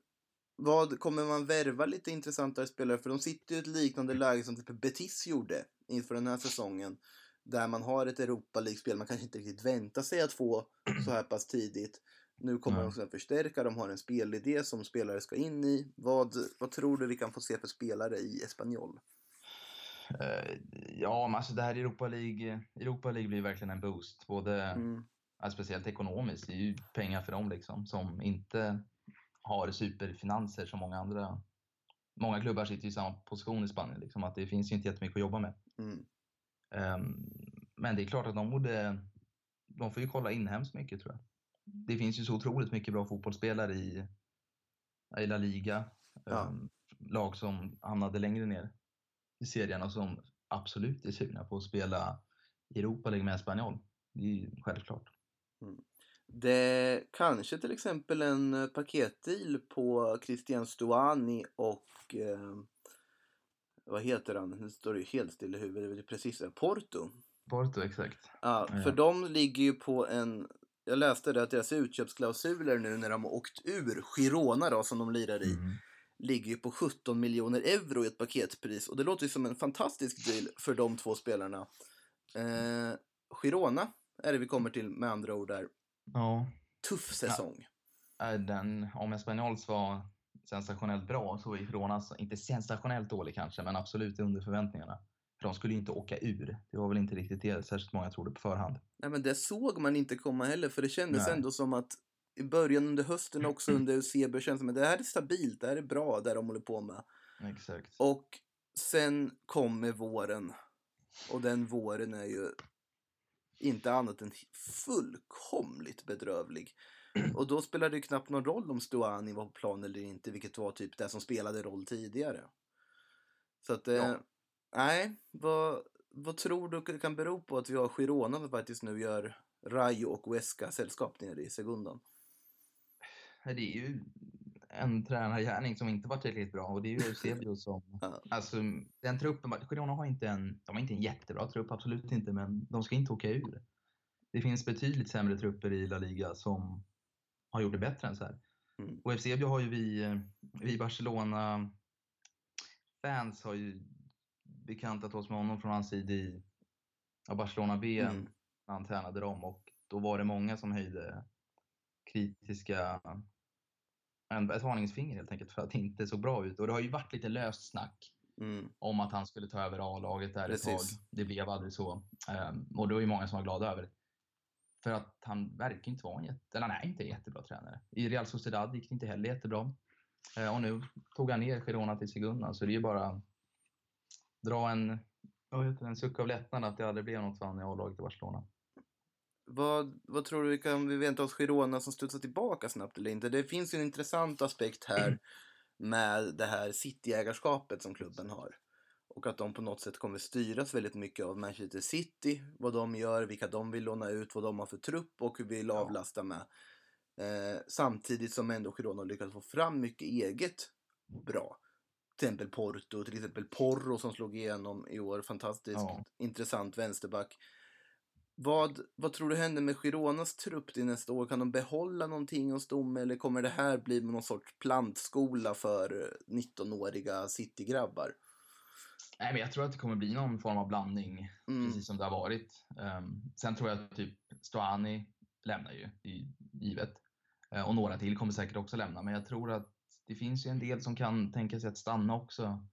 vad kommer man värva lite intressantare spelare? För de sitter ju i ett liknande läge som typ Betis gjorde inför den här säsongen. Där man har ett Europa League-spel man kanske inte riktigt väntar sig att få så här pass tidigt. Nu kommer Nej. de kunna förstärka, de har en spelidé som spelare ska in i. Vad, vad tror du vi kan få se för spelare i Espanyol? Eh, ja, men alltså det här Europa League, Europa League blir verkligen en boost. Både Mm. ja, speciellt ekonomiskt. Det är ju pengar för dem liksom som inte har superfinanser som många andra. Många klubbar sitter i samma position i Spanien. Liksom, att det finns ju inte jättemycket att jobba med. Mm. Ehm, men det är klart att de borde... De får ju kolla inhemskt mycket tror jag. Det finns ju så otroligt mycket bra fotbollsspelare i, i La Liga. Ja. Ehm, lag som hamnade längre ner i serien och som absolut är sugna på att spela i Europa League med Espanyol. Det är ju självklart. Det kanske till exempel en eh, paketdeal på Christian Stuani och eh, vad heter han? Nu står det ju helt still i huvudet. Det precis det. Porto. Porto, exakt. Ja, Ja. för de ligger ju på en... Jag läste det att deras utköpsklausuler nu när de har åkt ur Girona då, som de lirar i, Mm. ligger ju på 17 miljoner euro i ett paketpris. Och det låter ju som en fantastisk deal för de två spelarna. Eh, Girona är det vi kommer till med andra ord där. Ja. Tuff säsong. Är Den, om Espanyols var sensationellt bra så är Gironas inte sensationellt dålig kanske, men absolut under förväntningarna. För de skulle ju inte åka ur. Det var väl inte riktigt det särskilt många trodde på förhand. Nej, men det såg man inte komma heller, för det kändes Nej. ändå som att i början under hösten också under Eusebio kändes som att det här är stabilt, det här är bra, det de håller på med. Exakt. Och sen kommer våren. Och den våren är ju inte annat än fullkomligt bedrövlig. Och då spelar det ju knappt någon roll om Stuani var på plan eller inte, vilket var typ det som spelade roll tidigare. Så att, eh, Ja. nej, vad, vad tror du kan bero på att vi har Girona som faktiskt nu gör Rayo och Huesca sällskap nere i Segundan? Det är ju en tränargärning som inte var tillräckligt bra och det är ju Eusebio som... Alltså den truppen, Girona har inte en, de har inte en jättebra trupp, absolut inte, men de ska inte åka ur. Det finns betydligt sämre trupper i La Liga som har gjort det bättre än så här. Mm. Och Eusebio har ju vi, vi Barcelona-fans har ju bekantat oss med honom från hans tid i Barcelona B Mm. när han tränade dem och då var det många som höjde kritiska ett varningsfinger helt enkelt för att det inte såg bra ut. Och det har ju varit lite löst snack Mm. om att han skulle ta över A-laget där ett tag. Precis. Det blev aldrig så. Ehm, och det var ju många som var glada över det. För att han verkar inte vara en jätte, eller han är inte en jättebra tränare. I Real Sociedad gick det inte heller jättebra. Eh, och nu tog han ner Girona till Segunda, så det är ju bara dra en, en suck av lättnad att det aldrig blev något för han i A-laget i Barcelona. Vad, vad tror du, kan vi vänta oss Girona som studsar tillbaka snabbt eller inte? Det finns ju en intressant aspekt här med det här cityägarskapet som klubben har. Och att de på något sätt kommer styras väldigt mycket av Manchester City, vad de gör, vilka de vill låna ut, vad de har för trupp och hur vi vill Ja. avlasta med. Eh, samtidigt som ändå Girona har lyckats få fram mycket eget bra. Till exempel Porto, till exempel Porro som slog igenom i år. Fantastiskt Ja. intressant vänsterback. Vad, vad tror du händer med Gironas trupp till nästa år? Kan de behålla någonting hos dem eller kommer det här bli någon sorts plantskola för 19-åriga citygrabbar? Nej, men jag tror att det kommer bli någon form av blandning, Mm. precis som det har varit. Ehm, sen tror jag att typ Stoani lämnar ju, givet. Eh, och några till kommer säkert också lämna, men jag tror att det finns ju en del som kan tänka sig att stanna också.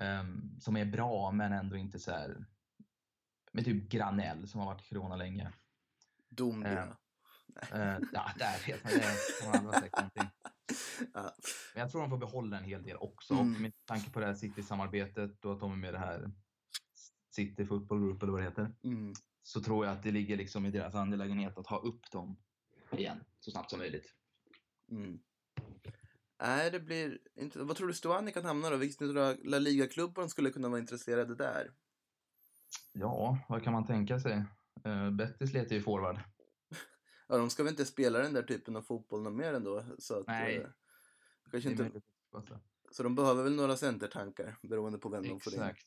ehm, som är bra, men ändå inte så här. Med typ Granell som har varit i Corona länge. Dombia. Eh, ja, där vet man. Det har andra sagt någonting. Ja. Men jag tror de får behålla en hel del också. Mm. Och med tanke på det här City-samarbetet och att de är med i det här City Football Group eller vad det heter. Mm. Så tror jag att det ligger liksom i deras angelägenhet att ha upp dem igen så snabbt som möjligt. Mm. Nej, det blir inte... Vad tror du Stuani kan hamna då? Vilka La Liga-klubbar skulle kunna vara intresserade där? Ja, vad kan man tänka sig? Uh, Bettis letar ju forward. Ja, de ska väl inte spela den där typen av fotboll något mer ändå? Så att, Nej. eh, kanske inte, så de behöver väl några centertankar beroende på vem de får in. Exakt.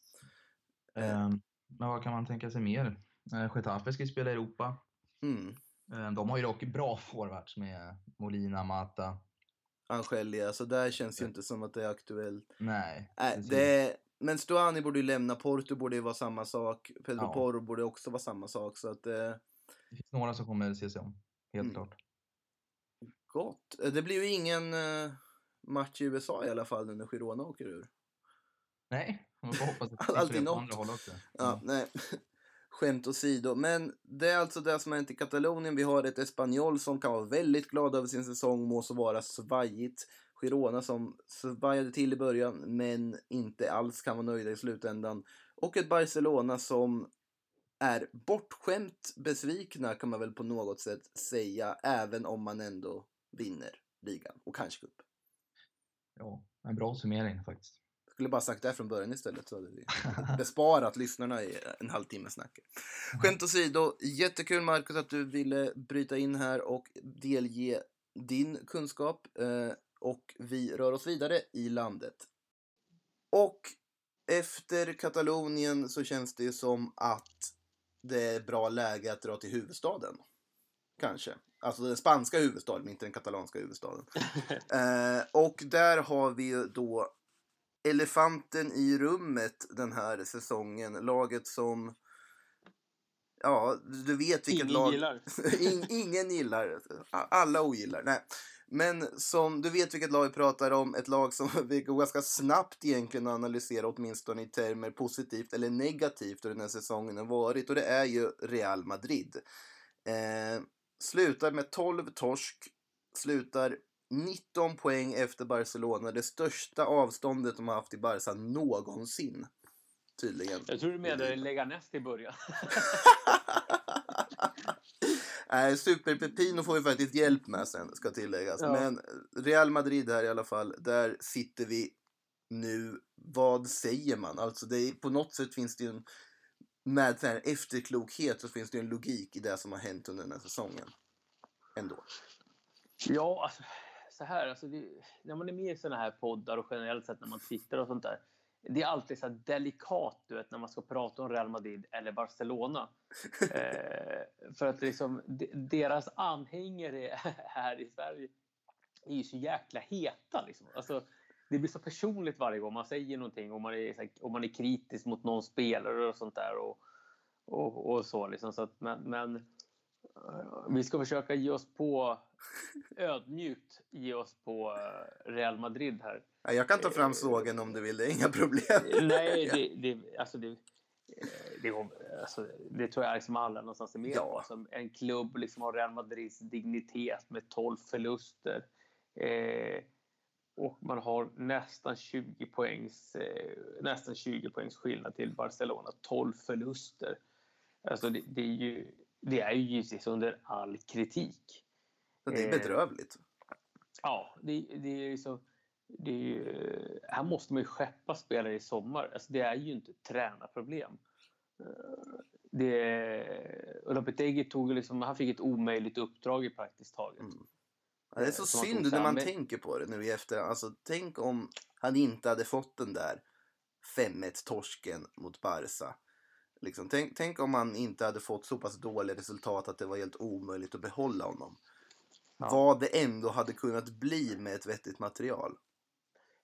Eh, men vad kan man tänka sig mer? Uh, Getafe ska ju spela i Europa. Mm. Eh, de har ju dock bra forwards med Molina, Mata. Angelia, så där känns ju Ja. inte som att det är aktuellt. Nej, precis. det men Stuani borde ju lämna, Porto borde ju vara samma sak, Pedro Ja. Porro borde också vara samma sak. Så att, eh, Det finns några som kommer se sig om. Helt Mm. klart. gott. Eh, Det blir ju ingen eh, match i USA i alla fall nu när Girona åker ur. Nej, man får hoppas att det Alltid något. andra håll också. Ja, nej. Skämt åsido. Men det är alltså det som har hänt i Katalonien. Vi har ett Espanyol som kan vara väldigt glad över sin säsong, må så vara svajigt. Girona som svajade till i början, men inte alls kan vara nöjda i slutändan. Och ett Barcelona som är bortskämt besvikna kan man väl på något sätt säga, även om man ändå vinner ligan och kanske cup. Ja, en bra summering faktiskt. Skulle bara sagt det från början istället så hade vi besparat lyssnarna i en halvtimme snack. Skämt åsido, jättekul Marcus att du ville bryta in här och delge din kunskap. Och vi rör oss vidare i landet. Och efter Katalonien så känns det som att det är bra läge att dra till huvudstaden. Kanske. Alltså den spanska huvudstaden, inte den katalanska huvudstaden. Eh, och där har vi då elefanten i rummet den här säsongen. Laget som... Ja, du vet vilket Ingen lag... gillar. In, ingen gillar. Alla ogillar. Nej. Men som du vet vilket lag vi pratar om, ett lag som vi går ganska snabbt egentligen att analysera åtminstone i termer positivt eller negativt hur den här säsongen har varit och det är ju Real Madrid. Eh, slutar med 12 torsk, slutar 19 poäng efter Barcelona, det största avståndet de har haft i Barca någonsin. Tydligen. Jag tror du menade lägga näst i början. Nej, Super Pepino får vi faktiskt hjälp med sen, ska tilläggas. Ja. Men Real Madrid här i alla fall, där sitter vi nu. Vad säger man? Alltså det är, på något sätt finns det ju en med så här efterklokhet så finns det en logik i det som har hänt under den här säsongen. Ändå. Ja, alltså, så här, alltså det, när man är med i såna här poddar och generellt sett när man twittrar och sånt där. Det är alltid så delikat du vet, när man ska prata om Real Madrid eller Barcelona. eh, för att liksom, de, deras anhängare här i Sverige är ju så jäkla heta. Liksom. Alltså, det blir så personligt varje gång man säger någonting och man är, och man är kritisk mot någon spelare och sånt där. Och, och, och så liksom. så att, men, men vi ska försöka ge oss på ödmjukt ge oss på eh, Real Madrid här. Ja, jag kan ta fram sågen om du vill, det är inga problem. Nej, det, det, alltså det, eh, det, alltså det tror jag liksom alla någonstans är med Ja. Alltså en klubb liksom har Real Madrids dignitet med 12 förluster. Eh, och man har nästan 20 poängs, eh, nästan 20 poängs skillnad till Barcelona. 12 förluster. Alltså det, det är ju det är ju givetvis under all kritik. Så det är Eh, bedrövligt. Ja, det, det är ju så. Det är ju, här måste man ju skeppa spelare i sommar. Alltså det är ju inte ett tränarproblem. Eh, Lopetegui tog liksom, han fick ett omöjligt uppdrag i praktiskt taget. Mm. Ja, det är så som man synd när man tänker på det nu i efter. Alltså, tänk om han inte hade fått den där 5-1 torsken mot Barca. Liksom, tänk, tänk om han inte hade fått så pass dåliga resultat att det var helt omöjligt att behålla honom. Ja. Vad det ändå hade kunnat bli med ett vettigt material.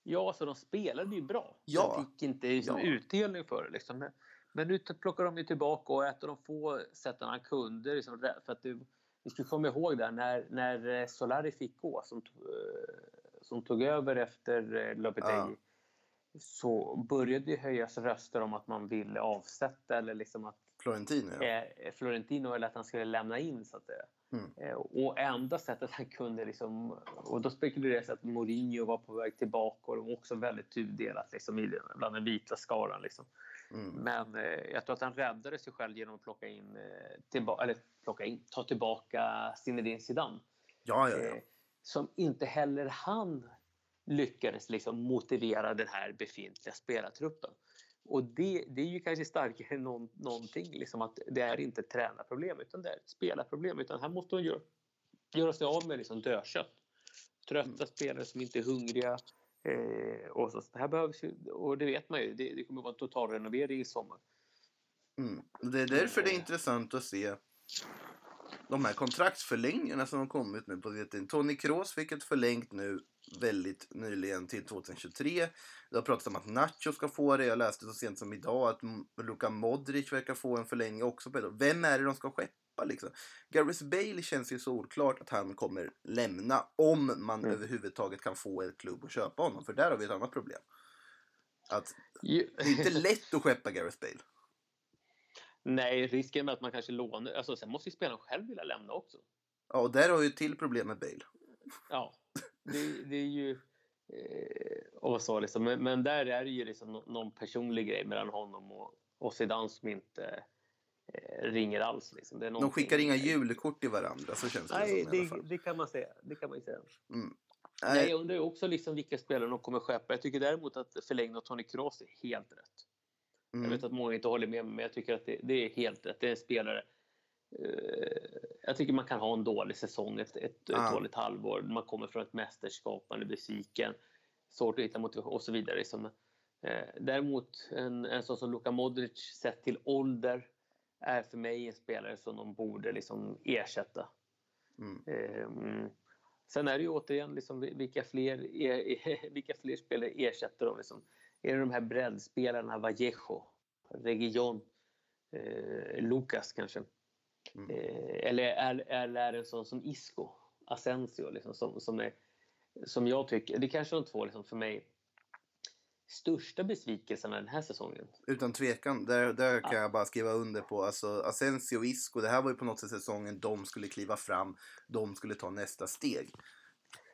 Ja, så de spelade ju bra. Ja. De fick inte liksom Ja. utdelning för det. Liksom. Men, men nu plockar de ju tillbaka och ett av de få sätten han kunde. Liksom, för att det, vi ska komma ihåg där när, när eh, Solari fick gå, som, eh, som tog över efter eh, Lopetegui. Så började det höjas röster om att man ville avsätta eller liksom att Florentino, ja. eh, Florentino eller att han skulle lämna in så att säga. Mm. Eh, och enda sättet han kunde liksom, och då spekulerades att Mourinho var på väg tillbaka och det var också väldigt tudelat liksom, i, bland den vita skaran. Liksom. Mm. Men eh, jag tror att han räddade sig själv genom att plocka in, eh, tillba- eller plocka in, ta tillbaka Zinedine Zidane. Ja, ja, ja. Eh, som inte heller han lyckades liksom motivera den här befintliga spelartruppen. Och det, det är ju kanske starkare än någon, någonting, liksom att det är inte ett tränarproblem utan det är ett spelarproblem. Utan här måste hon göra, göra sig av med liksom dödkött. Trötta Mm. spelare som inte är hungriga. Eh, och så, här behövs ju, och det vet man ju, det, det kommer vara en total renovering i sommar. Mm. Det är därför det är intressant att se de här kontraktsförlängningarna som har kommit nu på VTN. Tony Kroos fick ett förlängt nu väldigt nyligen till 2023. Det har pratats om att Nacho ska få det. Jag läste så sent som idag att Luka Modric verkar få en förlängning också. Vem är det de ska skeppa liksom? Gareth Bale känns ju solklart att han kommer lämna om man Mm. överhuvudtaget kan få ett klubb att köpa honom. För där har vi ett annat problem. Att det är inte lätt att skeppa Gareth Bale. Nej, risken med att man kanske lånar... Alltså, sen måste ju spelaren själv vilja lämna också. Ja, och där har ju ett till problem med Bale. Ja, det, det är ju... Eh, och så liksom. men, men där är det ju liksom nå- någon personlig grej mellan honom och, och Zidane som inte eh, ringer alls. Liksom. De skickar inga julkort till varandra, så känns det Nej, som det, det kan man säga. Det kan man säga. Mm. Nej, Nej, jag undrar också liksom vilka spelare de kommer skeppa. Jag tycker däremot att förlängningen av Tony Kroos är helt rätt. Jag mm. vet att många inte håller med mig, men jag tycker att det, det är helt rätt. Det är en spelare. Eh, jag tycker man kan ha en dålig säsong, ett, ett, Ja. ett dåligt halvår. Man kommer från ett mästerskap, man är besviken. Svårt att hitta motivation och så vidare. Liksom. Eh, däremot en, en sån som Luka Modric, sett till ålder, är för mig en spelare som de borde liksom ersätta. Mm. Ehm, sen är det ju återigen liksom vilka fler, er, vilka fler spelare ersätter de? Liksom? Är det de här breddspelarna, Vallejo, Region, eh, Lucas kanske? Mm. Eh, eller är, eller är det en sån som Isco? Asensio liksom, som, som, är, som jag tycker, det är kanske de två liksom, för mig största besvikelserna den här säsongen. Utan tvekan. Där, där kan jag bara skriva under på. Alltså, Asensio och Isco, det här var ju på något sätt säsongen de skulle kliva fram. De skulle ta nästa steg.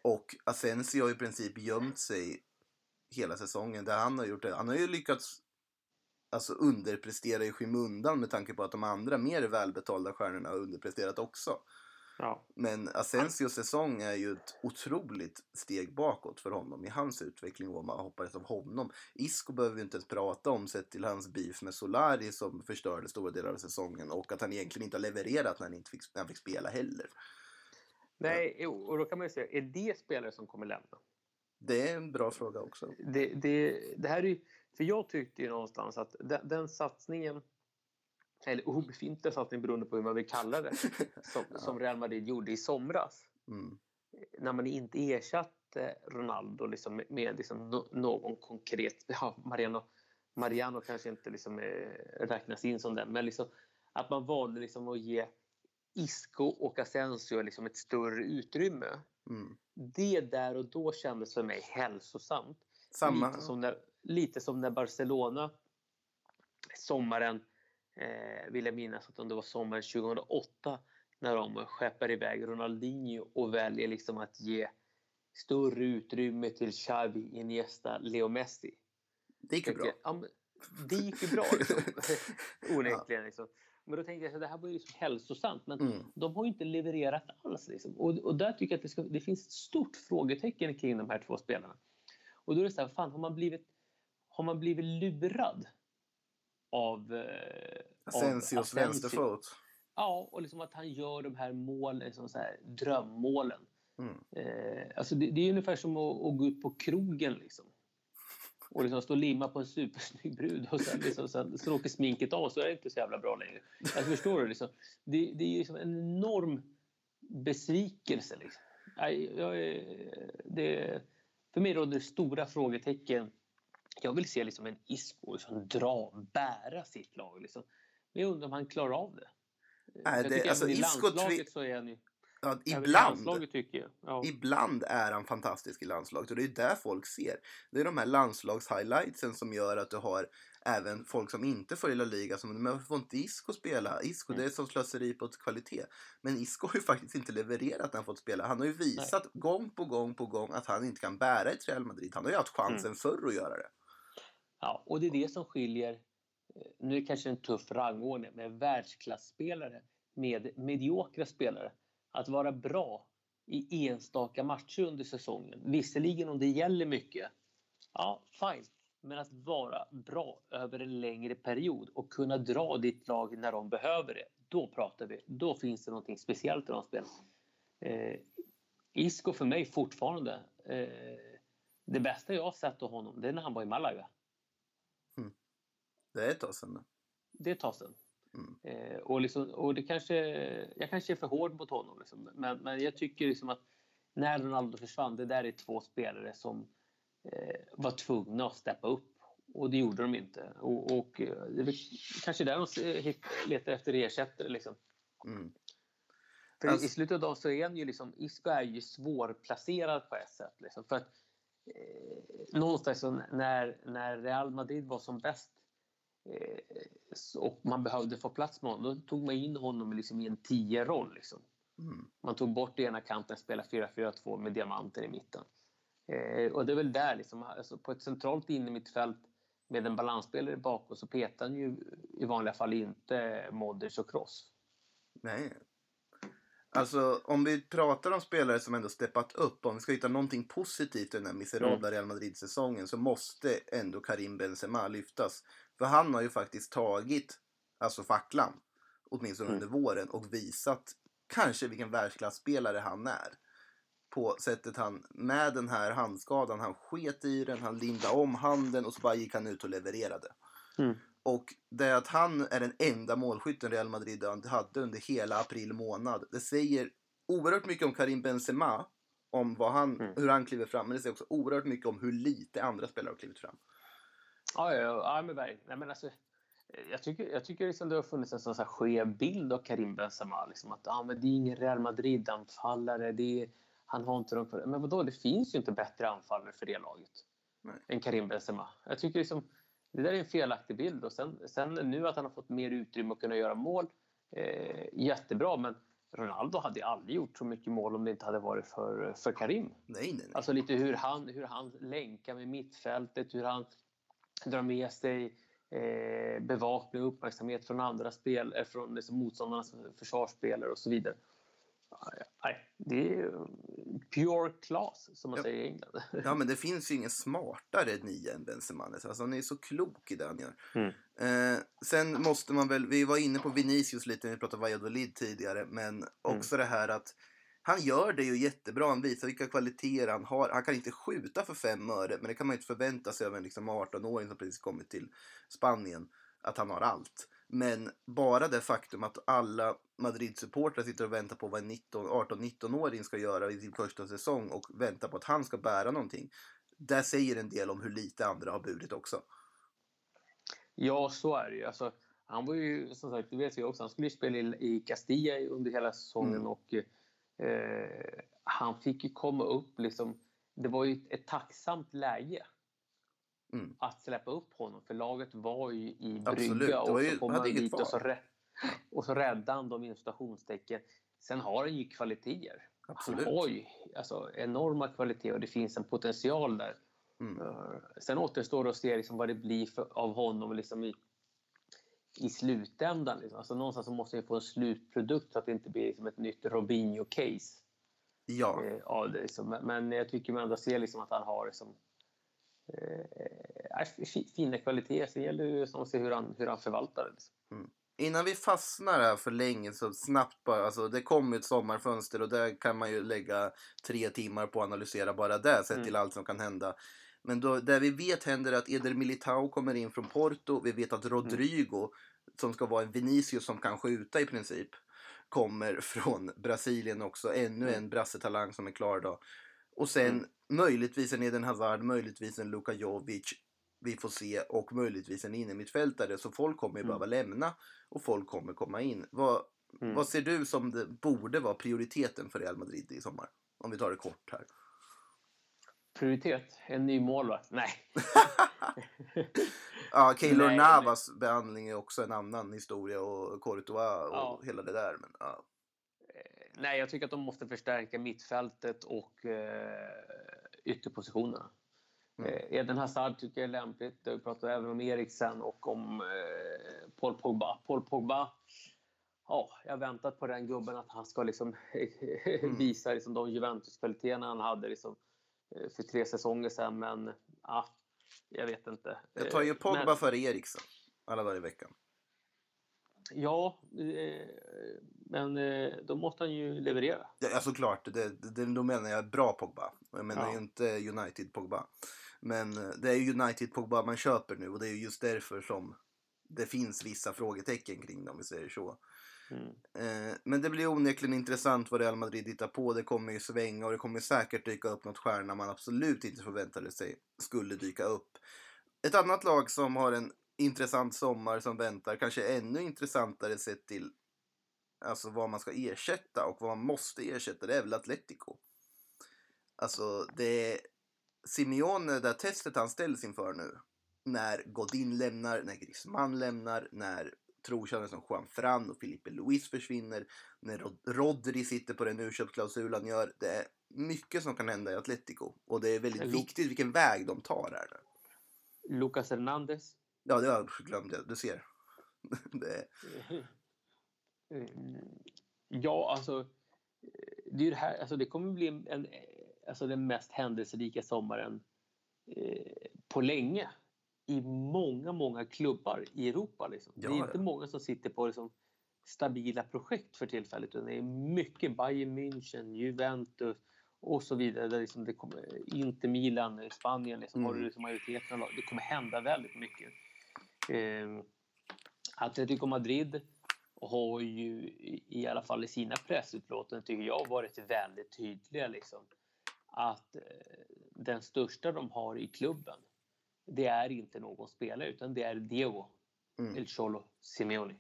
Och Asensio har i princip gömt sig hela säsongen. Där han har gjort det. Han har ju lyckats alltså, underprestera i skymundan med tanke på att de andra mer välbetalda stjärnorna har underpresterat också. Ja. Men Asensios säsong är ju ett otroligt steg bakåt för honom i hans utveckling och man hoppades av honom. Isco behöver vi inte ens prata om sett till hans beef med Solari som förstörde stora delar av säsongen och att han egentligen inte har levererat när han, inte fick, när han fick spela heller. Nej, och då kan man ju säga, är det spelare som kommer lämna? Det är en bra fråga också. Det, det, det här är ju, för jag tyckte ju någonstans att den, den satsningen eller obefintliga satsning beroende på hur man vill kalla det, som, ja. som Real Madrid gjorde i somras. Mm. När man inte ersatte Ronaldo liksom med, med liksom no, någon konkret... Ja, Mariano, Mariano kanske inte liksom, eh, räknas in som den, men liksom, att man valde liksom att ge Isco och Asensio liksom ett större utrymme. Mm. Det där och då kändes för mig hälsosamt. Samma. Lite som när, lite som när Barcelona sommaren eh, vill jag minnas att om det var sommaren 2008 när de skeppar iväg Ronaldinho och väljer liksom att ge större utrymme till Xavi, Iniesta, Leo Messi. Det gick ju bra. Ja, det gick ju bra liksom. onekligen. Liksom. Men då tänkte jag att det här var ju liksom hälsosamt. Men Mm. de har ju inte levererat alls. Liksom. Och, och där tycker jag att det, ska, det finns ett stort frågetecken kring de här två spelarna. Och då är det så här, fan, har man blivit, har man blivit lurad av... Eh, Asensios vänsterfot. Ja, och liksom att han gör de här målen, liksom så här, drömmålen. Mm. Eh, alltså det, det är ungefär som att, att gå ut på krogen liksom. Och liksom stå och limma på en supersnygg brud och sen, liksom, sen, sen åker sminket av så är det inte så jävla bra längre. Alltså, förstår du? Liksom, det, det är liksom en enorm besvikelse. Liksom. Jag, är- det, för mig råder det stora frågetecken. Jag vill se liksom en Isco liksom dra, bära sitt lag. Liksom. Men jag undrar om han klarar av det. Nej, det- alltså, i landslaget så är han ju... Ja, ibland. Ja. ibland är han fantastisk i landslaget och det är där folk ser. Det är de här landslagshighlightsen som gör att du har även folk som inte i La Liga som men får inte Isco spela? Isco Mm. det är som slöseri på kvalitet. Men Isco har ju faktiskt inte levererat när han fått spela. Han har ju visat gång på gång på gång att han inte kan bära ett Real Madrid. Han har ju haft chansen Mm. förr att göra det. Ja, och det är det som skiljer, eh, nu är det kanske en tuff rangordning, med världsklasspelare med mediokra spelare. Att vara bra i enstaka matcher under säsongen, visserligen om det gäller mycket, ja fine. Men att vara bra över en längre period och kunna dra ditt lag när de behöver det, då pratar vi. Då finns det någonting speciellt i de spelen. Eh, Isco för mig fortfarande, eh, det bästa jag har sett av honom, det är när han var i Malaga. Det är ett tag sedan det tar sen. Mm. Eh, och liksom, och det kanske, jag kanske är för hård mot honom. Liksom. Men, men jag tycker liksom att när Ronaldo försvann, det där är två spelare som eh, var tvungna att steppa upp. Och det gjorde de inte. Och, och eh, det är kanske där de hitt- letar efter ersättare. Liksom. Mm. För Alltså- i slutet av dagen så är han ju liksom, Isco är ju svårplacerad på ett sätt. Liksom. För att, eh, någonstans när, när Real Madrid var som bäst eh, och man behövde få plats med honom, då tog man in honom liksom i en 10-roll. Liksom. Mm. Man tog bort ena kanten, spelade 4-4-2 med diamanter i mitten. Eh, och det är väl där, liksom, alltså på ett centralt innermittfält med en balansspelare bakom så petar han ju i vanliga fall inte Modric och Kroos. Nej. Alltså om vi pratar om spelare som ändå steppat upp, om vi ska hitta någonting positivt i den här miserabla Real Madrid-säsongen så måste ändå Karim Benzema lyftas. För han har ju faktiskt tagit alltså facklan, åtminstone Mm. under våren, och visat kanske vilken världsklasspelare han är. På sättet han, med den här handskadan, han sket i den, han lindade om handen och så bara gick han ut och levererade. Mm. Och det att han är den enda målskytten Real Madrid hade under hela april månad. Det säger oerhört mycket om Karim Benzema. Om vad han, Mm. hur han kliver fram. Men det säger också oerhört mycket om hur lite andra spelare har klivit fram. Ja, ja, ja, men verkligen. Nej, men alltså, jag tycker, jag tycker liksom det har funnits en sån här skev bild av Karim Benzema. Liksom att ah, men det är ingen Real Madrid-anfallare. Han har inte de... Men vadå, det finns ju inte bättre anfallare för det laget Nej. än Karim Benzema. Jag tycker liksom, det där är en felaktig bild. Och sen, sen nu att han har fått mer utrymme att kunna göra mål, eh, jättebra. Men Ronaldo hade aldrig gjort så mycket mål om det inte hade varit för, för Karim. Nej, nej, nej. Alltså lite hur han, hur han länkar med mittfältet, hur han drar med sig eh, bevakning och uppmärksamhet från andra spel, eh, från liksom motståndarnas försvarsspelare och så vidare. Nej, det är pure class som man Ja. säger i England. Ja, men det finns ju ingen smartare nia än Benzema. Alltså, han är så klok i det han gör. Mm. Eh, sen måste man väl, vi var inne på Vinicius lite när vi pratade Valladolid tidigare, men också det här att han gör det ju jättebra. Han visar vilka kvaliteter han har. Han kan inte skjuta för fem öre, men det kan man ju inte förvänta sig av en liksom 18-åring som precis kommit till Spanien, att han har allt. Men bara det faktum att alla Madrid-supportrar sitter och väntar på vad en 19 18-19-åring ska göra i sin första säsong och väntar på att han ska bära någonting. Det säger en del om hur lite andra har burit också. Ja, så är det ju. Alltså, han var ju, som sagt, det vet vi också, han skulle ju spela i, i Castilla under hela säsongen Mm. och eh, han fick ju komma upp liksom. Det var ju ett, ett tacksamt läge Mm. att släppa upp honom för laget var ju i brygga och så kom han dit och så, rä- och så räddade han dem inom citationstecken. Sen har han ju kvaliteter. Absolut. Han har ju alltså, enorma kvaliteter och det finns en potential där. Mm. Eh, Sen återstår det att se liksom vad det blir för, av honom liksom i, i slutändan. Liksom. Alltså någonstans så måste vi få en slutprodukt så att det inte blir liksom ett nytt Robinho-case. Ja. Eh, av det, liksom. Men- jag tycker man ändå ser liksom att han har liksom, eh, fi- fina kvaliteter. Sen gäller det ju som att se hur han, hur han förvaltar det. Liksom. Innan vi fastnar här för länge så snabbt bara, alltså det kommer ett sommarfönster och där kan man ju lägga tre timmar på att analysera bara det sett Mm. till allt som kan hända. Men då, det vi vet händer är att Eder Militao kommer in från Porto. Vi vet att Rodrigo, som ska vara en Vinicius som kan skjuta i princip, kommer från Brasilien också. Ännu en brassetalang som är klar då. Och sen Mm. möjligtvis en Eden Hazard, möjligtvis en Luka Jovic. Vi får se och möjligtvis en innermittfältare. Så folk kommer ju Mm. behöva lämna och folk kommer komma in. Vad, Mm. vad ser du som det borde vara prioriteten för Real Madrid i sommar? Om vi tar det kort här. Prioritet? En ny målvakt? Nej. Ja, Keylor Nej, Navas behandling är också en annan historia och Courtois och Ja. hela det där. Men, ja. Eh, Nej, jag tycker att de måste förstärka mittfältet och eh, ytterpositionerna. Mm. Eh, Eden Hazard tycker jag är lämpligt. Vi pratar även om Eriksen och om eh, Paul Pogba. Paul Pogba, ja, jag har väntat på den gubben att han ska liksom Mm. visa liksom de Juventus-kvaliteterna han hade liksom, för tre säsonger sedan. Men ja, jag vet inte. Jag tar ju Eh, Pogba men- före Eriksen alla dagar i veckan. Ja, eh, men eh, då måste han ju leverera. Ja, såklart. Det, det, då menar jag bra Pogba. Jag menar Ja. ju inte United Pogba. Men eh, det är ju United Pogba man köper nu och det är ju just därför som det finns vissa frågetecken kring det om vi säger så. Mm. Eh, men det blir onekligen intressant vad Real Madrid hittar på. Det kommer ju svänga och det kommer säkert dyka upp något stjärna man absolut inte förväntade sig skulle dyka upp. Ett annat lag som har en intressant sommar som väntar, kanske ännu intressantare sett till alltså vad man ska ersätta och vad man måste ersätta, det är väl Atletico. Alltså, det är Simeone, det testet han ställs inför nu, när Godin lämnar, när Griezmann lämnar, när trotjänare som Juan Fran och Felipe Luis försvinner, när Rod- Rodri sitter på den u han gör. Det är mycket som kan hända i Atletico och det är väldigt Lo- viktigt vilken väg de tar här nu. Lucas Hernandez. Ja, det har jag glömt, du ser. det Mm. Ja, alltså. Det, är det, här, alltså det kommer bli en, alltså den mest händelserika sommaren eh, på länge i många, många klubbar i Europa. Liksom. det är Ja, inte ja. många som sitter på liksom, stabila projekt för tillfället. Utan det är mycket Bayern München, Juventus och så vidare. Där liksom det kommer, Inter Milan, Spanien liksom, har Mm. du liksom majoriteten av lag. Det kommer hända väldigt mycket. Eh, Atletico Madrid har ju i- i alla fall i sina pressutlåtanden tycker jag varit väldigt tydliga liksom att eh, den största de har i klubben det är inte någon spelare utan det är Diego mm. El Cholo Simeone.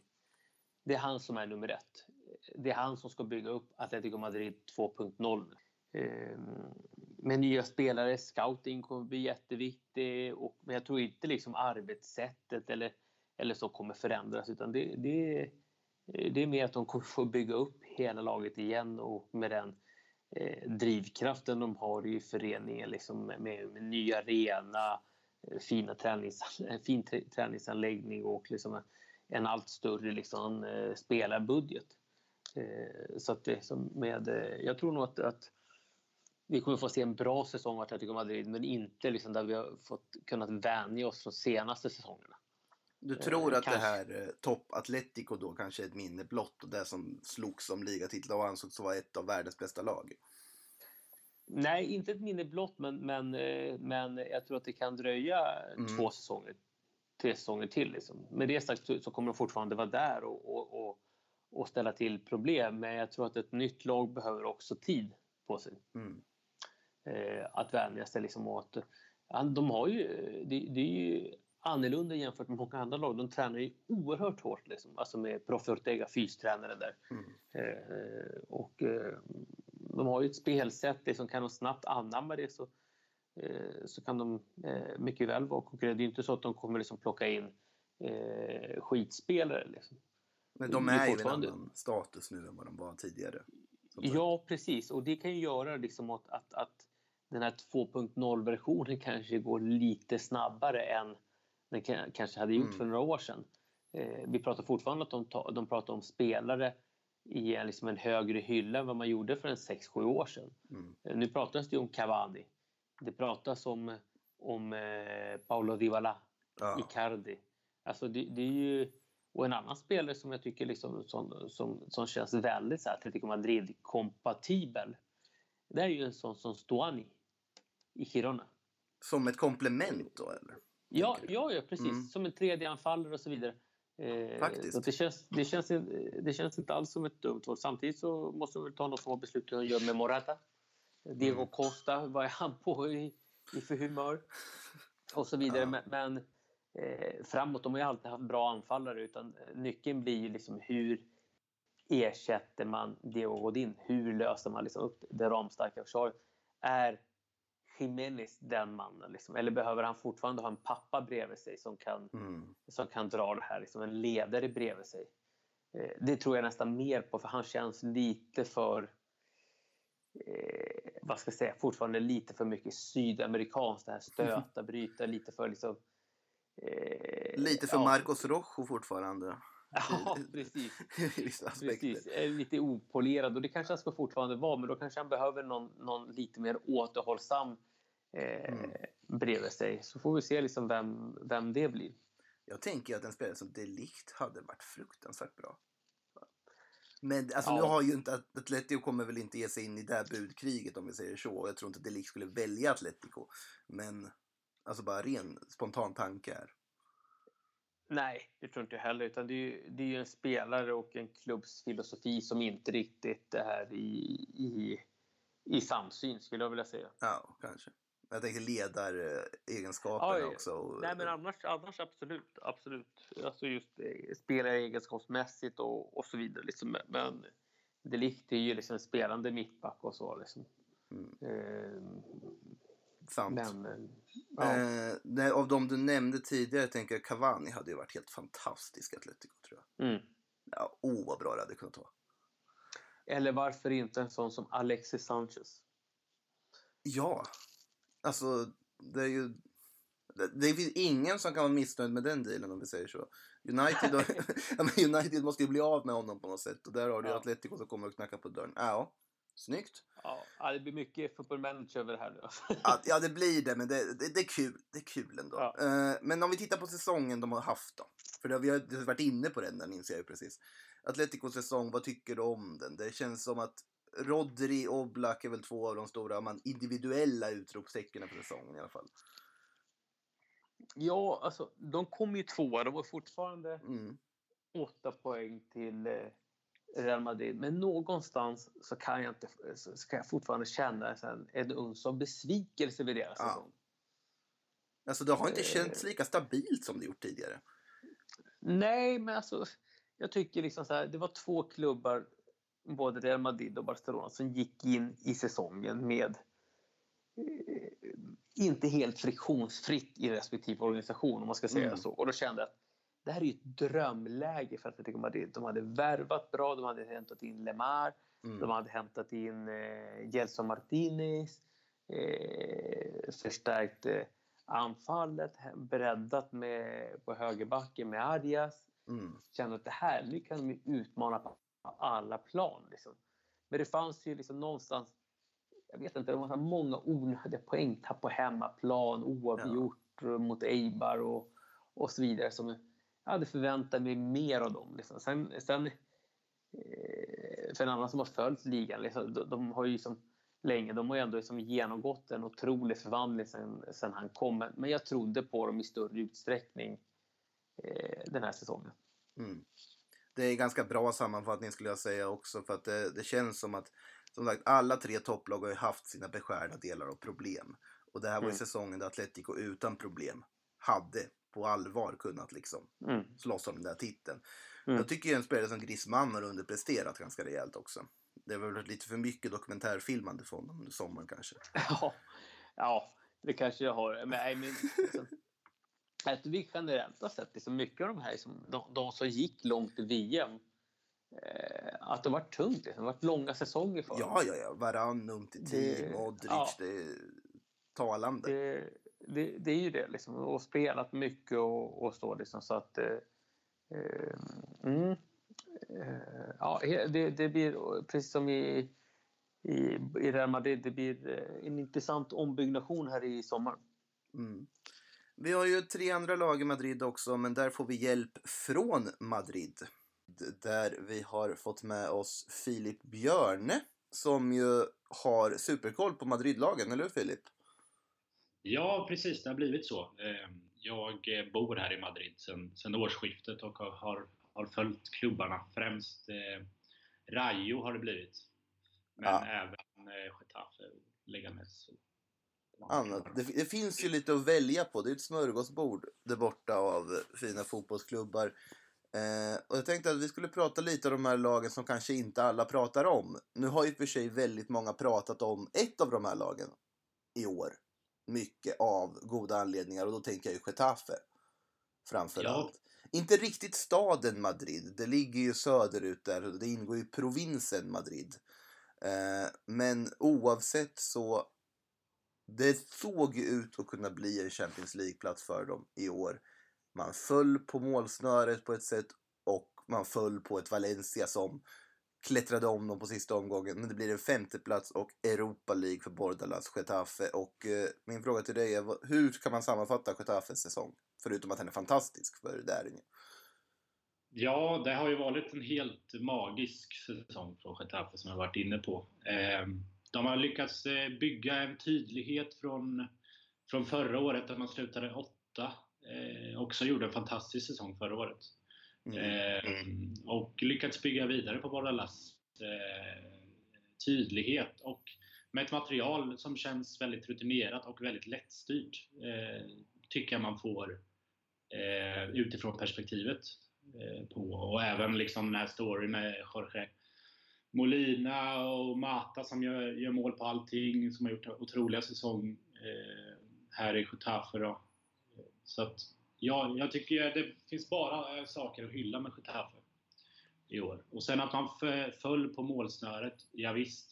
Det är han som är nummer ett. Det är han som ska bygga upp Atletico Madrid 2.0. Eh, med nya spelare, scouting kommer bli jätteviktig. Och, men jag tror inte liksom arbetssättet eller, eller så kommer förändras utan det, det, det är mer att de kommer få bygga upp hela laget igen och med den eh, drivkraften de har i föreningen liksom med, med ny arena, fina tränings, fin träningsanläggning och liksom en, en allt större liksom, eh, spelarbudget. Eh, så att det med, eh, jag tror nog att, att vi kommer få se en bra säsong av Atletico Madrid men inte liksom där vi har fått kunnat vänja oss från senaste säsongerna. Du tror att kanske. det här topp Atletico då kanske är ett minne blott och det som slogs om ligatitlar och ansågs vara ett av världens bästa lag? Nej, inte ett minne blott men, men, eh, men jag tror att det kan dröja mm. två säsonger, tre säsonger till. Liksom. Med det sagt så kommer de fortfarande vara där och, och, och, och, ställa till problem men jag tror att ett nytt lag behöver också tid på sig. Mm. Eh, att vänja sig liksom åt... De har ju, det, det är ju annorlunda jämfört med många andra lag. De tränar ju oerhört hårt liksom. Alltså med Prof Ortega, fystränare där. Mm. Eh, och eh, de har ju ett spelsätt, liksom, kan de snabbt anamma det så, eh, så kan de eh, mycket väl vara konkurrerande. Det är inte så att de kommer liksom plocka in eh, skitspelare. Liksom. Men de är, är ju en annan status nu än vad de var tidigare. Ja, precis. Och det kan ju göra liksom att, att, att den här 2.0-versionen kanske går lite snabbare än den kanske hade gjort mm. för några år sedan. Eh, vi pratar fortfarande att de, de pratar om spelare i en, liksom en högre hylla än vad man gjorde för en 6-7 år sedan. Mm. Eh, nu pratas det om Cavani. Det pratas om, om eh, Paolo Dybala, ja. Icardi. Alltså det, det, är ju... Och en annan spelare som jag tycker liksom, som, som, som känns väldigt så här, Atletico Madrid-kompatibel. Det är ju en sån som Stuani i Girona. Som ett komplement då eller? Ja, ja, ja precis. Mm. Som en tredje anfallare och så vidare. Faktiskt. Så det, känns, det, känns, det känns inte alls som ett dumt val. Samtidigt så måste de väl ta något små beslut hur de gör med Morata. Diego mm. Costa, vad är han på i, i för humör? Och så vidare. Men, men eh, framåt, de har ju alltid haft bra anfallare. Utan nyckeln blir ju liksom hur ersätter man Diego Godin? Hur löser man liksom upp det ramstarka försvaret? Är Jiménez den mannen? Liksom? Eller behöver han fortfarande ha en pappa bredvid sig som kan, mm. som kan dra det här? Liksom en ledare bredvid sig. Eh, det tror jag nästan mer på för han känns lite för eh, vad ska jag säga, fortfarande lite för mycket sydamerikanskt. Det här stöta, bryta, lite för liksom... Eh, lite för ja. Marcos Rojo fortfarande. Ja, precis. precis. Lite opolerad och det kanske han ska fortfarande vara men då kanske han behöver någon, någon lite mer återhållsam eh, mm. bredvid sig. Så får vi se liksom vem, vem det blir. Jag tänker att en spelare som Delikt hade varit fruktansvärt bra. Men alltså, ja. nu har ju inte Atletico kommer väl inte ge sig in i det här budkriget om vi säger så. Jag tror inte Delikt skulle välja Atletico. Men alltså bara ren spontan tanke här. Nej, det tror inte jag heller. Utan det är, ju, det är ju en spelare och en klubbs filosofi som inte riktigt är i, i, i samsyn, skulle jag vilja säga. Ja, kanske. Jag tänker ledaregenskaperna ja, också. Nej, men annars, annars absolut. absolut. Alltså just eh, spelaregenskapsmässigt och, och så vidare. Liksom. Men det är ju liksom en spelande mittback och så. Liksom. Mm. Eh, Sant. Men, eh, ja. eh, av de du nämnde tidigare tänker jag Cavani hade ju varit helt fantastisk Atletico tror jag. Mm. Ja, oh vad bra det hade kunnat vara. Eller varför inte en sån som Alexis Sanchez? Ja, alltså det är ju det, det finns ingen som kan vara missnöjd med den dealen om vi säger så. United, och, United måste ju bli av med honom på något sätt och där har du ja. Atletico som kommer att knacka på dörren. Ja, snyggt. Ja, det blir mycket football manager över det här nu. ja, ja, det blir det, men det, det, det, är kul. Det är kul ändå. Ja. Uh, men om vi tittar på säsongen de har haft då. För det, vi har varit inne på den, den inser jag precis. Atleticos säsong, vad tycker du om den? Det känns som att Rodri och Oblak är väl två av de stora man, individuella utropstecknen för säsongen i alla fall. Ja, alltså de kom ju tvåa. De var fortfarande mm. åtta poäng till eh, Real Madrid. Men någonstans så kan jag, inte, så kan jag fortfarande känna en, en uns av besvikelse vid deras ja. säsong. Alltså det har inte känts lika stabilt som det gjort tidigare. Nej, men alltså jag tycker liksom så här, det var två klubbar, både Real Madrid och Barcelona, som gick in i säsongen med eh, inte helt friktionsfritt i respektive organisation om man ska säga mm. så. Och då kände jag att det här är ju ett drömläge för Atletico Madrid. De hade värvat bra, de hade hämtat in Lemar, mm. de hade hämtat in eh, Gelson Martinez, eh, förstärkt eh, anfallet, breddat med, på högerbacken med Arias. Mm. Kände att det här, nu kan de utmana på alla plan. Liksom. Men det fanns ju liksom någonstans, jag vet inte, det var många onödiga poängtapp på hemmaplan, oavgjort ja. mot Eibar och, och så vidare. Som jag hade förväntat mig mer av dem. Liksom. Sen, sen, eh, för en annan som har följt ligan, liksom, de, de, har ju liksom länge, de har ju ändå liksom genomgått en otrolig förvandling sen, sen han kom. Men jag trodde på dem i större utsträckning eh, den här säsongen. Mm. Det är ganska bra sammanfattning skulle jag säga också för att det, det känns som att som sagt, alla tre topplag har ju haft sina beskärda delar av problem. Och det här var ju mm. säsongen där Atletico utan problem hade på allvar kunnat liksom mm. slåss om den där titeln. Mm. Jag tycker ju en spelare som Griezmann har underpresterat ganska rejält också. Det var väl lite för mycket dokumentärfilmande för honom under sommaren kanske. Ja, ja det kanske jag har. Men, nej, men, liksom, att vi generellt har sett liksom mycket av de här, liksom, de, de som gick långt i VM, eh, att det var tungt. Liksom. Det har varit långa säsonger för Ja, ja, ja. Varann, Umtiti, Modric. Ja, det är talande. Det, det, det, är ju det. Liksom. Och spelat mycket och, och så. Liksom, så att... Eh, eh mm, eh, ja, det, det blir precis som i, i, i Real Madrid. Det blir eh, en intressant ombyggnation här i sommar. Mm. Vi har ju tre andra lag i Madrid också, men där får vi hjälp från Madrid. Där vi har fått med oss Filip Björne som ju har superkoll på Madridlagen, eller hur Filip? Ja, precis. Det har blivit så. Ehm, jag bor här i Madrid sedan årsskiftet och har, har följt klubbarna. Främst eh, Rayo har det blivit. Men ja. även eh, Getafe och Leganes annat. Det, det, finns ju lite att välja på. Det är ett smörgåsbord där borta av fina fotbollsklubbar. Eh, och jag tänkte att vi skulle prata lite om de här lagen som kanske inte alla pratar om. Nu har ju för sig väldigt många pratat om ett av de här lagen i år. Mycket av goda anledningar och då tänker jag ju Getafe. Framförallt. Ja. Inte riktigt staden Madrid. Det ligger ju söderut där och det ingår ju provinsen Madrid. Eh, men oavsett så det såg ut att kunna bli en Champions League-plats för dem i år. Man föll på målsnöret på ett sätt och man föll på ett Valencia som klättrade om dem på sista omgången. Men det blir en femteplats och Europa League för Bordalas Getafe. Och eh, min fråga till dig är, hur kan man sammanfatta Getafes säsong? Förutom att den är fantastisk, för det är den ju. Ja, det har ju varit en helt magisk säsong från Getafe som jag varit inne på. Eh, de har lyckats eh, bygga en tydlighet från, från förra året där man slutade åtta. Eh, också gjorde en fantastisk säsong förra året. Mm. Eh, och lyckats bygga vidare på Bordalas eh, tydlighet och med ett material som känns väldigt rutinerat och väldigt lättstyrt. Eh, tycker jag man får eh, utifrån perspektivet eh, på. Och även liksom den här storyn med Jorge Molina och Mata som gör, gör mål på allting, som har gjort otroliga säsong eh, här i Getafe. Så att, ja, jag tycker det finns bara eh, saker att hylla med Getafe i år. Och sen att man föll på målsnöret, ja, visst.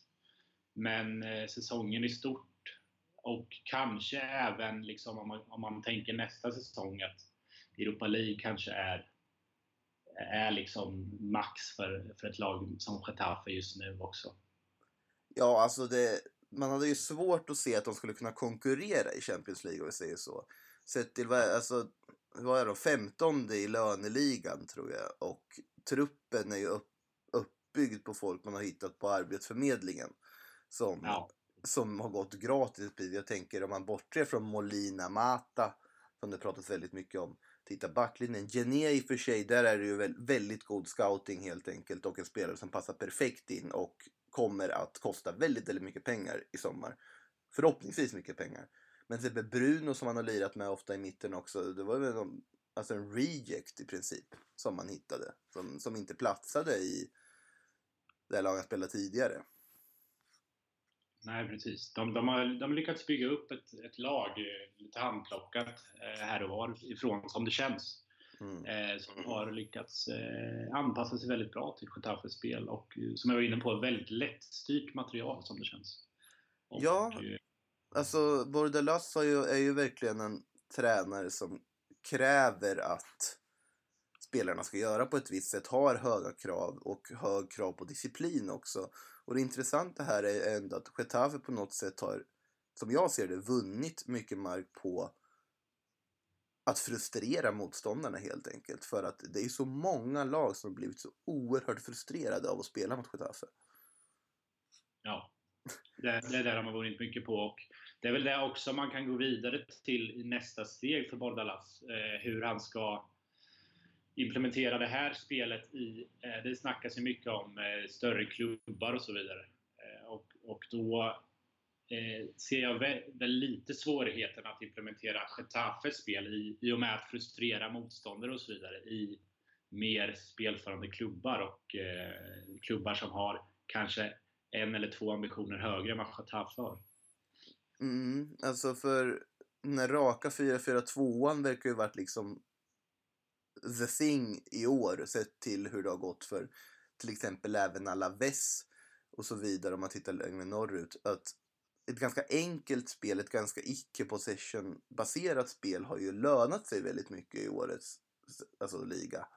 Men eh, säsongen i stort och kanske även liksom om, man, om man tänker nästa säsong att Europa League kanske är är liksom max för, för ett lag som Getafe just nu också. Ja, alltså det, man hade ju svårt att se att de skulle kunna konkurrera i Champions League om vi säger så. Sett till, alltså, vad är de, 15 i löneligan tror jag och truppen är ju upp, uppbyggd på folk man har hittat på Arbetsförmedlingen som, ja. som har gått gratis. Jag tänker om man bortser från Molina Mata som det pratats väldigt mycket om Titta backlinjen. Gené i och för sig, där är det ju väldigt god scouting helt enkelt och en spelare som passar perfekt in och kommer att kosta väldigt, väldigt mycket pengar i sommar. Förhoppningsvis mycket pengar. Men till Bruno som han har lirat med ofta i mitten också, det var väl någon, alltså en reject i princip som man hittade. Som, som inte platsade i det laget han spelade tidigare. Nej, precis. De, de, har, de har lyckats bygga upp ett, ett lag eh, lite handplockat eh, här och var ifrån, som det känns. Mm. Eh, som har lyckats eh, anpassa sig väldigt bra till Getafes spel och som jag var inne på, väldigt lättstyrt material som det känns. Och, ja, alltså Bordalas är ju, är ju verkligen en tränare som kräver att spelarna ska göra på ett visst sätt, har höga krav och hög krav på disciplin också. Och det intressanta här är ändå att Getafe på något sätt har, som jag ser det, vunnit mycket mark på att frustrera motståndarna helt enkelt. För att det är så många lag som blivit så oerhört frustrerade av att spela mot Getafe. Ja, det, det är det de har vunnit mycket på. Och det är väl det också man kan gå vidare till i nästa steg för Bordalas. Eh, hur han ska implementera det här spelet i... Eh, det snackas ju mycket om eh, större klubbar och så vidare. Eh, och, och då eh, ser jag väl, väl, lite svårigheten att implementera Getafes spel i, i och med att frustrera motståndare och så vidare i mer spelförande klubbar och eh, klubbar som har kanske en eller två ambitioner högre än vad Getafe har. Mm, alltså för den här raka 4-4-2an verkar ju varit liksom the thing i år sett till hur det har gått för till exempel även Alaves och så vidare om man tittar längre norrut. Att ett ganska enkelt spel, ett ganska icke-possession-baserat spel har ju lönat sig väldigt mycket i årets alltså, liga.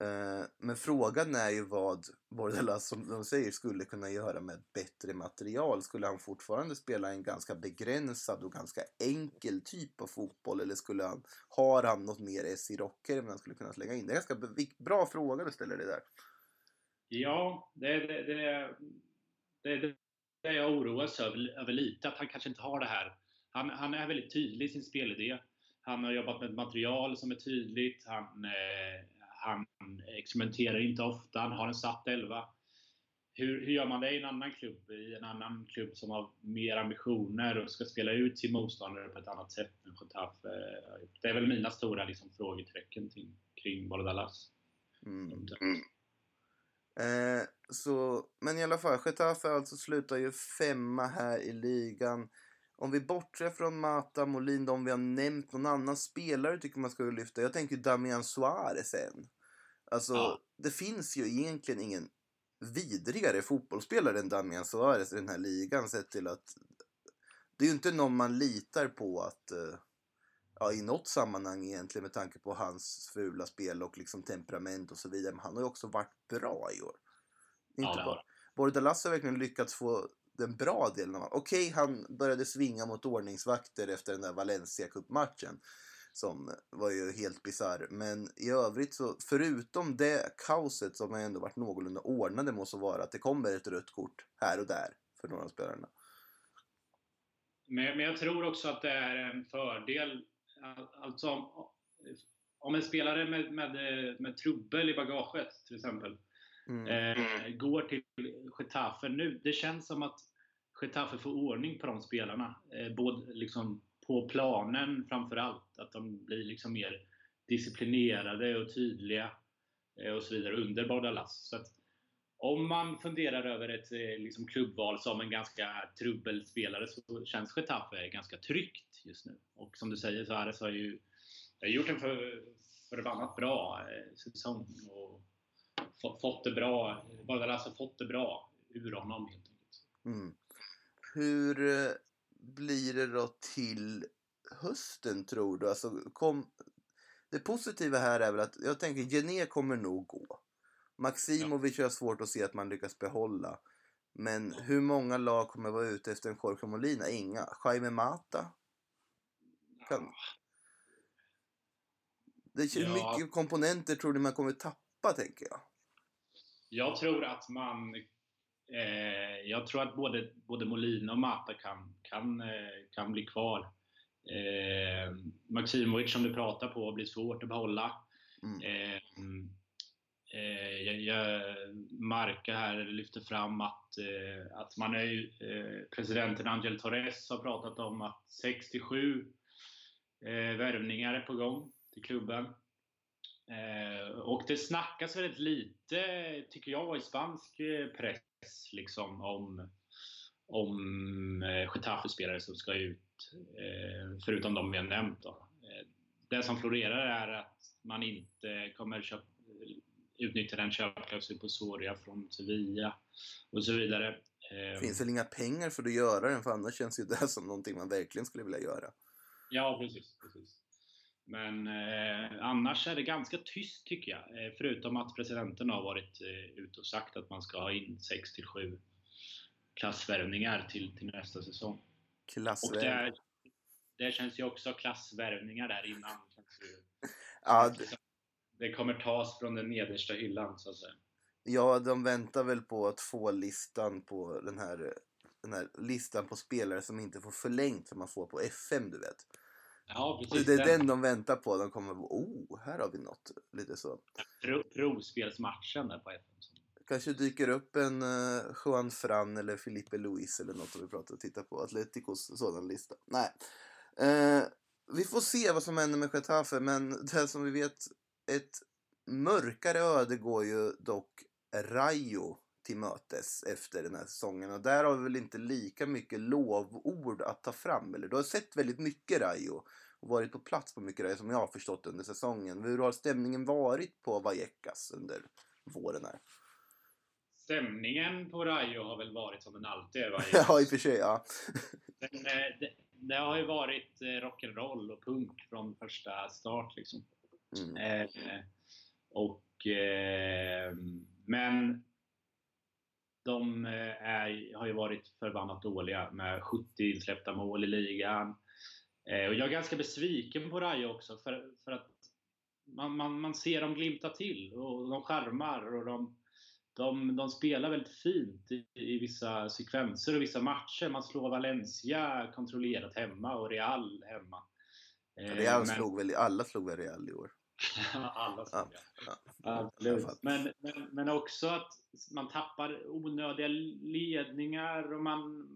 Eh, men frågan är ju vad Bordelas, som de säger, skulle kunna göra med bättre material. Skulle han fortfarande spela en ganska begränsad och ganska enkel typ av fotboll? Eller skulle han, har han något mer S i rocker han skulle kunna slänga in? Det är en ganska bra fråga du ställer dig där. Ja, det, det, det, det, det jag oroas över, över lite, att han kanske inte har det här. Han, han är väldigt tydlig i sin spelidé. Han har jobbat med ett material som är tydligt. Han, eh, han experimenterar inte ofta. Han har en satt elva. Hur, hur gör man det i en annan klubb? I en annan klubb som har mer ambitioner och ska spela ut sin motståndare på ett annat sätt än Getafe. Det är väl mina stora liksom, frågetecken kring, Bordalas. Mm. Mm. Eh, så, men i alla fall, Getafe alltså slutar ju femma här i ligan. Om vi bortser från Mata, Molin, de vi har nämnt, någon annan spelare tycker man ska lyfta. Jag tänker Damian Suarez än. Alltså, ja. det finns ju egentligen ingen vidrigare fotbollsspelare än Damian Suarez i den här ligan sett till att det är ju inte någon man litar på att uh, ja, i något sammanhang egentligen med tanke på hans fula spel och liksom temperament och så vidare. Men han har ju också varit bra i år. Inte ja, bara. Bordalas har verkligen lyckats få den bra delen av Okej, okay, han började svinga mot ordningsvakter efter den där Valencia Cup-matchen. Som var ju helt bizarr. Men i övrigt så, förutom det kaoset som har ändå varit någorlunda ordnade måste vara att det kommer ett rött kort här och där för några av spelarna. Men, men jag tror också att det är en fördel Alltså om, om en spelare med, med, med trubbel i bagaget till exempel mm. eh, går till Getafe nu. Det känns som att Getafe får ordning på de spelarna. Eh, både liksom på planen framför allt. Att de blir liksom mer disciplinerade och tydliga eh, och så vidare under Bardalas. Så att, om man funderar över ett eh, liksom, klubbval som en ganska trubbel spelare så känns Getafe ganska tryggt just nu. Och som du säger så Ares har ju har gjort en för, förbannat bra eh, säsong och fått det bra. Bardalas har fått det bra ur honom helt enkelt. Mm. Hur blir det då till hösten tror du? Alltså, kom, det positiva här är väl att jag tänker Gené kommer nog gå. Maximovic ja. har svårt att se att man lyckas behålla. Men hur många lag kommer vara ute efter en Jorge Molina? Inga. Jaime Mata? Kan... Det är ja. mycket komponenter tror du man kommer tappa, tänker jag? Jag tror att man... Eh, jag tror att både, både Molina och Mata kan, kan, eh, kan bli kvar. Eh, Maximovic som du pratar på blir svårt att behålla. Mm. Eh, Eh, jag, jag, Marca här lyfter fram att, eh, att man är, eh, presidenten Angel Torres har pratat om att 67 eh, värvningar är på gång till klubben. Eh, och det snackas väldigt lite, tycker jag, i spansk eh, press liksom, om, om eh, Getafe-spelare som ska ut, förutom de vi har nämnt. Då. Det som florerar är att man inte kommer köpa, utnyttja den köpklausul på Soria från Sevilla och så vidare. Det finns väl inga pengar för att göra den, för annars känns ju det som någonting man verkligen skulle vilja göra. Ja, precis. precis. Men eh, annars är det ganska tyst tycker jag. Eh, förutom att presidenten har varit eh, ute och sagt att man ska ha in 6 till 7 klassvärvningar till, till nästa säsong. Klassvärvningar? Det, känns ju också klassvärvningar där innan. ja, det... det kommer tas från den nedersta hyllan så att säga. Ja, de väntar väl på att få listan på den här, den här listan på spelare som inte får förlängt som man får på FM, du vet. Ja, precis. Det är den de väntar på. De kommer oh, här har vi något. Lite så. Pro, provspelsmatchen där på FM. Kanske dyker upp en uh, Juan Fran eller Felipe Luis eller något som vi pratar och tittar på. Atleticos sådan lista. Nej. Uh, vi får se vad som händer med Getafe, men det som vi vet, ett mörkare öde går ju dock Rayo till mötes efter den här säsongen. Och där har vi väl inte lika mycket lovord att ta fram. Eller? Du har sett väldigt mycket Rayo och varit på plats på mycket Rayo som jag har förstått under säsongen. Hur har stämningen varit på Vallecas under våren här? Stämningen på Rayo har väl varit som den alltid är. ja, i och för sig. Ja. Den, eh, det, det, har ju varit eh, rock'n'roll och punk från första start. Liksom. Mm. Eh, och, eh, men de eh, är, har ju varit förbannat dåliga med 70 insläppta mål i ligan. Eh, och jag är ganska besviken på Rayo också för, för att man, man, man ser dem glimta till och de skärmar och de, de, de spelar väldigt fint i, i, vissa sekvenser och vissa matcher. Man slår Valencia kontrollerat hemma och Real hemma. Real men, slog väl, alla slog väl Real i år? Alla ja, ja, Men, men, men också att man tappar onödiga ledningar och man...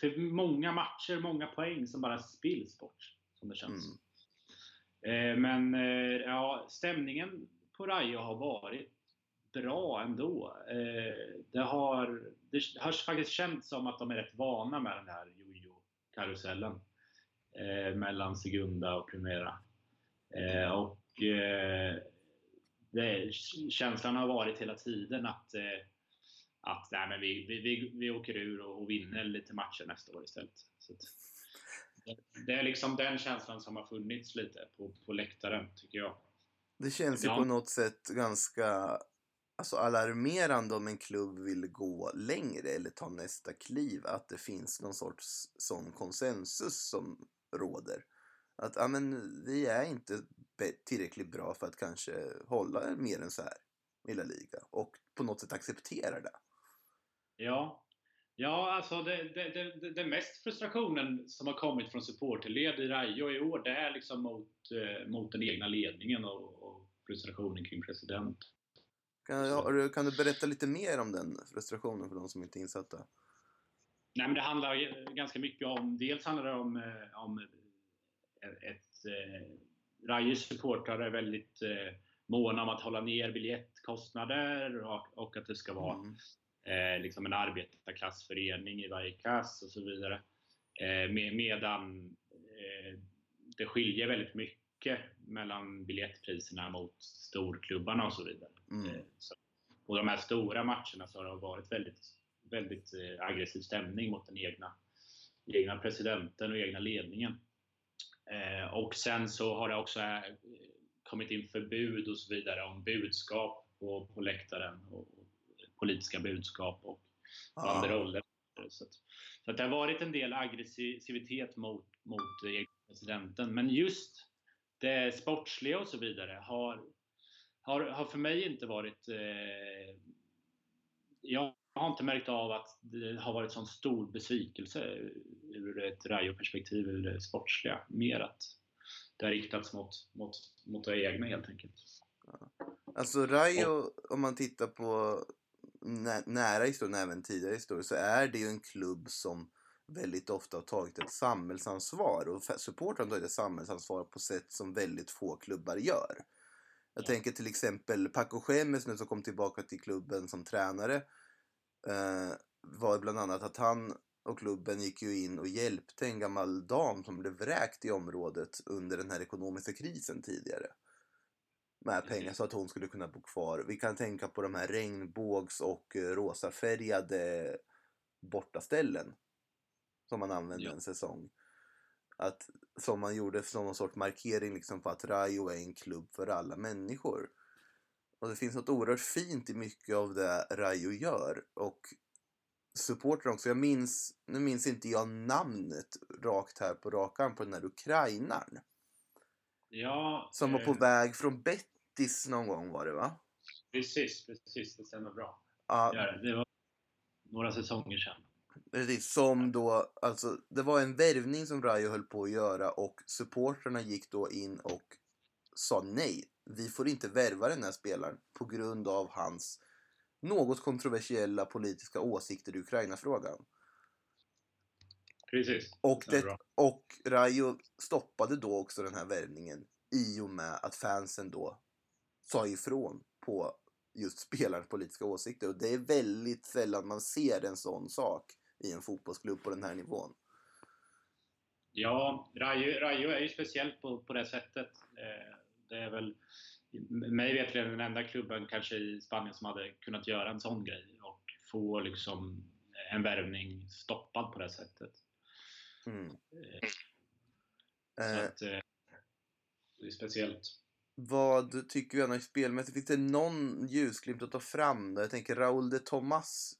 För många matcher, många poäng som bara spills bort, som det känns. Mm. Eh, men eh, ja, stämningen på Rayo har varit bra ändå. Eh, det har, det har faktiskt känts som att de är rätt vana med den här jojo-karusellen mellan Segunda och Primera. Eh, och eh, det, känslan har varit hela tiden att, eh, att nej, men vi, vi, vi åker ur och, och vinner lite matcher nästa år istället. Så det är liksom den känslan som har funnits lite på, på läktaren, tycker jag. Det känns ju på något sätt ganska alltså alarmerande om en klubb vill gå längre eller ta nästa kliv. Att det finns någon sorts sån konsensus som råder att ja, men, vi är inte tillräckligt bra för att kanske hålla mer än så här i La Liga och på något sätt acceptera det. Ja, ja alltså det, det, det, det mest frustrationen som har kommit från supporterled i Rayo i år, det är liksom mot, eh, mot den egna ledningen och, och frustrationen kring president. Kan, kan du berätta lite mer om den frustrationen för de som inte är insatta? Nej, men det handlar ganska mycket om, dels handlar det om, eh, om ett eh, Rajers supportrar är väldigt eh, måna om att hålla ner biljettkostnader och, och att det ska vara mm. eh, liksom en arbetarklassförening i varje klass och så vidare. Eh, med, medan eh, det skiljer väldigt mycket mellan biljettpriserna mot storklubbarna och så vidare. Mm. Eh, så, på de här stora matcherna så har det varit väldigt, väldigt eh, aggressiv stämning mot den egna, egna presidenten och egna ledningen. Eh, och sen så har det också eh, kommit in förbud och så vidare om budskap på, på läktaren och, politiska budskap och banderoller. Ah. Så, att, så att det har varit en del aggressivitet mot, mot presidenten. Men just det sportsliga och så vidare har, har, har för mig inte varit... Eh, jag har inte märkt av att det har varit sån stor besvikelse ur ett Rayo-perspektiv, ur det sportsliga. Mer att det har riktats mot, mot, mot det egna helt enkelt. Ja. Alltså Rayo, om man tittar på nä nära historien, även tidigare historier, så är det ju en klubb som väldigt ofta har tagit ett samhällsansvar och supportrarna har tagit ett samhällsansvar på sätt som väldigt få klubbar gör. Jag Ja. tänker till exempel Paco Gemes nu som kom tillbaka till klubben som tränare. Eh, var bland annat att han och klubben gick ju in och hjälpte en gammal dam som blev vräkt i området under den här ekonomiska krisen tidigare. Med pengar så att hon skulle kunna bo kvar. Vi kan tänka på de här regnbågs och eh, rosafärgade bortaställen. Som man använde Ja. en säsong. Att, som man gjorde som någon sorts markering liksom på att Rayo är en klubb för alla människor. Och det finns något oerhört fint i mycket av det Rayo gör. Och supportrar också. Jag minns, nu minns inte jag namnet rakt här på rakan på den här ukrainaren. Ja, Som var på eh, väg från Bettis någon gång var det va? Precis, precis. Det stämmer bra. Ja, det var några säsonger sedan. precis. Som då, alltså det var en värvning som Rayo höll på att göra och supportrarna gick då in och sa nej. Vi får inte värva den här spelaren på grund av hans något kontroversiella politiska åsikter i Ukraina-frågan. Precis. Och, det, och Rayo stoppade då också den här värvningen i och med att fansen då sa ifrån på just spelarens politiska åsikter. Och det är väldigt sällan man ser en sån sak i en fotbollsklubb på den här nivån. Ja, Rayo, Rayo är ju speciellt på, på det sättet. Eh, det är väl mig veterligen den enda klubben kanske i Spanien som hade kunnat göra en sån grej och få liksom en värvning stoppad på det sättet. Mm. Eh, Så Eh, att, eh, det är speciellt. vad tycker vi annars spelmässigt? Finns det någon ljusglimt att ta fram? Där? Jag tänker Raúl de Tomas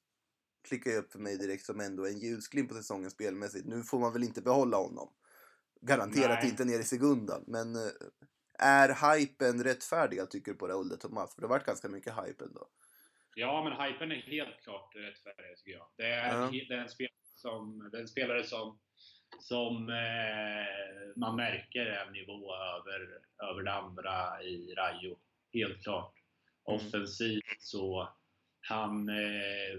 klickar ju upp för mig direkt som ändå en ljusglimt på säsongen spelmässigt. Nu får man väl inte behålla honom. Garanterat Nej. inte ner i sekundan. Men eh, är hypen rättfärdiga tycker du på Raúl de Tomas? För det har varit ganska mycket hype ändå. Ja, men hypen är helt klart rättfärdig tycker jag. Det är, Ja. det är en spelare som, det är en spelare som, som eh, man märker en nivå över, över det andra i Rayo. Helt klart. Mm. Offensivt så han eh,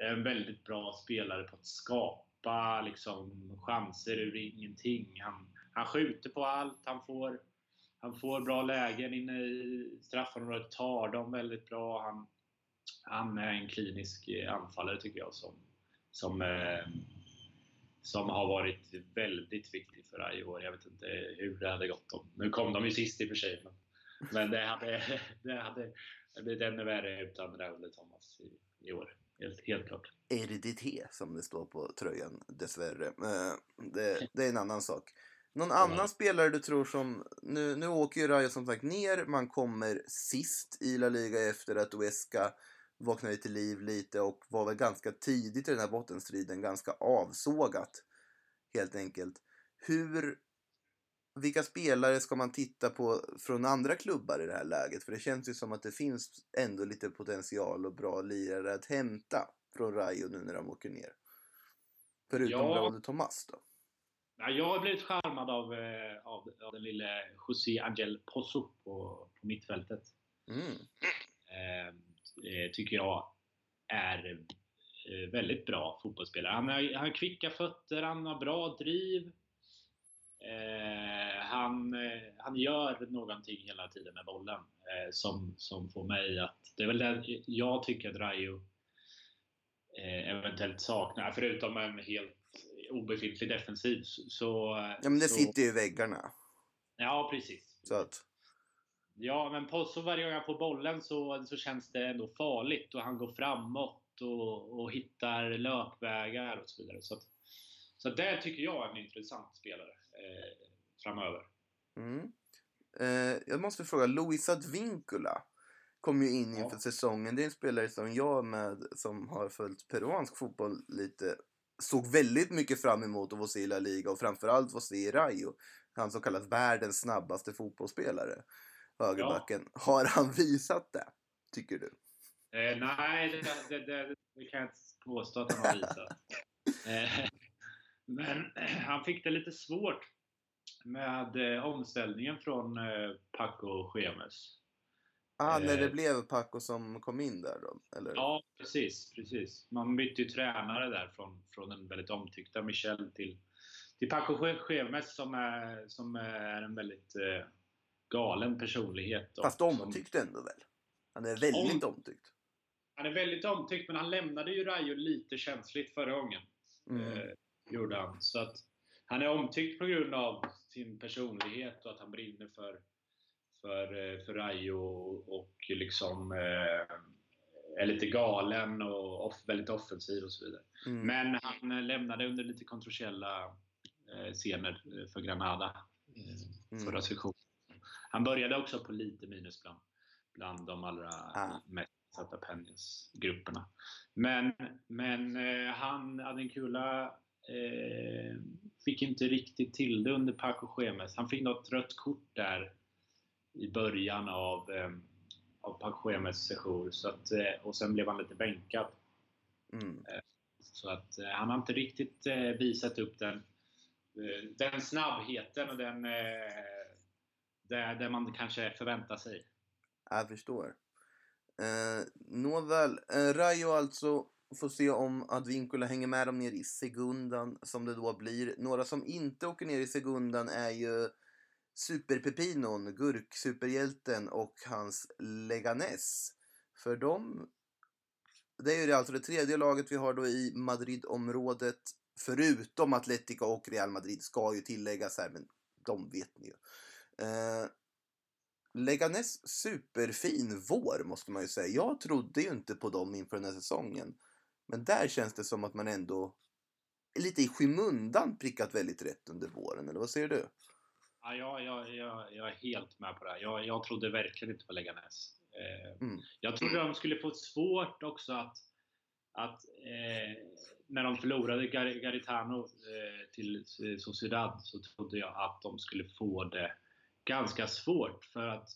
är en väldigt bra spelare på att skapa liksom, chanser ur ingenting. Han, han skjuter på allt. Han får, han får bra lägen inne i straffområdet, tar dem väldigt bra. Han, han är en klinisk eh, anfallare tycker jag som, som, eh, som har varit väldigt viktig för Rayo i år. Jag vet inte hur det hade gått om. Nu kom de ju sist i och för sig. Men, men det hade, det hade blivit ännu värre utan Raul Thomas i, i år. Helt, helt klart. RDT som det står på tröjan dessvärre. Eh, det, det är en annan sak. Någon annan spelare du tror som... Nu, nu åker ju Rayo som sagt ner. Man kommer sist i La Liga efter att Uesca vaknade till liv lite och var väl ganska tidigt i den här bottenstriden ganska avsågat. Helt enkelt. Hur... Vilka spelare ska man titta på från andra klubbar i det här läget? För det känns ju som att det finns ändå lite potential och bra lirare att hämta från Rayo nu när de åker ner. Förutom Ja. Raúl Tomas då. Ja, jag har blivit charmad av, eh, av, av den lille José Angel Pozo på, på mittfältet. Mm. Eh, eh, tycker jag är eh, väldigt bra fotbollsspelare. Han har, han har kvicka fötter, han har bra driv. Eh, han, eh, han gör någonting hela tiden med bollen eh, som, som får mig att... Det är väl det jag tycker att Rayo eh, eventuellt saknar, förutom en helt obefintlig defensiv. Så, Ja men det så, sitter ju i väggarna. Ja, precis. Så att, Ja, men Pozzo varje gång han får bollen så, så känns det ändå farligt och han går framåt och, och hittar löpvägar och så vidare. Så, att, så det tycker jag är en intressant spelare eh, framöver. mm. eh, jag måste fråga, Luis Advincula kom ju in Ja. inför säsongen. Det är en spelare som jag med, som har följt peruansk fotboll lite, såg väldigt mycket fram emot att få se La Liga och framförallt få se Rayo. Han som kallas världens snabbaste fotbollsspelare. Högerbacken. Har han visat det? Tycker du? Eh, nej, det, det, det, det kan jag inte påstå att han har visat. Eh, men han fick det lite svårt med eh, omställningen från eh, Paco Gemes. Ah, när det Eh, blev Paco som kom in där då? Eller? Ja, precis, precis. Man bytte ju tränare där från, från den väldigt omtyckta Michel till, till Paco Schemes som är, som är en väldigt eh, galen personlighet. och Fast som- omtyckt ändå väl? Han är väldigt omtyckt. Han är väldigt omtyckt, men han lämnade ju Rayo lite känsligt förra gången. Mm. Eh, gjorde han. Så att han är omtyckt på grund av sin personlighet och att han brinner för, för, eh, för Rayo och, och liksom eh, är lite galen och off, väldigt offensiv och så vidare. Mm. Men han eh, lämnade under lite kontroversiella scener för Granada Mm. förra sessionen. Han började också på lite minus bland, bland de allra Ah. mest satta Penjas-grupperna. Men, men han, Adenkula, eh, fick inte riktigt till det under Paco Schemes. Han fick något rött kort där i början av, eh, av Paco Schemes session. Så att, eh, och sen blev han lite bänkad. Mm. Så att eh, han har inte riktigt eh, visat upp den, eh, den snabbheten och den eh, där, där man kanske förväntar sig. Jag förstår. Eh, nåväl, eh, Rayo alltså får se om Advincula hänger med dem ner i segundan som det då blir. Några som inte åker ner i segundan är ju Superpepinon, gurksuperhjälten och hans Leganes. För de, det är ju alltså det tredje laget vi har då i Madridområdet Förutom Atletica och Real Madrid ska ju tilläggas här, men de vet ni ju. Eh, Leganes superfin vår måste man ju säga. Jag trodde ju inte på dem inför den här säsongen. Men där känns det som att man ändå lite i skymundan prickat väldigt rätt under våren. Eller vad säger du? Ja, jag, jag, jag, jag är helt med på det. Jag, jag trodde verkligen inte på Leganes. Eh, Mm. Jag trodde de skulle få svårt också att, att eh, när de förlorade Gar Garitano eh, till Sociedad så trodde jag att de skulle få det ganska svårt för att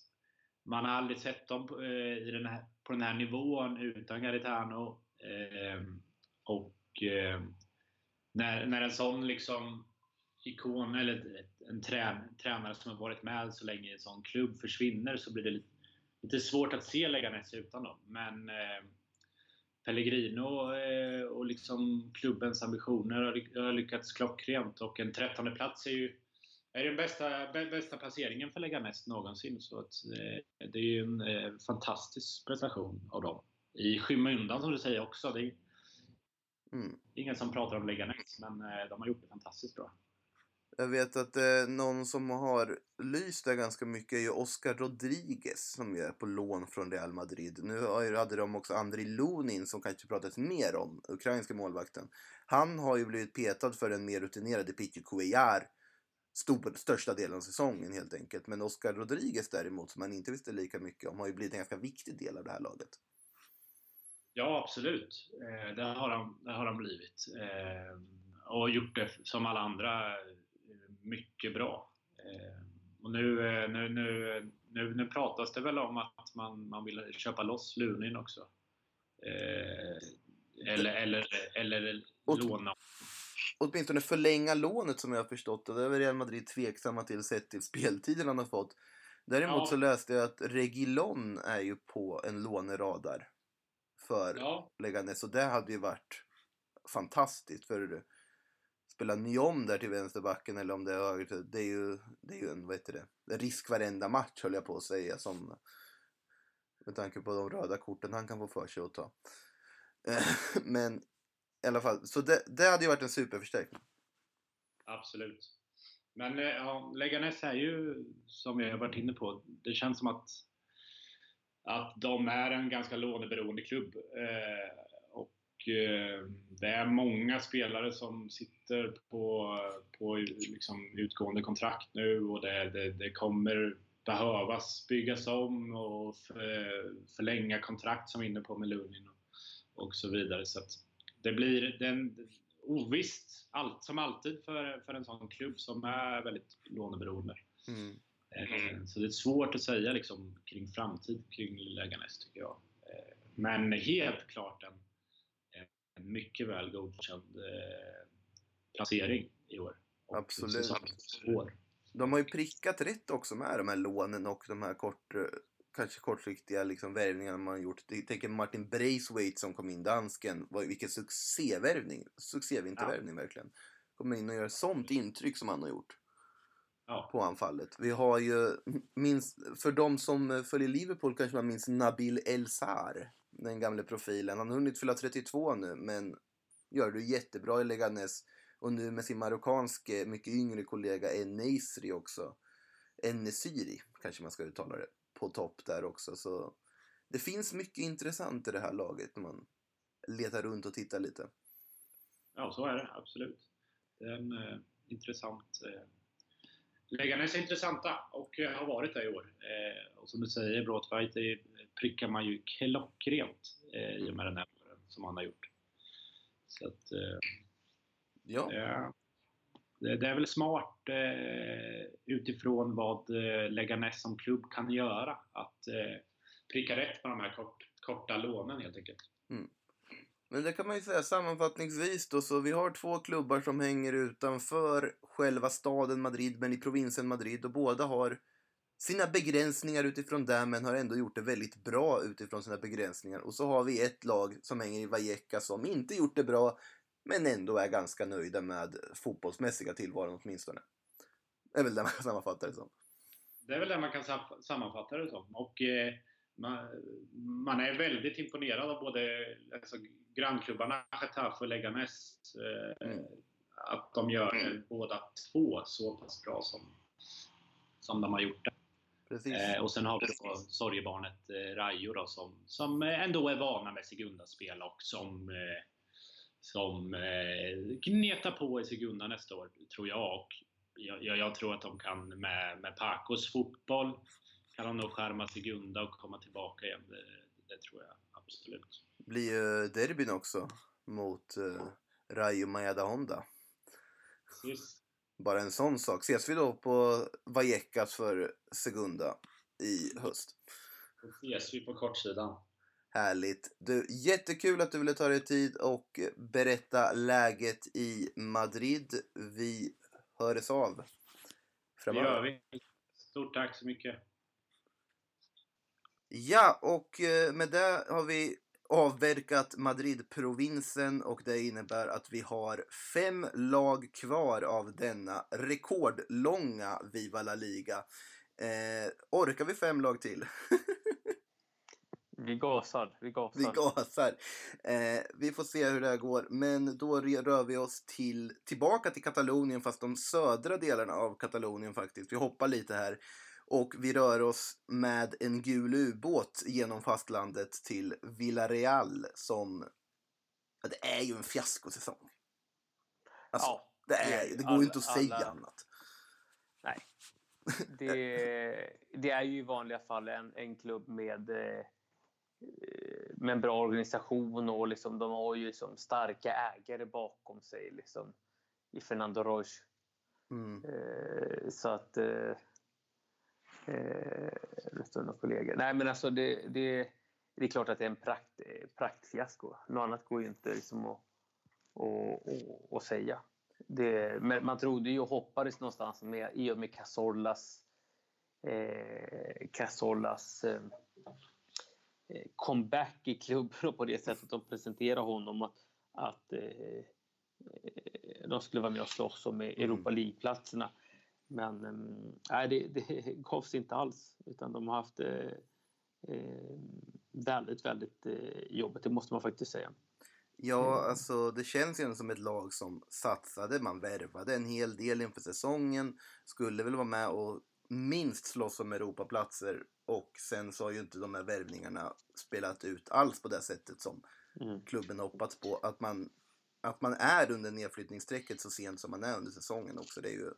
man har aldrig sett dem på, eh, i den här, på den här nivån utan Garitano. Eh, och eh, när, när en sån liksom ikon eller en trän, tränare som har varit med så länge i en sån klubb försvinner så blir det lite, lite svårt att se Leganes utan dem. Men eh, Pellegrino eh, och liksom klubbens ambitioner har ly- har lyckats klockrent och en trettonde plats är ju är den bästa, bä- bästa placeringen för Leganes någonsin. Så att, eh, det är ju en eh, fantastisk prestation av dem. I skymundan som du säger också. Det är Mm. ingen som pratar om Leganes, men de har gjort det fantastiskt bra. Jag vet att eh, någon som har lyst där ganska mycket är ju Oscar Rodriguez som ju är på lån från Real Madrid. Nu hade de också Andriy Lunin som kanske pratats mer om, ukrainska målvakten. Han har ju blivit petad för den mer rutinerade Pichi Cuellar stor, största delen av säsongen helt enkelt. Men Oscar Rodriguez däremot, som man inte visste lika mycket om, har ju blivit en ganska viktig del av det här laget. Ja, absolut. Eh, det, har han det har han blivit. Eh, och gjort det som alla andra mycket bra. Eh, och nu, eh, nu, nu, nu, nu pratas det väl om att man, man vill köpa loss Lunin också. Eh, eller, eller, eller Och- låna. åtminstone förlänga lånet som jag har förstått det. Det är väl Real Madrid tveksamma till sett till speltiden han har fått. Däremot Ja. så läste jag att Regilon är ju på en låneradar för Ja, Leganes och det hade ju varit fantastiskt för du spela Nyom där till vänsterbacken eller om det är höger. Det är ju, det är ju en, vad heter det, risk varenda match höll jag på att säga som med tanke på de röda korten han kan få för sig att ta. Eh, men i alla fall, så det, det hade ju varit en superförstärkning. absolut. Men eh, ja, Leganes är ju, som jag har varit inne på, det känns som att, att de är en ganska låneberoende klubb. Eh, det är många spelare som sitter på, på liksom utgående kontrakt nu och det, det, det kommer behövas byggas om och för, förlänga kontrakt som vi är inne på med Lunin och, och så vidare. Så det blir den, ovisst, allt, som alltid för, för en sån klubb som är väldigt låneberoende. Mm. Eh, Så det är svårt att säga liksom, kring framtid kring Leganes tycker jag. Eh, Men helt klart en, en mycket väl godkänd eh, placering i år. Och Absolut. år. De har ju prickat rätt också med de här lånen och de här kort, kanske kortsiktiga liksom, värvningar man har gjort. Jag tänker Martin Braithwaite som kom in, dansken. Vilken succévärvning. Succévintervärvning verkligen. Kommer in och gör sånt intryck som han har gjort Ja. på anfallet. Vi har ju, minst, för de som följer Liverpool kanske man minns Nabil El Sar, den gamle profilen. Han har hunnit fylla 32 nu, men gör det jättebra i Leganes. Och nu med sin marockanske, mycket yngre kollega Enesri också. Enesiri, kanske man ska uttala det, på topp där också. Så det finns mycket intressant i det här laget när man letar runt och tittar lite. Ja, så är det absolut. Det är en eh, intressant... Eh, Leganes är intressanta och eh, har varit det i år. Eh, och som du säger, Broadfight det prickar man ju klockrent eh, i och med den här åren som han har gjort. Så att, eh, Ja. Det, det är väl smart eh, utifrån vad eh, Leganes som klubb kan göra. Att pricka rätt på de här kort, korta lånen helt enkelt. Men det kan man ju säga sammanfattningsvis då, så vi har två klubbar som hänger utanför själva staden Madrid, men i provinsen Madrid och båda har sina begränsningar utifrån det, men har ändå gjort det väldigt bra utifrån sina begränsningar. Och så har vi ett lag som hänger i Vallecas som inte gjort det bra, men ändå är ganska nöjda med fotbollsmässiga tillvaron åtminstone. Det är väl det man kan sammanfatta det som. Det är väl det man kan sammanfatta det som. Och, eh, man, man är väldigt imponerad av både alltså, grannklubbarna Getafe och Leganes. Eh, Mm. Att de gör det båda två så pass bra som, som de har gjort det. Precis. Eh, och sen har vi då sorgebarnet eh, Rayo då, som, som eh, ändå är vana med Segunda-spel och som, eh, som eh, gnetar på i Segunda nästa år, tror jag. Och jag, jag, jag tror att de kan med, med Pacos fotboll kan de nog skärma Segunda och komma tillbaka igen. Det, det tror jag absolut. Blir ju derbyn också mot uh, Rayo Majadahonda. Precis. Bara en sån sak. Ses vi då på Vallecas för Segunda i höst? Då ses vi på kortsidan. Härligt. Du, jättekul att du ville ta dig tid och berätta läget i Madrid. Vi hörs av Det framöver. gör vi. Stort tack så mycket. Ja, och eh, med det har vi avverkat Madrid-provinsen och det innebär att vi har fem lag kvar av denna rekordlånga Viva La Liga. Eh, orkar vi fem lag till? Vi gasar, vi gasar. Vi gasar. Eh, vi får se hur det här går. Men då rör vi oss till, tillbaka till Katalonien, fast de södra delarna av Katalonien faktiskt. Vi hoppar lite här. Och vi rör oss med en gul ubåt genom fastlandet till Villarreal som... Ja, det är ju en fiaskosäsong. Alltså, ja, det, är, det går ju inte att säga alla- annat. Nej. Det, det är ju i vanliga fall en, en klubb med, eh, med en bra organisation och liksom, de har ju liksom starka ägare bakom sig liksom, i Fernando Roig. Mm. Eh, så att... Eh, eh, några kollegor. Nej, men alltså det, det, det är klart att det är en prakt, praktfiasko. Något annat går ju inte liksom att, att, att, säga. Det, men man trodde ju och hoppades någonstans med, i och med Casorlas, eh, Casorlas eh, eh, comeback i klubben och på det sättet de presenterar honom att, att eh, eh, de skulle vara med och slåss om Europa League-platserna. Men eh, nej, det, det gavs inte alls utan de har haft eh, eh, väldigt, väldigt eh, jobbigt, det måste man faktiskt säga. Ja, alltså det känns ju som ett lag som satsade. Man värvade en hel del inför säsongen. Skulle väl vara med och minst slåss om Europaplatser. Och sen så har ju inte de här värvningarna spelat ut alls på det sättet som Mm. klubben hoppats på. Att man, att man är under nedflyttningsstrecket så sent som man är under säsongen också. Det är ju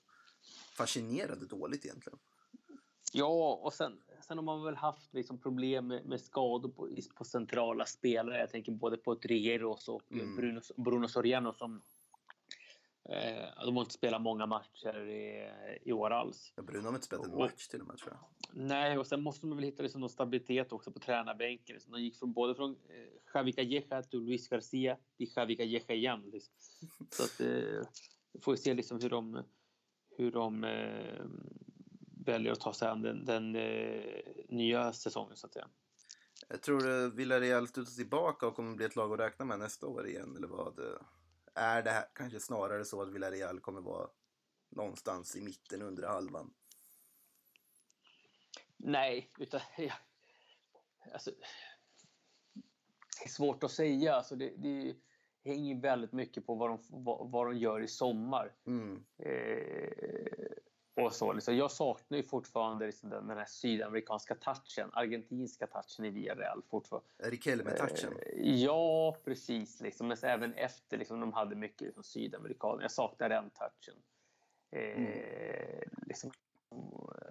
fascinerande dåligt egentligen. Ja, och sen, sen har man väl haft liksom problem med, med skador på, på centrala spelare. Jag tänker både på Trieros och Mm. Bruno, Bruno Soriano som eh, de har inte spelat många matcher i, i år alls. Ja, Bruno har inte spelat en Och- match till och med tror jag. Nej, och sen måste man väl hitta liksom någon stabilitet också på tränarbänken. Så de gick från, både från eh, Javi Calleja till Luis Garcia till Javi Calleja igen. Liksom. Så att, eh, vi får ju se liksom hur de, hur de eh, väljer att ta sig an den, den eh, nya säsongen så att säga. Jag tror uh, Villarreal studsar tillbaka och kommer bli ett lag att räkna med nästa år igen, eller vad? Är det här kanske snarare så att Villarreal kommer vara någonstans i mitten, under halvan? Nej, utan... Ja, alltså, det är svårt att säga. Alltså det, det hänger väldigt mycket på vad de, vad, vad de gör i sommar. Mm. Eh, och så, liksom. Jag saknar ju fortfarande liksom den, den här sydamerikanska touchen, argentinska touchen i Villarreal. Riquelme-touchen? Eh, ja, precis. Liksom. Men även efter liksom, de hade mycket liksom, sydamerikaner. Jag saknar den touchen. Eh, mm. liksom,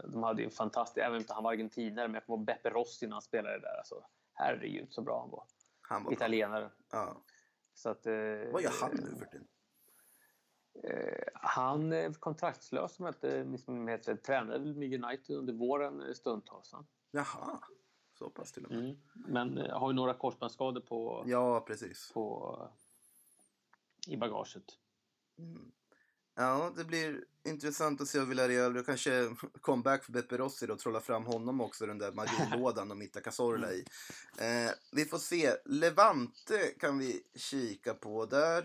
de hade ju en fantastisk, även om han var argentinare, men jag kommer ihåg Beppe Rossi när han spelade där. Alltså, herregud så bra han var. Han var Italienare. Ja. Så att, eh, Vad gör han nu för tiden? Eh, han är kontraktslös om jag inte missminner mig. Tränade med United under våren stundtals. Jaha, så pass till och med. Mm. Men eh, har ju några korsbandsskador på, ja, precis. på, i bagaget. Mm. Ja, det blir intressant att se hur Villarreal, kanske comeback för Beppe Rossi då, trolla fram honom också, den där Madrid-lådan de hittar Cazorla i. Eh, vi får se. Levante kan vi kika på. Där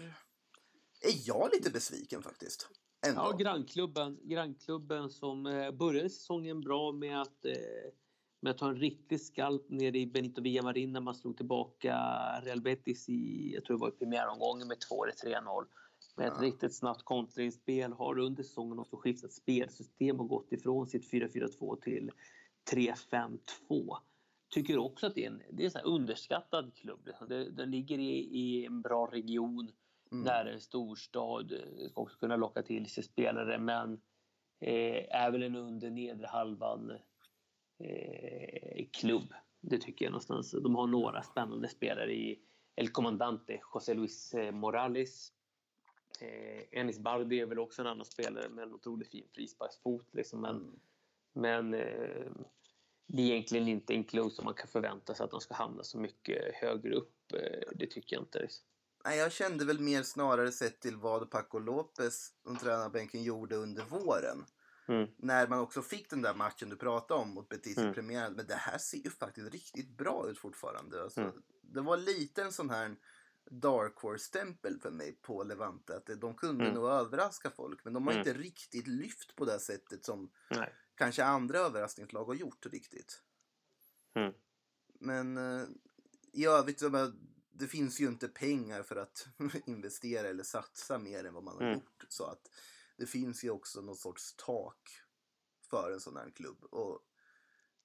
är jag lite besviken faktiskt. Ändå. Ja, grannklubben, grannklubben som eh, började säsongen bra med att, eh, med att ta en riktig skalp nere i Benito Villamarin när man slog tillbaka Real Betis i, jag tror det var i premiäromgången med 2 eller 3-0 med ett ja. riktigt snabbt kontringsspel. Har under säsongen också skiftat spelsystem och gått ifrån sitt 4-4-2 till 3-5-2. Tycker också att det är en, det är en underskattad klubb. Det, den ligger i, i en bra region, mm. nära en storstad. Ska också kunna locka till sig spelare men eh, är väl en under nedre halvan eh, klubb. Det tycker jag någonstans. De har några spännande spelare i El Comandante, José Luis eh, Morales Eh, Enis Bardi är väl också en annan spelare med en otroligt fin frisparksfot. Liksom, men mm. men eh, det är egentligen inte en klubb som man kan förvänta sig att de ska hamna så mycket högre upp. Eh, det tycker jag inte. Liksom. Nej, jag kände väl mer snarare sett till vad Paco Lopez, som tränarbänken, gjorde under våren. Mm. När man också fick den där matchen du pratade om mot Betis i mm. premiären. Men det här ser ju faktiskt riktigt bra ut fortfarande. Alltså, mm. Det var lite en sån här Dark Horse-stämpel för mig på Levante. Att de kunde mm. nog överraska folk, men de har mm. inte riktigt lyft på det sättet som Nej. kanske andra överraskningslag har gjort riktigt. Mm. Men eh, i övrigt, det finns ju inte pengar för att investera eller satsa mer än vad man har mm. gjort. Så att det finns ju också någon sorts tak för en sån här klubb. Och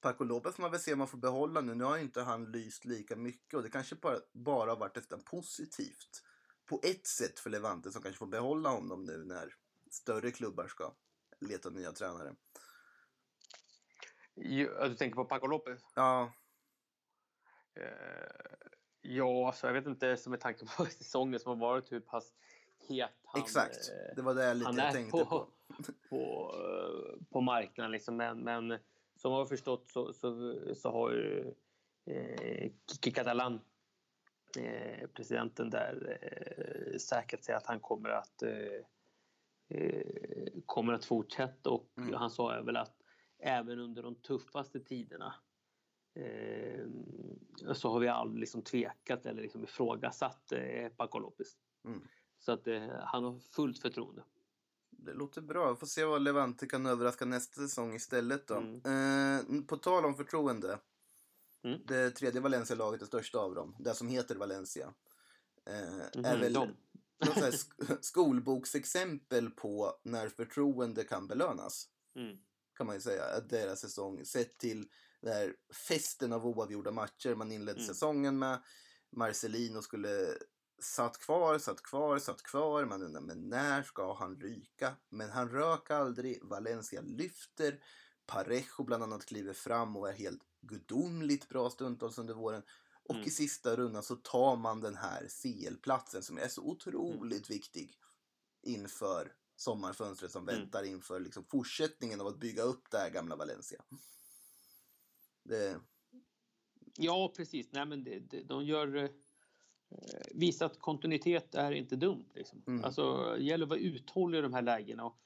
Paco Lopez får man väl se om man får behålla nu. Nu har inte han lyst lika mycket och det kanske bara, bara har varit nästan positivt på ett sätt för Levante som kanske får behålla honom nu när större klubbar ska leta nya tränare. Du tänker på Paco Lopez? Ja. Eh, ja, alltså jag vet inte, som med tanke på säsongen som har varit, hur pass het han Exakt, det var det jag lite jag tänkte på. På, på, eh, på marknaden liksom, men, men som jag har förstått så, så, så har ju eh, Kiki Catalan, eh, presidenten där, eh, säkrat sig att han kommer att eh, kommer att fortsätta och mm. han sa väl att även under de tuffaste tiderna så har vi aldrig liksom tvekat eller liksom ifrågasatt eh, Paco Lopez. Mm. Så att han har fullt förtroende. Det låter bra. Vi får se vad Levante kan överraska nästa säsong istället då. Mm. Eh, på tal om förtroende. Mm. Det tredje Valencia-laget, det största av dem, det som heter Valencia. Eh, mm är väl något sk skolboksexempel på när förtroende kan belönas. Mm. Kan man ju säga. Deras säsong. Sett till den här festen av oavgjorda matcher man inledde mm. säsongen med. Marcelino skulle satt kvar, satt kvar, satt kvar. Man undrar, men när ska han ryka? Men han rök aldrig. Valencia lyfter. Parejo bland annat kliver fram och är helt gudomligt bra stundtals under våren. Och mm. i sista rundan så tar man den här CL-platsen som är så otroligt mm. viktig inför sommarfönstret som mm. väntar inför liksom fortsättningen av att bygga upp det här gamla Valencia. Det... Ja, precis. Nej, men det, det, de gör Eh, visa att kontinuitet är inte dumt. Liksom. Mm. Alltså, det gäller att vara uthållig i de här lägena. Och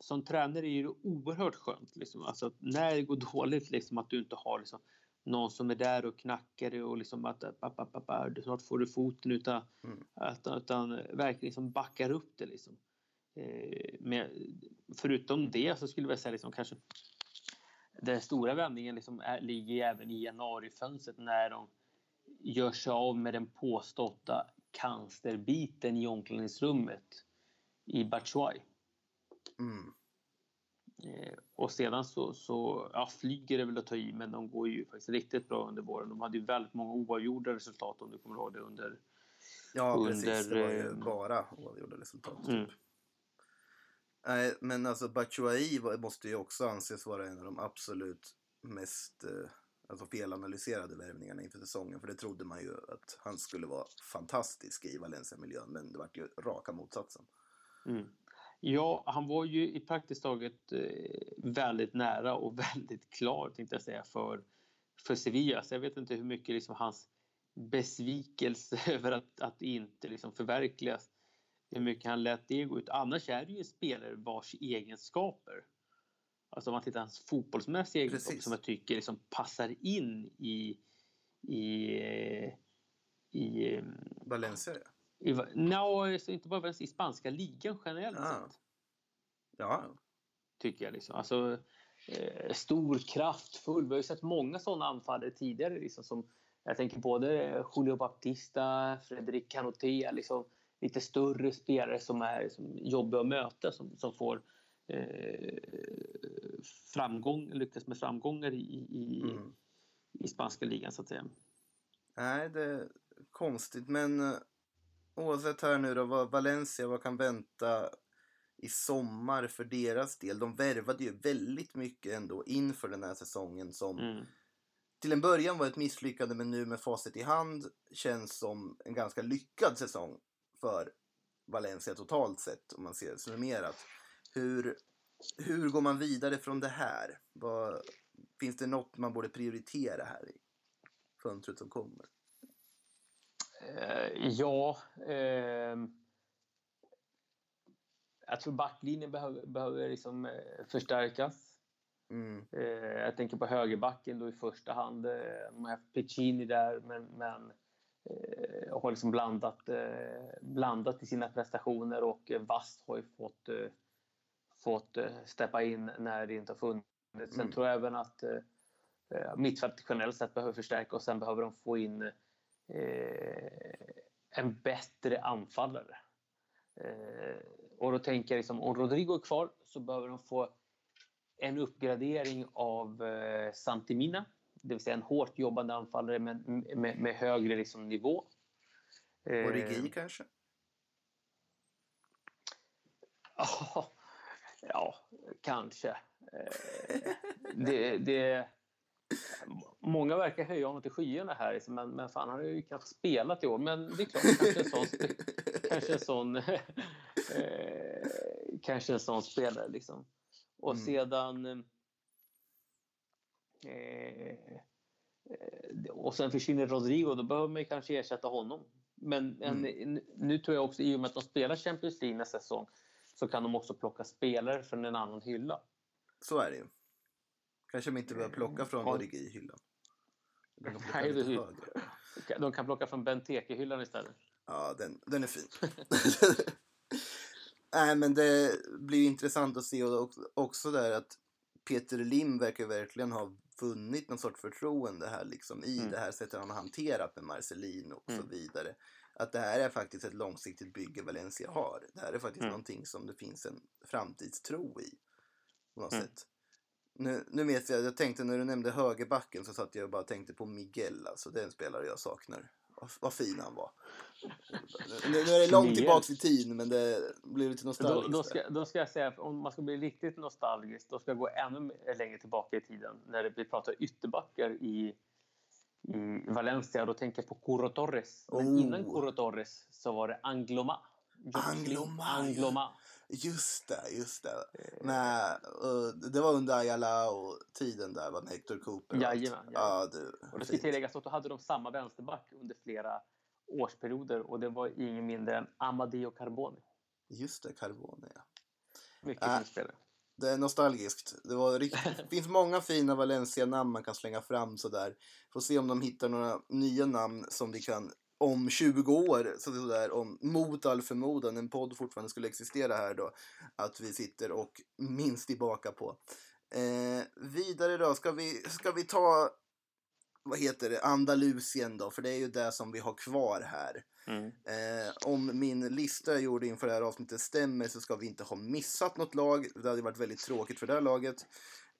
som tränare är det oerhört skönt. Liksom. Alltså, när det går dåligt, liksom, att du inte har liksom, någon som är där och knackar dig och liksom att pappa, snart får du foten utan, mm. utan, utan verkligen liksom backar upp det. Liksom. Eh, men förutom det så skulle jag säga liksom, kanske den stora vändningen liksom är, ligger även i januarifönstret när de gör sig av med den påstådda cancerbiten i omklädningsrummet i Batshuay. Mm. Eh, och sedan så, så ja, flyger det väl att ta i, men de går ju faktiskt riktigt bra under våren. De hade ju väldigt många oavgjorda resultat om du kommer ihåg det under... Ja, under, precis. Det var ju eh, bara oavgjorda resultat. Typ. Mm. Nej, men alltså Batshuayi måste ju också anses vara en av de absolut mest eh, alltså felanalyserade värvningarna inför säsongen. För det trodde man ju att han skulle vara fantastisk i Valencia-miljön, men det vart ju raka motsatsen. Mm. Ja, han var ju i praktiskt taget eh, väldigt nära och väldigt klar, tänkte jag säga, för, för Sevilla. Så jag vet inte hur mycket liksom hans besvikelse över att, att inte liksom förverkligas, hur mycket han lät det gå ut. Annars är det ju en spelare vars egenskaper, alltså om man tittar på hans fotbollsmässiga egenskaper som jag tycker liksom passar in i, i, i Valencia, ja. I, no, inte bara i spanska ligan generellt ja. sett. Ja. Tycker jag liksom. Alltså, eh, stor, kraftfull. Vi har ju sett många sådana anfallare tidigare. Liksom, som, jag tänker både Julio Baptista, Fredrik Canotea. Liksom, lite större spelare som är som jobbiga att möta. Som, som får eh, framgång, lyckas med framgångar i, i, mm. i spanska ligan så att säga. Nej, det är konstigt. Men eh, oavsett här nu då, vad Valencia, vad kan vänta i sommar för deras del? De värvade ju väldigt mycket ändå inför den här säsongen som mm. till en början var ett misslyckande men nu med facit i hand känns som en ganska lyckad säsong för Valencia totalt sett om man ser det summerat. Hur, hur går man vidare från det här? Vad, finns det något man borde prioritera här i fönstret som kommer? Eh, ja. Eh, jag tror backlinjen behöver, behöver liksom, eh, förstärkas. Mm. Eh, jag tänker på högerbacken då i första hand. Eh, man har haft Piccini där, men, men eh, har liksom blandat, blandat i sina prestationer och Vast har ju fått, fått steppa in när det inte har funnits. Mm. Sen tror jag även att mittfältet generellt sett behöver förstärka och sen behöver de få in Eh, en bättre anfallare. Eh, och då tänker jag liksom, om Rodrigo är kvar så behöver de få en uppgradering av eh, Santimina. Det vill säga en hårt jobbande anfallare med, med, med högre liksom, nivå. Origi kanske? ja, kanske. det, det, Många verkar höja honom till skyarna här, liksom, men, men fan, han har ju knappt spelat i år. Men det är klart, kanske en sån, kanske en sån, eh, kanske en sån spelare. Liksom. Och mm. sedan... Eh, och sen försvinner Rodrigo, då behöver man kanske ersätta honom. Men, mm. men nu tror jag också, i och med att de spelar Champions League nästa säsong, så kan de också plocka spelare från en annan hylla. Så är det ju. Kanske de inte behöver plocka från ja. Origi-hyllan. Nej, de kan plocka från Benteke-hyllan istället. Ja, den, den är fin. Nej, men det blir intressant att se också där att Peter Lim verkar verkligen ha vunnit någon sorts förtroende här liksom i mm. det här sättet han har hanterat med Marcelino och mm. så vidare. Att det här är faktiskt ett långsiktigt bygge Valencia har. Det här är faktiskt mm. någonting som det finns en framtidstro i. På något mm. sätt. Nu, nu vet jag, jag tänkte när du nämnde högerbacken så satt jag och bara tänkte på Miguel. Alltså det är en spelare jag saknar. Vad, vad fin han var. Nu, nu är det långt tillbaka i tiden men det blir lite nostalgiskt. Då, då, ska, då ska jag säga, om man ska bli riktigt nostalgisk, då ska jag gå ännu längre tillbaka i tiden. När vi pratar ytterbackar i, i Valencia. Då tänker jag på Curro Torres. Men oh. innan Curro Torres så var det Angloma. Angloma. Angloma. Just det, just det. Eh. Nej, det var under Ayala och tiden där med Hector Cooper. Jajamän. Ja, du, och det ska tilläggas att då hade de samma vänsterback under flera årsperioder och det var ingen mindre än Amadeo Carboni. Just det, Carboni ja. Mycket äh, spelare. Det är nostalgiskt. Det var riktigt, finns många fina Valencia-namn man kan slänga fram sådär. Får se om de hittar några nya namn som vi kan om 20 år, så om mot all förmodan en podd fortfarande skulle existera här då, att vi sitter och minns tillbaka på. Eh, vidare då, ska vi, ska vi ta, vad heter det, Andalusien då, för det är ju det som vi har kvar här. Mm. Eh, om min lista jag gjorde inför det här avsnittet stämmer så ska vi inte ha missat något lag. Det hade varit väldigt tråkigt för det här laget.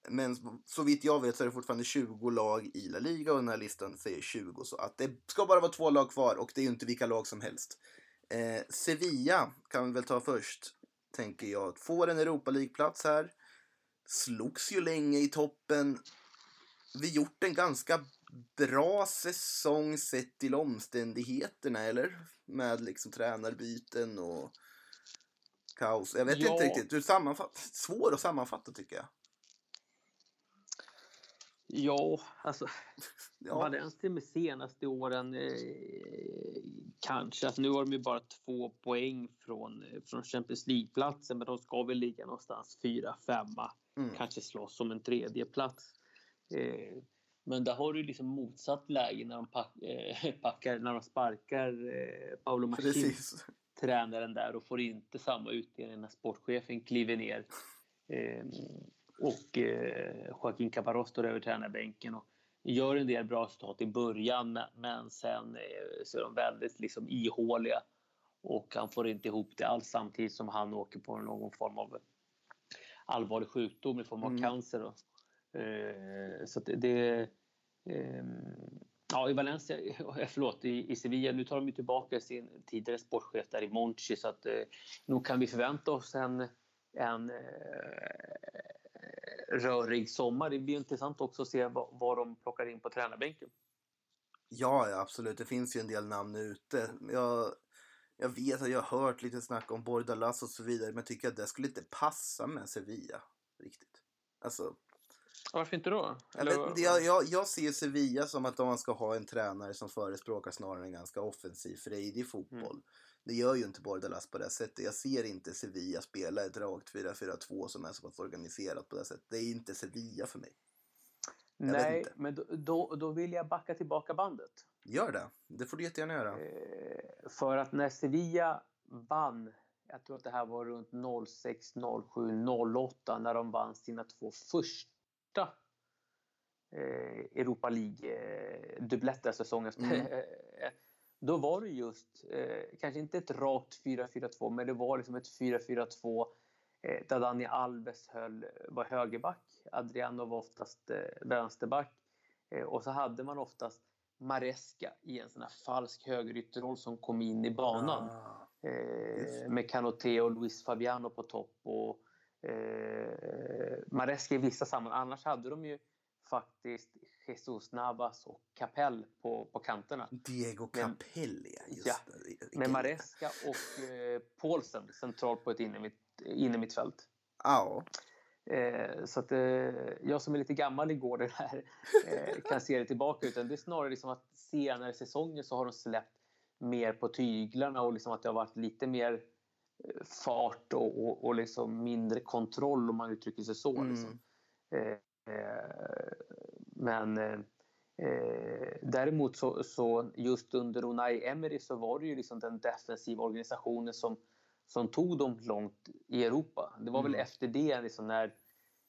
Men så vitt jag vet så är det fortfarande 20 lag i La Liga och den här listan säger 20. Så att det ska bara vara två lag kvar och det är ju inte vilka lag som helst. Eh, Sevilla kan vi väl ta först, tänker jag. Får en Europa League-plats här. Slogs ju länge i toppen. Vi gjort en ganska bra säsong sett till omständigheterna, eller? Med liksom tränarbyten och kaos. Jag vet Ja. inte riktigt. Du sammanfatt... Svår att sammanfatta tycker jag. Ja, alltså Ja. Valencia med senaste åren eh, kanske. Alltså, nu har de ju bara två poäng från, eh, från Champions League-platsen men de ska väl ligga någonstans fyra, femma. Mm. Kanske slåss om en tredje plats. Eh, men där har du liksom motsatt läge när de pack, eh, packar, när de sparkar eh, Paolo Machin, Precis. tränaren där och får inte samma utdelning när sportchefen kliver ner. Eh, och eh, Joaquin Caparros står över tränarbänken och gör en del bra resultat i början men, sen eh, så är de väldigt liksom ihåliga och han får inte ihop det alls samtidigt som han åker på någon form av allvarlig sjukdom i form av Mm. cancer. Då. Eh, så att det, det ehm, Ja, i Valencia, förlåt, i, i Sevilla, nu tar de ju tillbaka sin tidigare sportchef där i Monchi så att eh, nog kan vi förvänta oss en, en eh, rörig sommar. Det blir intressant också att se vad, vad de plockar in på tränarbänken. Ja, ja, absolut. Det finns ju en del namn ute. Jag, jag vet att jag har hört lite snack om Bordalas och så vidare, men jag tycker att det skulle inte passa med Sevilla riktigt. Alltså, varför inte då? jag, vet, inte, jag, jag, jag ser Sevilla som att man ska ha en tränare som förespråkar snarare en ganska offensiv, frejdig fotboll. Mm. Det gör ju inte Bordalas på det sättet. Jag ser inte Sevilla spela ett rakt 4-4-2 som är så pass organiserat på det sättet. Det är inte Sevilla för mig. vet Nej, men då, då, då vill jag backa tillbaka bandet. Gör det. Det får du jättegärna göra. Eh, för att när Sevilla vann, jag tror att det här var runt 06, 07, 08 när de vann sina två första eh, Europa League-dubbletter säsongen. Mm. Då var det just, eh, kanske inte ett rakt 4-4-2, men det var liksom ett 4-4-2 eh, där Dani Alves höll, var högerback, Adriano var oftast eh, vänsterback eh, och så hade man oftast Maresca i en sån här falsk högerytterroll som kom in i banan. Ah. Med Canoté och Luis Fabiano på topp. Och, eh, Maresca i vissa sammanhang. Annars hade de ju faktiskt Jesus Navas och Capell på, på kanterna. Diego Capelli, ja, just Ja, det. Med Maresca och eh, Paulsen centralt på ett innermitt, innermittfält. Ja. Eh, så att eh, jag som är lite gammal i gården här eh, kan se det tillbaka. Utan det är snarare liksom att senare säsonger så har de släppt mer på tyglarna och liksom att det har varit lite mer fart och, och, och liksom mindre kontroll om man uttrycker sig så. Mm. Liksom. Eh, eh, men eh, eh, däremot så, så just under Unai Emery så var det ju liksom den defensiva organisationen som, som tog dem långt i Europa. Det var väl Mm. efter det liksom när,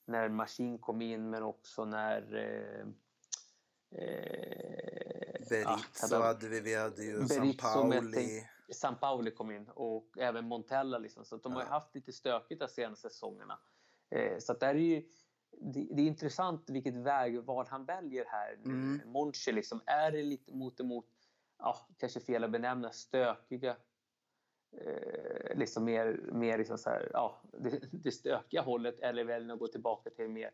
när Maskin kom in men också när eh, eh, Berizzo ah, hade vi, vi hade ju Berizzo San Pauli. San Pauli kom in och även Montella. Liksom. Så de har haft lite stökigt de senaste säsongerna. Eh, så att där är ju, det, är intressant vilket vägval han väljer här. Mm. Monchi, liksom, är det lite mot emot, ja, kanske fel att benämna, stökiga eh, liksom mer, mer liksom så här, ja, det, det stökiga hållet eller väljer att gå tillbaka till en mer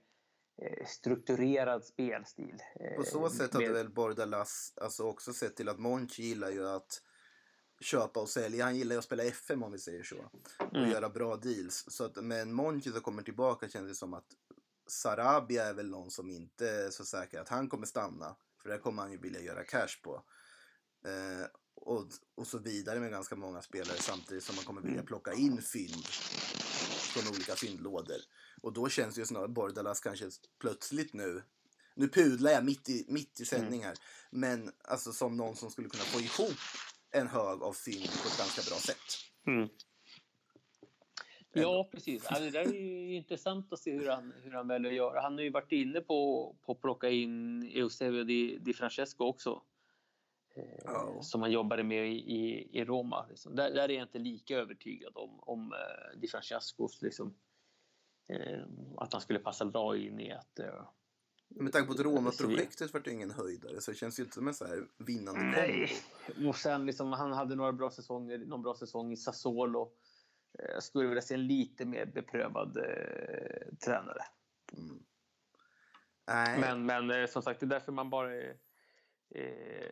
eh, strukturerad spelstil. Eh, På så sätt hade med- väl Bordalas alltså också sett till att Monchi gillar ju att köpa och sälja. Han gillar ju att spela FM om vi säger så. Och Mm. göra bra deals. Så att med en Monchi som kommer tillbaka känns det som att Sarabia är väl någon som inte är så säker att han kommer stanna. För där kommer han ju vilja göra cash på. Eh, och, och så vidare med ganska många spelare samtidigt som man kommer vilja Mm. plocka in fynd. från olika fyndlådor. Och då känns ju snarare Bordalas kanske plötsligt nu nu pudlar jag mitt i, mitt i sändning här. Men alltså som någon som skulle kunna få ihop en hög av fynd på ett ganska bra sätt. Mm. Ja, precis. Alltså, det där är ju intressant att se hur han, hur han väljer att göra. Han har ju varit inne på, på att plocka in Eusebio Di, Di Francesco också. Eh, oh. Som han jobbade med i, i, i Roma. Liksom. Där, där, är jag inte lika övertygad om, om eh, Di Francescos liksom, eh, att han skulle passa bra in i ett eh, med tanke på att Roma-projektet var ingen höjdare så det känns ju inte som en så här vinnande Nej. kombo. Och sen liksom, han hade några bra säsonger, någon bra säsong i Sassuolo. Jag eh, skulle vilja se en lite mer beprövad eh, tränare. Mm. Nej. Men, men eh, som sagt, det är därför man bara är, är,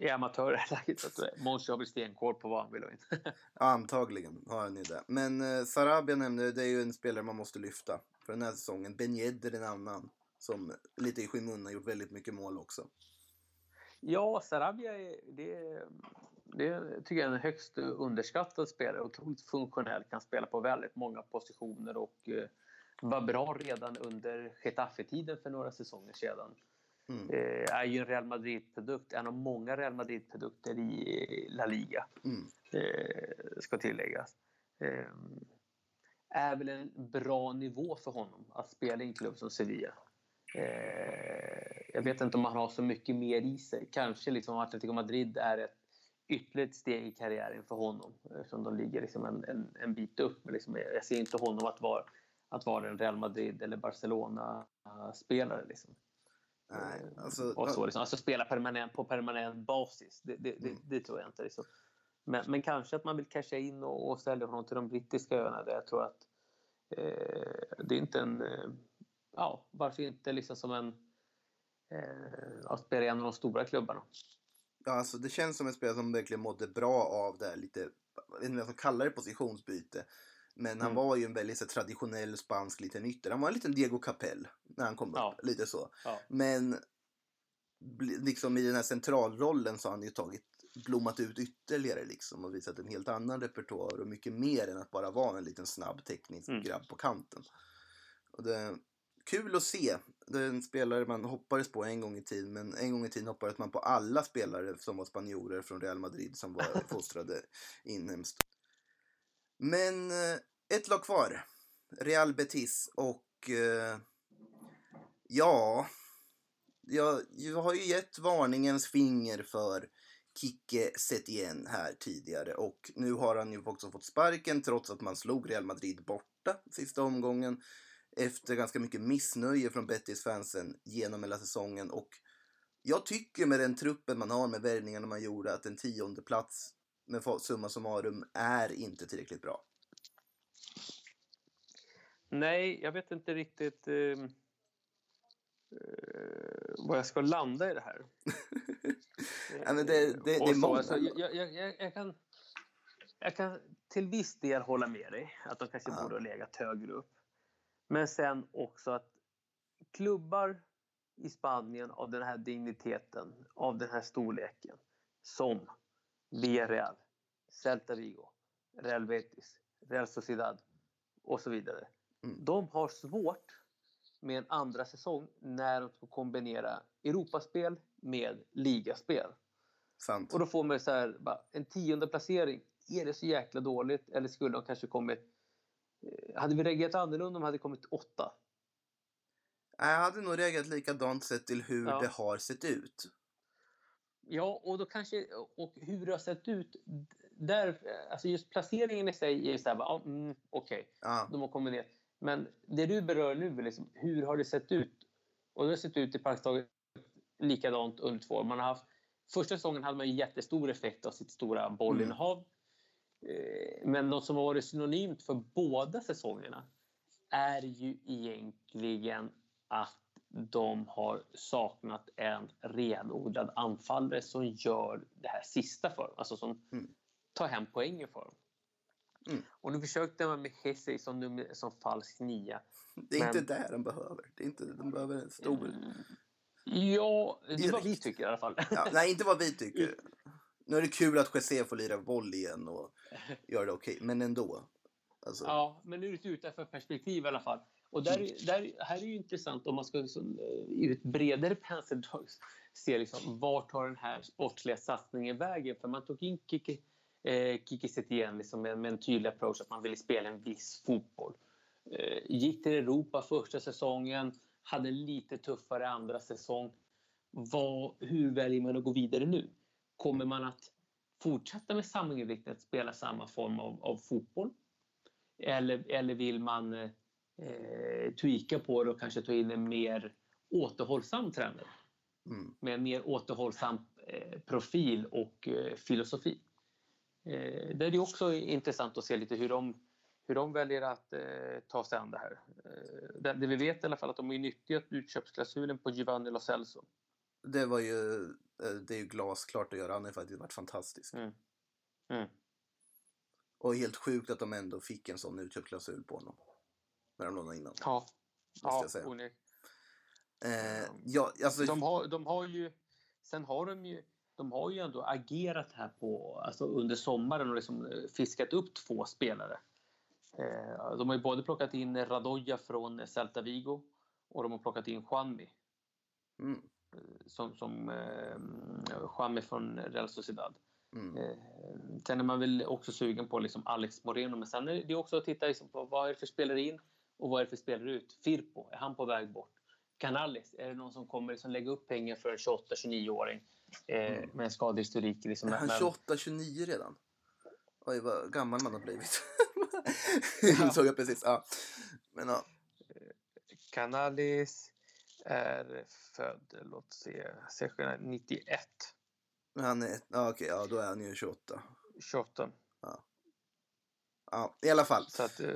är amatör i det läget. Monchi har väl stenkoll på vad han vill ha in. ja, antagligen har han ju det. Men eh, Sarabia nämnde, det är ju en spelare man måste lyfta för den här säsongen. Ben Yedder en annan som lite i skymundan gjort väldigt mycket mål också. Ja, Sarabia är, det, det tycker jag är en högst underskattad spelare. Otroligt funktionell, kan spela på väldigt många positioner och eh, var bra redan under Getafe-tiden för några säsonger sedan. Mm. Eh, är ju en Real Madrid-produkt, en av många Real Madrid-produkter i La Liga. Mm. Eh, ska tilläggas. Eh, är väl en bra nivå för honom att spela i en klubb som Sevilla. Eh, jag vet inte om han har så mycket mer i sig. Kanske liksom Atletico Madrid är ett ytterligare ett steg i karriären för honom eftersom de ligger liksom en, en, en bit upp. Men liksom, jag ser inte honom att vara, att vara en Real Madrid eller Barcelona-spelare. Liksom. Nej, eh, alltså, och så, liksom. alltså spela permanent, på permanent basis, det, det, mm. det, det tror jag inte. Liksom. Men, men, kanske att man vill casha in och, och sälja honom till de brittiska öarna där jag tror att eh, det är inte en eh, ja, varför inte liksom som en eh, att spela i en av de stora klubbarna. Ja, alltså det känns som en spelare som verkligen mådde bra av det här lite, jag vet inte om jag ska kalla det positionsbyte. Men mm. han var ju en väldigt så, traditionell spansk liten ytter. Han var en liten Diego Capell när han kom upp. Ja. Lite så. Ja. Men liksom i den här centralrollen så har han ju tagit blommat ut ytterligare liksom och visat en helt annan repertoar och mycket mer än att bara vara en liten snabb teknisk mm. grabb på kanten. Och det, kul att se. Det är en spelare man hoppades på en gång i tiden, men en gång i tiden hoppades man på alla spelare som var spanjorer från Real Madrid som var fostrade inhemskt. Men eh, ett lag kvar. Real Betis och eh, ja, jag, jag har ju gett varningens finger för Kike Setien här tidigare och nu har han ju också fått sparken trots att man slog Real Madrid borta sista omgången efter ganska mycket missnöje från Betis-fansen genom hela säsongen. Och jag tycker med den truppen man har, med värvningarna man gjorde, att en tionde plats med summa summarum är inte tillräckligt bra. Nej, jag vet inte riktigt eh, eh, var jag ska landa i det här. ja, men det, det, det är många. Alltså, jag, jag, jag, jag, kan, jag kan till viss del hålla med dig att de kanske ja. borde ha legat högre upp. Men sen också att klubbar i Spanien av den här digniteten, av den här storleken som Villarreal, Celta Vigo, Real Betis, Real Sociedad och så vidare. Mm. De har svårt med en andra säsong när de får kombinera Europaspel med ligaspel. Sant. Och då får man så här, en tionde placering. Är det så jäkla dåligt? Eller skulle de kanske kommit hade vi reagerat annorlunda om de hade kommit åtta? Jag hade nog reagerat likadant sett till hur ja. det har sett ut. Ja, och då kanske, och hur det har sett ut, där, alltså just placeringen i sig är så här, ja, mm, okej, okay, ja. de har kommit ner. Men det du berör nu, liksom, hur har det sett ut? Och det har sett ut i praktiskt taget likadant under två år. Man har haft, första säsongen hade man jättestor effekt av sitt stora bollinnehav. Mm. Eh, men något som varit synonymt för båda säsongerna är ju egentligen att de har saknat en renodlad anfallare som gör det här sista för dem. Alltså som mm. tar hem poängen för dem. Mm. Och nu försökte man med Hesse som, som falsk nia. Det är men... inte där de behöver. Det är inte, de behöver en stor... Mm. Ja, det är vad vi tycker i alla fall. Ja, nej, inte vad vi tycker. Nu är det kul att Jesse får lira boll igen och göra det okej, okay, men ändå. Alltså, Ja, men ur ett utanför perspektiv i alla fall. Och där, där, här är ju intressant om man ska liksom, eh, ur ett bredare penseldrag se liksom, vart tar den här sportsliga satsningen vägen? För man tog in Kiki, eh, Kiki Setien liksom med, med en tydlig approach att man ville spela en viss fotboll. Eh, gick till Europa första säsongen, hade lite tuffare andra säsong. Vad, hur väljer man att gå vidare nu? Kommer man att fortsätta med samma inriktning, att spela samma form av, av fotboll? Eller, eller vill man eh, tweaka på det och kanske ta in en mer återhållsam tränare? mm. Med en mer återhållsam eh, profil och eh, filosofi. Eh, det är ju också intressant att se lite hur de, hur de väljer att eh, ta sig an det här. Eh, det, det vi vet i alla fall att de har nyttjat utköpsklausulen på Giovanni Lo Celso. Det var ju, det är ju glasklart att göra. Han har faktiskt varit fantastisk. Mm. Mm. Och helt sjukt att de ändå fick en sån utköpsklausul på honom. När de lånade in honom. Ja, ja onekligen. Eh, ja, alltså, De har, de har ju... Sen har de ju... De har ju ändå agerat här på, alltså under sommaren och liksom eh, fiskat upp två spelare. Eh, de har ju både plockat in Radoja från Celta Vigo och de har plockat in Juanmi. mm, Som, som eh, Juanmi från Real Sociedad. mm. Eh, sen är man väl också sugen på liksom Alex Moreno. Men sen är det också att titta liksom på vad är det för spelare in och vad är det för spelare ut. Firpo, är han på väg bort? Canales, är det någon som kommer liksom lägga upp pengar för en 28-29-åring eh, Mm. med en skadehistorik? Liksom, Är han men- 28-29 redan? Oj, vad gammal man har blivit. Insåg jag precis. Ja. Men ja. Canales är född, låt se, se 91, Men Han är, ja, okej, ja, då är han ju 28. 28. Ja, i alla fall. Så att, eh,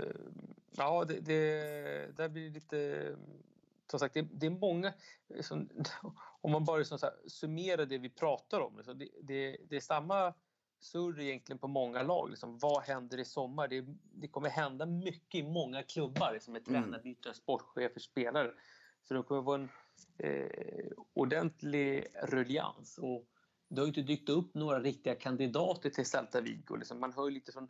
ja, det, det, där blir lite... Som sagt, det, det är många... Som, om man bara liksom så här, summerar det vi pratar om. Liksom, det, det, det är samma surr egentligen på många lag. Liksom, vad händer i sommar? Det, det kommer hända mycket i många klubbar. Liksom, med Mm. tränarbyten, sportchefer, spelare. Så det kommer vara en eh, ordentlig ruljans. Och det har inte dykt upp några riktiga kandidater till Celta Vigo. Liksom. Man hör lite från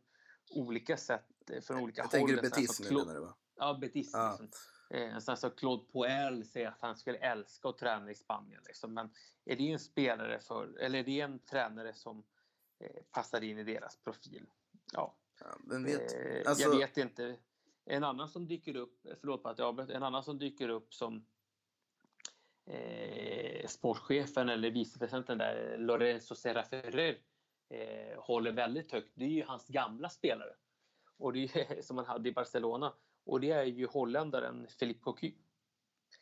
olika sätt, eh, från olika Jag håll. tänker du Nästan Betis nu menar du va? Ja, Betis. Ja. Liksom. Eh, sen så Claude Puel säger att han skulle älska att träna i Spanien. Liksom. Men är det en spelare för, eller är det en tränare som eh, passar in i deras profil? Ja, Ja, vem vet? eh, Alltså- jag vet inte. En annan som dyker upp, förlåt att jag avbröt, en annan som dyker upp som eh, sportchefen eller vicepresidenten där, Lorenzo Serra Ferrer, eh, håller väldigt högt. Det är ju hans gamla spelare. Och det är, som han hade i Barcelona. Och det är ju holländaren Philippe Cocu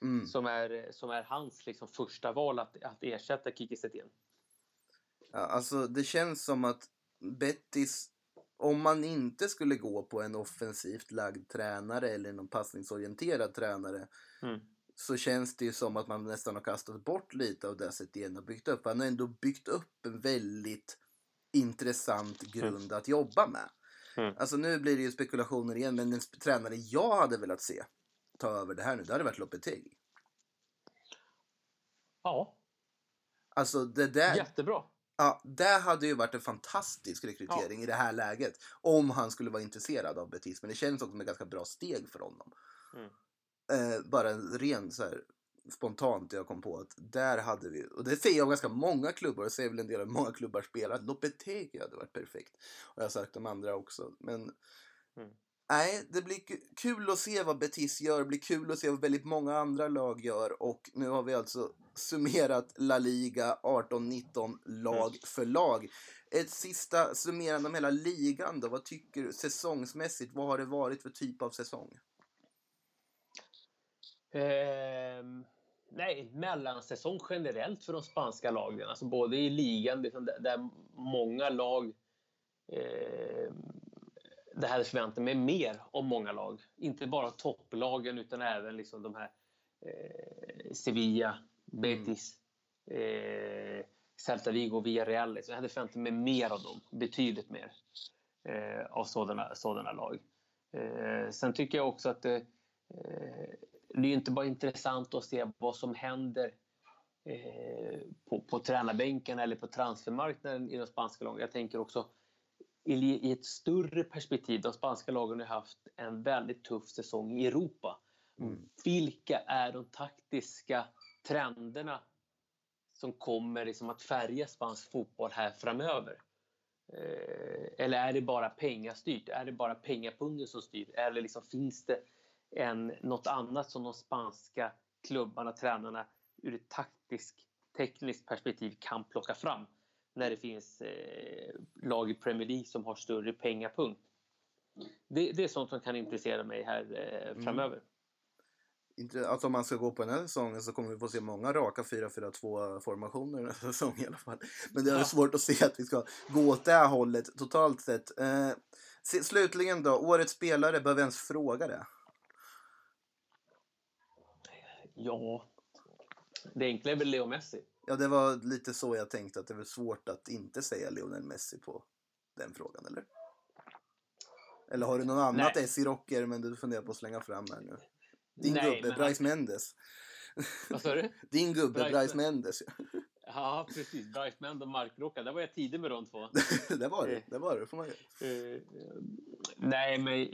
Mm. som är, som är hans liksom, första val att, att ersätta Kiki Setien. Ja, alltså det känns som att Bettis, om man inte skulle gå på en offensivt lagd tränare eller någon passningsorienterad tränare Mm. så känns det ju som att man nästan har kastat bort lite av det Setien har byggt upp. Han har ändå byggt upp en väldigt intressant grund att jobba med. Mm. Alltså nu blir det ju spekulationer igen, men en tränare jag hade velat se ta över det här nu, det hade varit Lopetegui. Ja, Alltså det där... jättebra. Ja, det hade ju varit en fantastisk rekrytering i det här läget. Om han skulle vara intresserad av Betis. Men det känns också som ett ganska bra steg för honom. Mm. Eh, bara en ren så här, spontant jag kom på att där hade vi, och det säger jag om ganska många klubbar, och säger väl en del av många klubbar spelar, Lopetegui hade varit perfekt. Och jag har sagt de andra också. Men Mm. Nej, det blir ku- kul att se vad Betis gör, det blir kul att se vad väldigt många andra lag gör och nu har vi alltså summerat La Liga 18-19 lag Mm. för lag. Ett sista summerande om hela ligan då, vad tycker du säsongsmässigt, vad har det varit för typ av säsong? Ehm, nej, mellansäsong generellt för de spanska lagen. Alltså både i ligan, liksom, där många lag... Eh, det här förväntar mig mer om många lag. Inte bara topplagen utan även liksom de här eh, Sevilla, Betis, eh, Celta Vigo, Villarreal. Liksom. Jag hade förväntat mig mer av dem. Betydligt mer eh, av sådana, sådana lag. Eh, sen tycker jag också att det, eh, det är inte bara intressant att se vad som händer eh, på, på tränarbänken eller på transfermarknaden i de spanska lagen. Jag tänker också i ett större perspektiv, de spanska lagen har haft en väldigt tuff säsong i Europa. Mm. Vilka är de taktiska trenderna som kommer liksom att färga spansk fotboll här framöver? Eh, eller är det bara pengastyrt? Är det bara pengapungen som styr? Eller liksom, finns det en, något annat som de spanska klubbarna, tränarna ur ett taktiskt, tekniskt perspektiv kan plocka fram när det finns eh, lag i Premier League som har större pengapung? Det, det är sånt som kan intressera mig här eh, mm. framöver. Mm alltså om man ska gå på den här säsongen så kommer vi få se många raka 4-4-2 formationer den här säsongen i alla fall. Men det är ja. svårt att se att vi ska gå åt det här hållet totalt sett. Eh, slutligen då, årets spelare, behöver ens fråga det? Ja, det enkla är väl Leo Messi. Ja, det var lite så jag tänkte att det var svårt att inte säga Lionel Messi på den frågan, eller? Eller har du någon annat S i rocker men du funderar på att slänga fram här nu? Din Nej, gubbe, Bryce han... Mendes. Vad sa du? Din gubbe, Bryce, Bryce Mendes. ja, precis. Bryce Mendes och Mark Rocca. Där var jag tidig med de två. det var det. Det var det, får man uh, Nej, men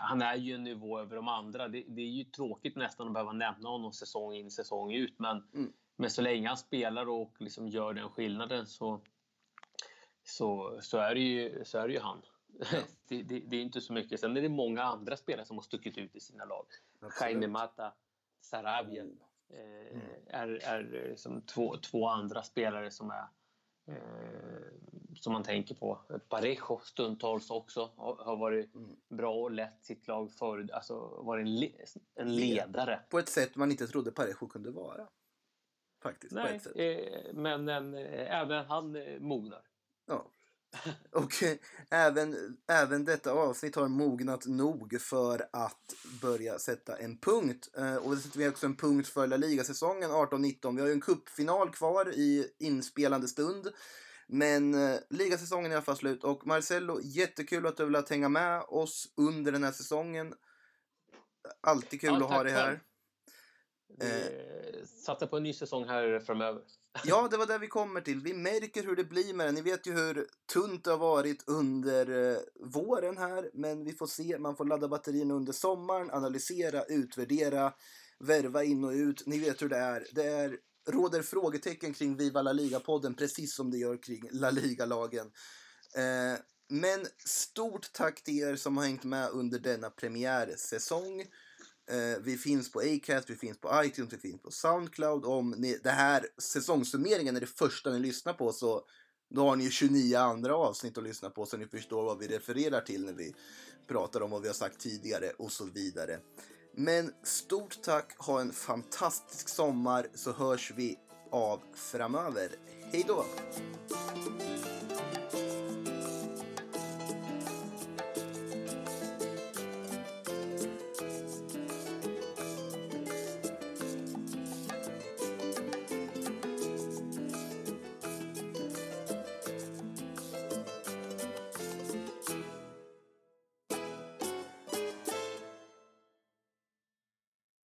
han är ju en nivå över de andra. Det, det, är ju tråkigt nästan att behöva nämna honom säsong in, säsong ut. Men, mm. Men så länge han spelar och liksom gör den skillnaden så, så, så, är, det ju, så är det ju han. det, det, det, är inte så mycket. Sen är det många andra spelare som har stuckit ut i sina lag. Jaime Mata, Sarabia mm. eh, mm. är, är som två, två andra spelare som är eh, som man tänker på. Parejo stundtals också har, har varit mm. bra och lett sitt lag förut. Alltså varit en, le, en ledare. På ett sätt man inte trodde Parejo kunde vara. Faktiskt, Nej, eh, men en, eh, även han eh, mognar. Ja. Och eh, även, även detta avsnitt har mognat nog för att börja sätta en punkt. Och det sätter vi också en punkt för La Liga-säsongen 18-19. Vi har ju en kuppfinal kvar i inspelande stund. Men eh, ligasäsongen är i alla fall slut. Och Marcello, jättekul att du vill hänga med oss under den här säsongen. Alltid kul ja, att ha dig här. Eh, satsa på en ny säsong här framöver. ja, det var där vi kommer till. Vi märker hur det blir med den. Ni vet ju hur tunt det har varit under eh, våren här. Men vi får se. Man får ladda batterierna under sommaren, analysera, utvärdera, värva in och ut. Ni vet hur det är. Det är råder frågetecken kring Viva La Liga-podden precis som det gör kring La Liga-lagen. Eh, men stort tack till er som har hängt med under denna premiärsäsong. Eh, vi finns på Acast, vi finns på iTunes, vi finns på Soundcloud. Om ni, det här säsongssummeringen är det första ni lyssnar på så då har ni ju 29 andra avsnitt att lyssna på så ni förstår vad vi refererar till när vi pratar om vad vi har sagt tidigare och så vidare. Men stort tack, ha en fantastisk sommar så hörs vi av framöver. Hej då!